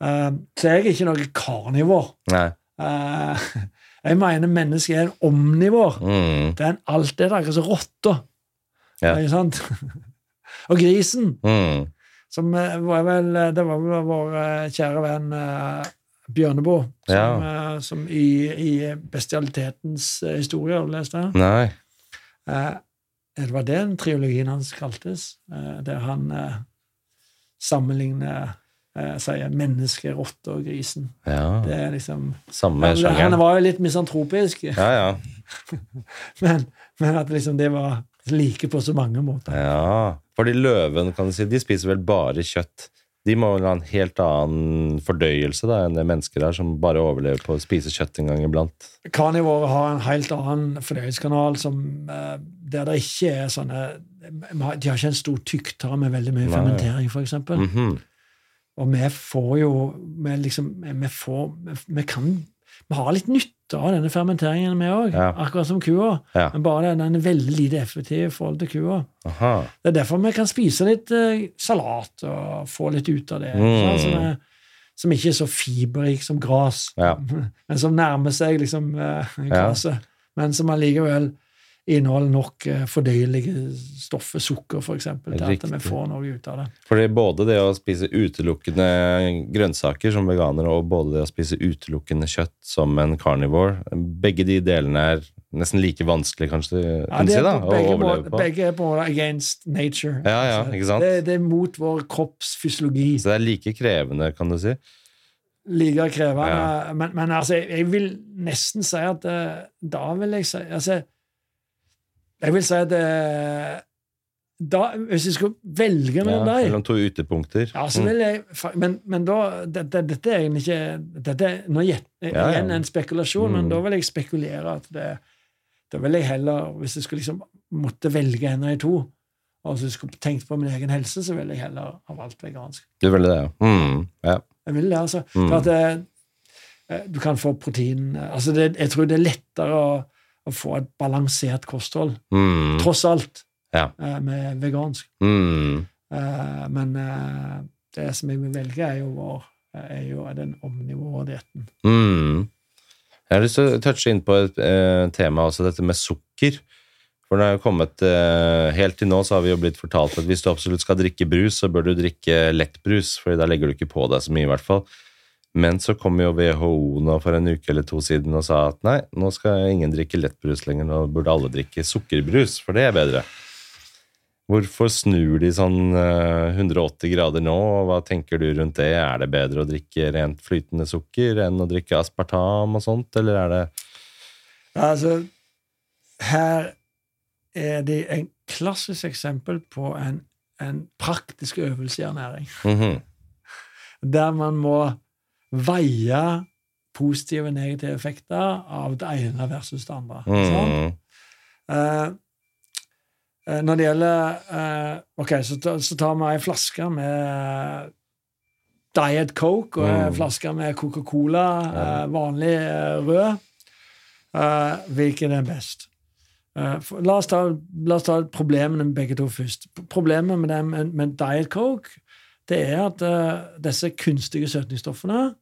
Eh, Så jeg er ikke noe karnivor. Nei. Eh, Jeg mener mennesket er en omnivår. Mm. Det er en alt det der, akkurat som rotter. Ja. Ikke sant? Og grisen, Mm. som eh, var vel Det var vel vår eh, kjære venn eh, Bjørneboe, som, eh, som i, i bestialitetens eh, historie, har du lest det? Nei. Eh, det var den triologien hans kaltes, eh, der han eh, sammenligner eh, sier 'menneske, rotte og grisen. Ja. Det er liksom Samme han, han var jo litt misantropisk, Ja, ja. men, men at liksom det var like på så mange måter. Ja, fordi løven kan du si, de spiser vel bare kjøtt. De må vel ha en helt annen fordøyelse da, enn det mennesker der, som bare overlever på å spise kjøtt en gang iblant. Karnivårer har en helt annen fordøyelseskanal som, eh, der det ikke er sånne De har ikke en stor tykktarm med veldig mye Nei. fermentering, f.eks. eksempel Mhm. Og vi får jo Vi, liksom, vi, får, vi, kan Vi har litt nytte av denne fermenteringen, vi òg. Ja. Akkurat som kua. Ja. Men bare den er veldig lite effektiv i forhold til kua. Aha. Det er derfor vi kan spise litt eh, salat og få litt ut av det. Mm. sånn, som, er, som ikke er så fiberrik som gras, Ja. men som nærmer seg liksom eh, graset. Men som allikevel inneholder nok eh, fordøyelige stoffer, sukker f.eks., til at vi får noe ut av det. Fordi både det å spise utelukkende grønnsaker som veganer, og både det å spise utelukkende kjøtt som en carnivore, begge de delene er nesten like vanskelig, kanskje, Ja, kan si, da, å overleve på. begge er på en måte against nature. Ja, ja, Altså, ikke sant? Det, det er mot vår kropps fysiologi. Så det er like krevende, kan du si. like krevende. Ja. Men, men altså, jeg, jeg vil nesten si at eh, Da vil jeg si altså, Jeg vil si at eh, da, Hvis jeg skulle velge Ja, mellom dem mellom to ytterpunkter. ja, så Mm. vil jeg, men, men da det, det, Dette er egentlig ikke dette er nå ja. igjen en spekulasjon, men Mm. da vil jeg spekulere at det Da vil jeg heller, hvis jeg skulle liksom måtte velge en av de to, og hvis jeg skulle tenkt på min egen helse, så ville jeg heller ha valgt vegansk. Du ville det, ja. Mm. ja. Jeg ville det, altså. Mm. For at eh, du kan få protein eh, altså det, Jeg tror det er lettere å, å få et balansert kosthold, Mm. tross alt, Ja. eh, med vegansk. Mm. Eh, Men eh, det som jeg vil velge, er jo, vår, er jo den omnivådietten. Mm. Jeg har lyst til å touche inn på et eh, tema også, dette med sukker. For det har kommet eh, Helt til nå så har vi jo blitt fortalt at hvis du absolutt skal drikke brus, så bør du drikke lettbrus, for da legger du ikke på deg så mye, i hvert fall. Men så kom jo WHO nå for en uke eller to siden og sa at nei, nå skal ingen drikke lettbrus lenger, nå burde alle drikke sukkerbrus, for det er bedre. Hvorfor snur de sånn eh, 180 grader nå, og hva tenker du rundt det? Er det bedre å drikke rent flytende sukker enn å drikke aspartam og sånt, eller er det Altså, her er det en klassisk eksempel på en, en praktisk øvelse i ernæring. Mhm. der man må veie positive og negative effekter av det ene versus det andre. Mm. Eh, eh, når det gjelder eh, Ok, så, så tar vi ei flaske med Diet Coke og ei Mm. flaske med Coca-Cola, eh, vanlig eh, rød. Eh, hvilken er best? Eh, for, la, oss ta, la oss ta problemene med begge to først. Problemet med, dem, med, med Diet Coke det er at disse kunstige søtningsstoffene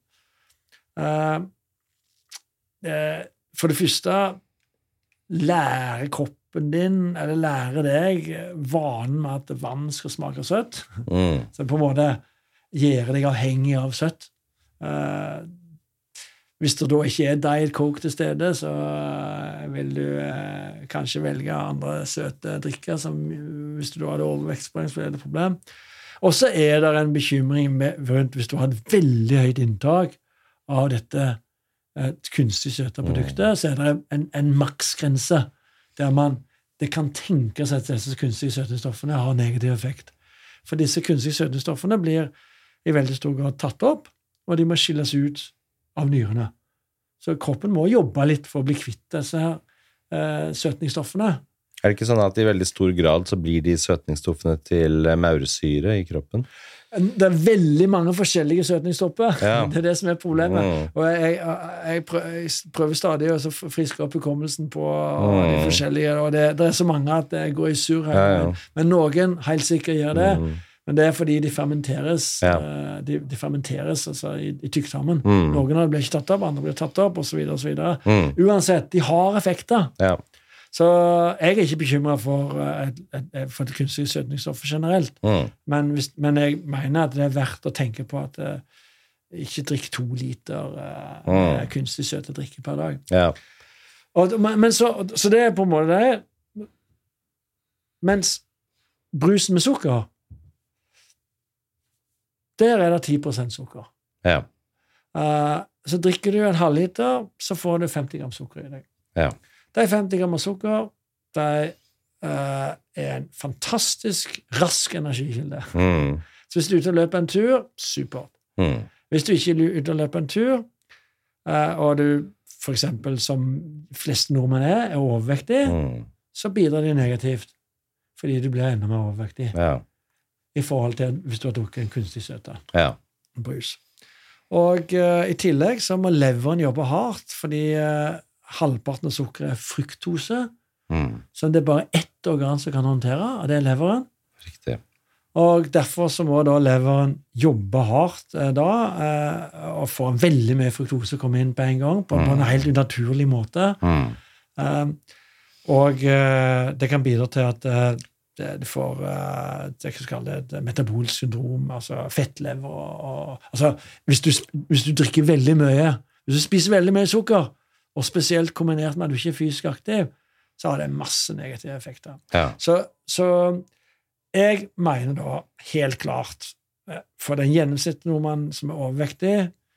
For det første lære kroppen din, eller lære deg, vanen med at vann skal smake søtt. Mm. Så på en måte gjøre deg avhengig av søtt. Eh, hvis det da ikke er Diet Coke til stede, så eh, vil du eh, kanskje velge andre søte drikker, som, hvis du da hadde overvektspoeng, så er det et problem. Og så er det en bekymring med, rundt hvis du har et veldig høyt inntak av dette eh, kunstig søte produktet, så er det en, en maksgrense der man det kan tenkes at disse kunstige søtningsstoffene har negativ effekt. For disse kunstige søtningsstoffene blir i veldig stor grad tatt opp, og de må skilles ut av nyrene. Så kroppen må jobbe litt for å bli kvitt disse her, eh, søtningsstoffene. Er det ikke sånn at i veldig stor grad så blir de søtningsstoffene til eh, maursyre i kroppen? Det er veldig mange forskjellige søtningsstoffer. Ja. Det er det som er problemet. Mm. Og jeg, jeg, prøver, jeg prøver stadig å friske opp hukommelsen på de Mm. forskjellige, og det, det er så mange at jeg går i surr her. Ja, ja. Men noen helt sikkert gjør det. Mm. Men det er fordi de fermenteres Ja. eh, de, de fermenteres altså, i, i tykktarmen. Mm. Noen av dem blir ikke tatt opp, andre blir tatt opp, osv. Mm. Uansett, de har effekter. Så jeg er ikke bekymra for, eh, for det kunstige søtningsstoffet generelt. Mm. Men, hvis, men jeg mener at det er verdt å tenke på at eh, ikke drikk to liter uh, Mm. kunstig søte drikke per dag. Ja. Og, men men så, så det er på en måte det. Mens brusen med sukker Der er det 10 sukker. Ja. Uh, så drikker du en halvliter, så får du 50 gram sukker i deg. Ja. De 50 gram sukker de, eh, er en fantastisk rask energikilde. Mm. Så hvis du er ute og løper en tur, supert. Mm. Hvis du ikke er ute og løper en tur, eh, og du f.eks. som fleste nordmenn er, er overvektig, Mm. så bidrar det negativt. Fordi du blir enda mer overvektig Ja. i forhold til hvis du har drukket en kunstig søte Ja. brus. Og uh, i tillegg så må leveren jobbe hardt, fordi eh, halvparten av sukkeret er fruktose, Mm. som det er bare ett organ som kan håndtere, og det er leveren. Riktig. Og derfor så må da leveren jobbe hardt eh, da, eh, og få veldig mye fruktose komme inn på en gang, på, på en helt unaturlig måte. Mm. Eh, og eh, det kan bidra til at eh, det får eh, det det et metabolsk syndrom, altså fettlever og, og altså, hvis, du, hvis du drikker veldig mye, hvis du spiser veldig mye sukker, og spesielt kombinert med at du ikke er fysisk aktiv, så har det masse negative effekter. Ja. Så, så jeg mener da helt klart eh, for den gjennomsnittlige nordmann som er overvektig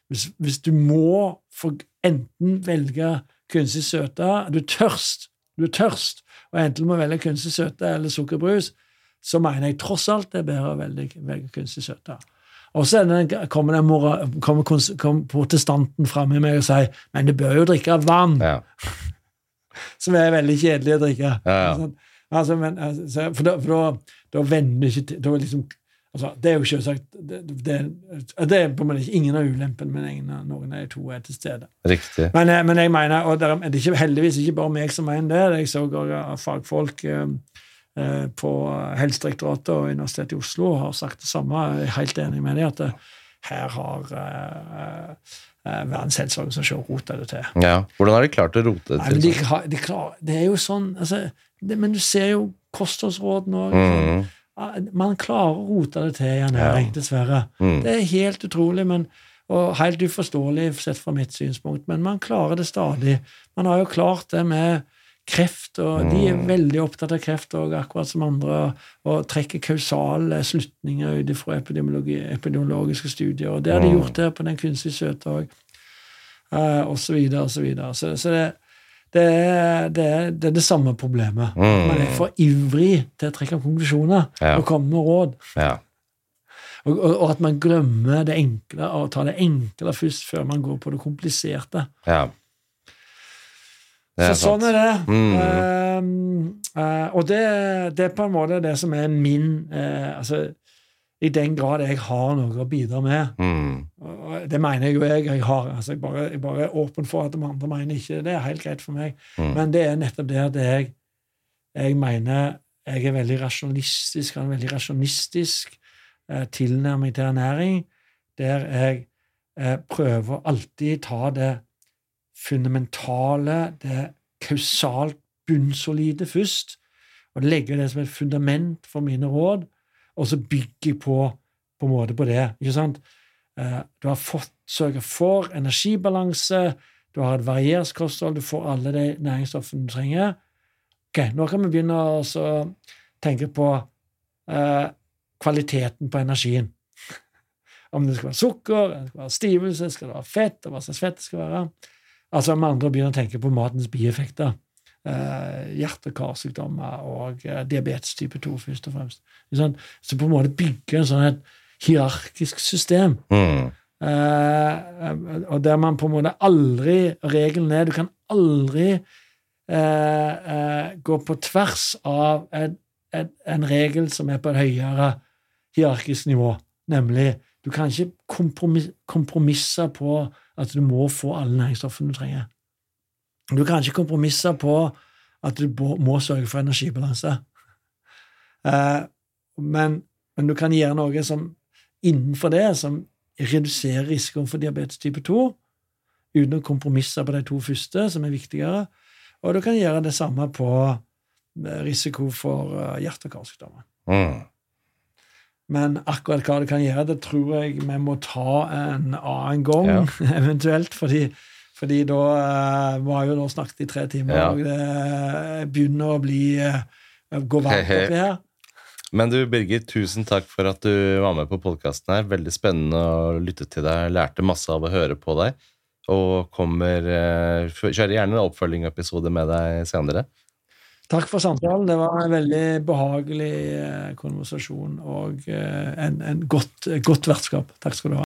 hvis, hvis du må for enten velge kunstig søte Du er tørst, du er tørst, og enten må velge kunstig søte eller sukkerbrus, så mener jeg tross alt det er bedre å velge, velge kunstig søte. Og så er kommer, den mora, kommer, kommer protestanten fram i meg og sier men du bør jo drikke vann, Ja. som er veldig kjedelig å drikke. Ja, Altså, men, altså, for da, for da, da vender ikke til da liksom, altså, Det er jo selvsagt det, det, det er på en måte ingen av ulempene, men ingen av, noen av de to er til stede. Riktig. Men, eh, men jeg mener, og det er heldigvis ikke bare meg som mener det, jeg så også fagfolk eh, på Helsedirektoratet og Universitetet i Oslo har sagt det samme. Jeg er helt enig med dem at det, her har eh, eh, Verdens helseorganisasjon rota det til. Ja. Hvordan har de klart å rote det Nei, men til? de, sånn? de klar, det er jo sånn altså, det, Men du ser jo kostholdsrådene òg. Mm. Man klarer å rote det til i ernæring, dessverre. Mm. Det er helt utrolig men, og helt uforståelig sett fra mitt synspunkt, men man klarer det stadig. Man har jo klart det med kreft, og de er Mm. veldig opptatt av kreft og akkurat som andre, og trekker kausale slutninger ut fra epidemiologiske studier. og Det har de Mm. gjort her på den kunstige søte òg, så videre og så. Så, så det, det, er, det, er, det er det samme problemet. Mm. Man er for ivrig til å trekke konklusjoner Ja. og komme med råd. Ja. Og, og, og at man glemmer det enkle og tar det enkle først før man går på det kompliserte. ja. Så sånn er det. Mm. Uh, uh, og det, det er på en måte det som er min uh, altså, I den grad jeg har noe å bidra med, Mm. det mener jeg jo jeg, jeg har. altså Jeg bare, jeg bare er åpen for at de andre mener ikke det. er helt greit for meg. Mm. Men det er nettopp det at jeg, jeg mener jeg er veldig rasjonistisk, har en veldig rasjonistisk eh, tilnærming til ernæring, der jeg eh, prøver alltid ta det fundamentale, det kausalt bunnsolide først, og legger det som et fundament for mine råd, og så bygger jeg på på en måte på det. ikke sant? Eh, du har fått sørga for energibalanse, du har et variert kosthold, du får alle de næringsstoffene du trenger. Ok, Nå kan vi begynne å tenke på eh, kvaliteten på energien. Om det skal være sukker, det skal være stivelse, skal det være fett, og hva slags fett det skal være. Altså med andre begynner å tenke på matens bieffekter. Eh, hjerte- og eh, diabetes type 2, først og fremst. Sånn. Så på en måte bygge en sånn et hierarkisk system. Mm. Eh, og der man på en måte aldri Regelen er du kan aldri eh, eh, gå på tvers av en, en, en regel som er på et høyere hierarkisk nivå. Nemlig du kan ikke kompromisse på at du må få alle næringsstoffene du trenger. Du kan ikke kompromisse på at du må, sørge for energibalanse. Eh, men, men du kan gjøre noe som innenfor det som reduserer risikoen for diabetes type 2, uten å kompromisse på de to første, som er viktigere. Og du kan gjøre det samme på eh, risiko for eh, hjerte- og karsykdommer. Mm. Men akkurat hva det kan gjøre, det tror jeg vi må ta en annen gang, eventuelt. Fordi, fordi da uh, Vi har jo nå snakket i tre timer, Ja. og det begynner å bli uh, gå varmt oppi her. Men du, Birger, tusen takk for at du var med på podkasten her. Veldig spennende å lytte til deg. Lærte masse av å høre på deg. Og kommer eh, Kjører gjerne en oppfølgingsepisode med deg senere. Takk for samtalen. Det var en veldig behagelig eh, konversasjon og eh, en, en godt, godt vertskap. Takk skal du ha.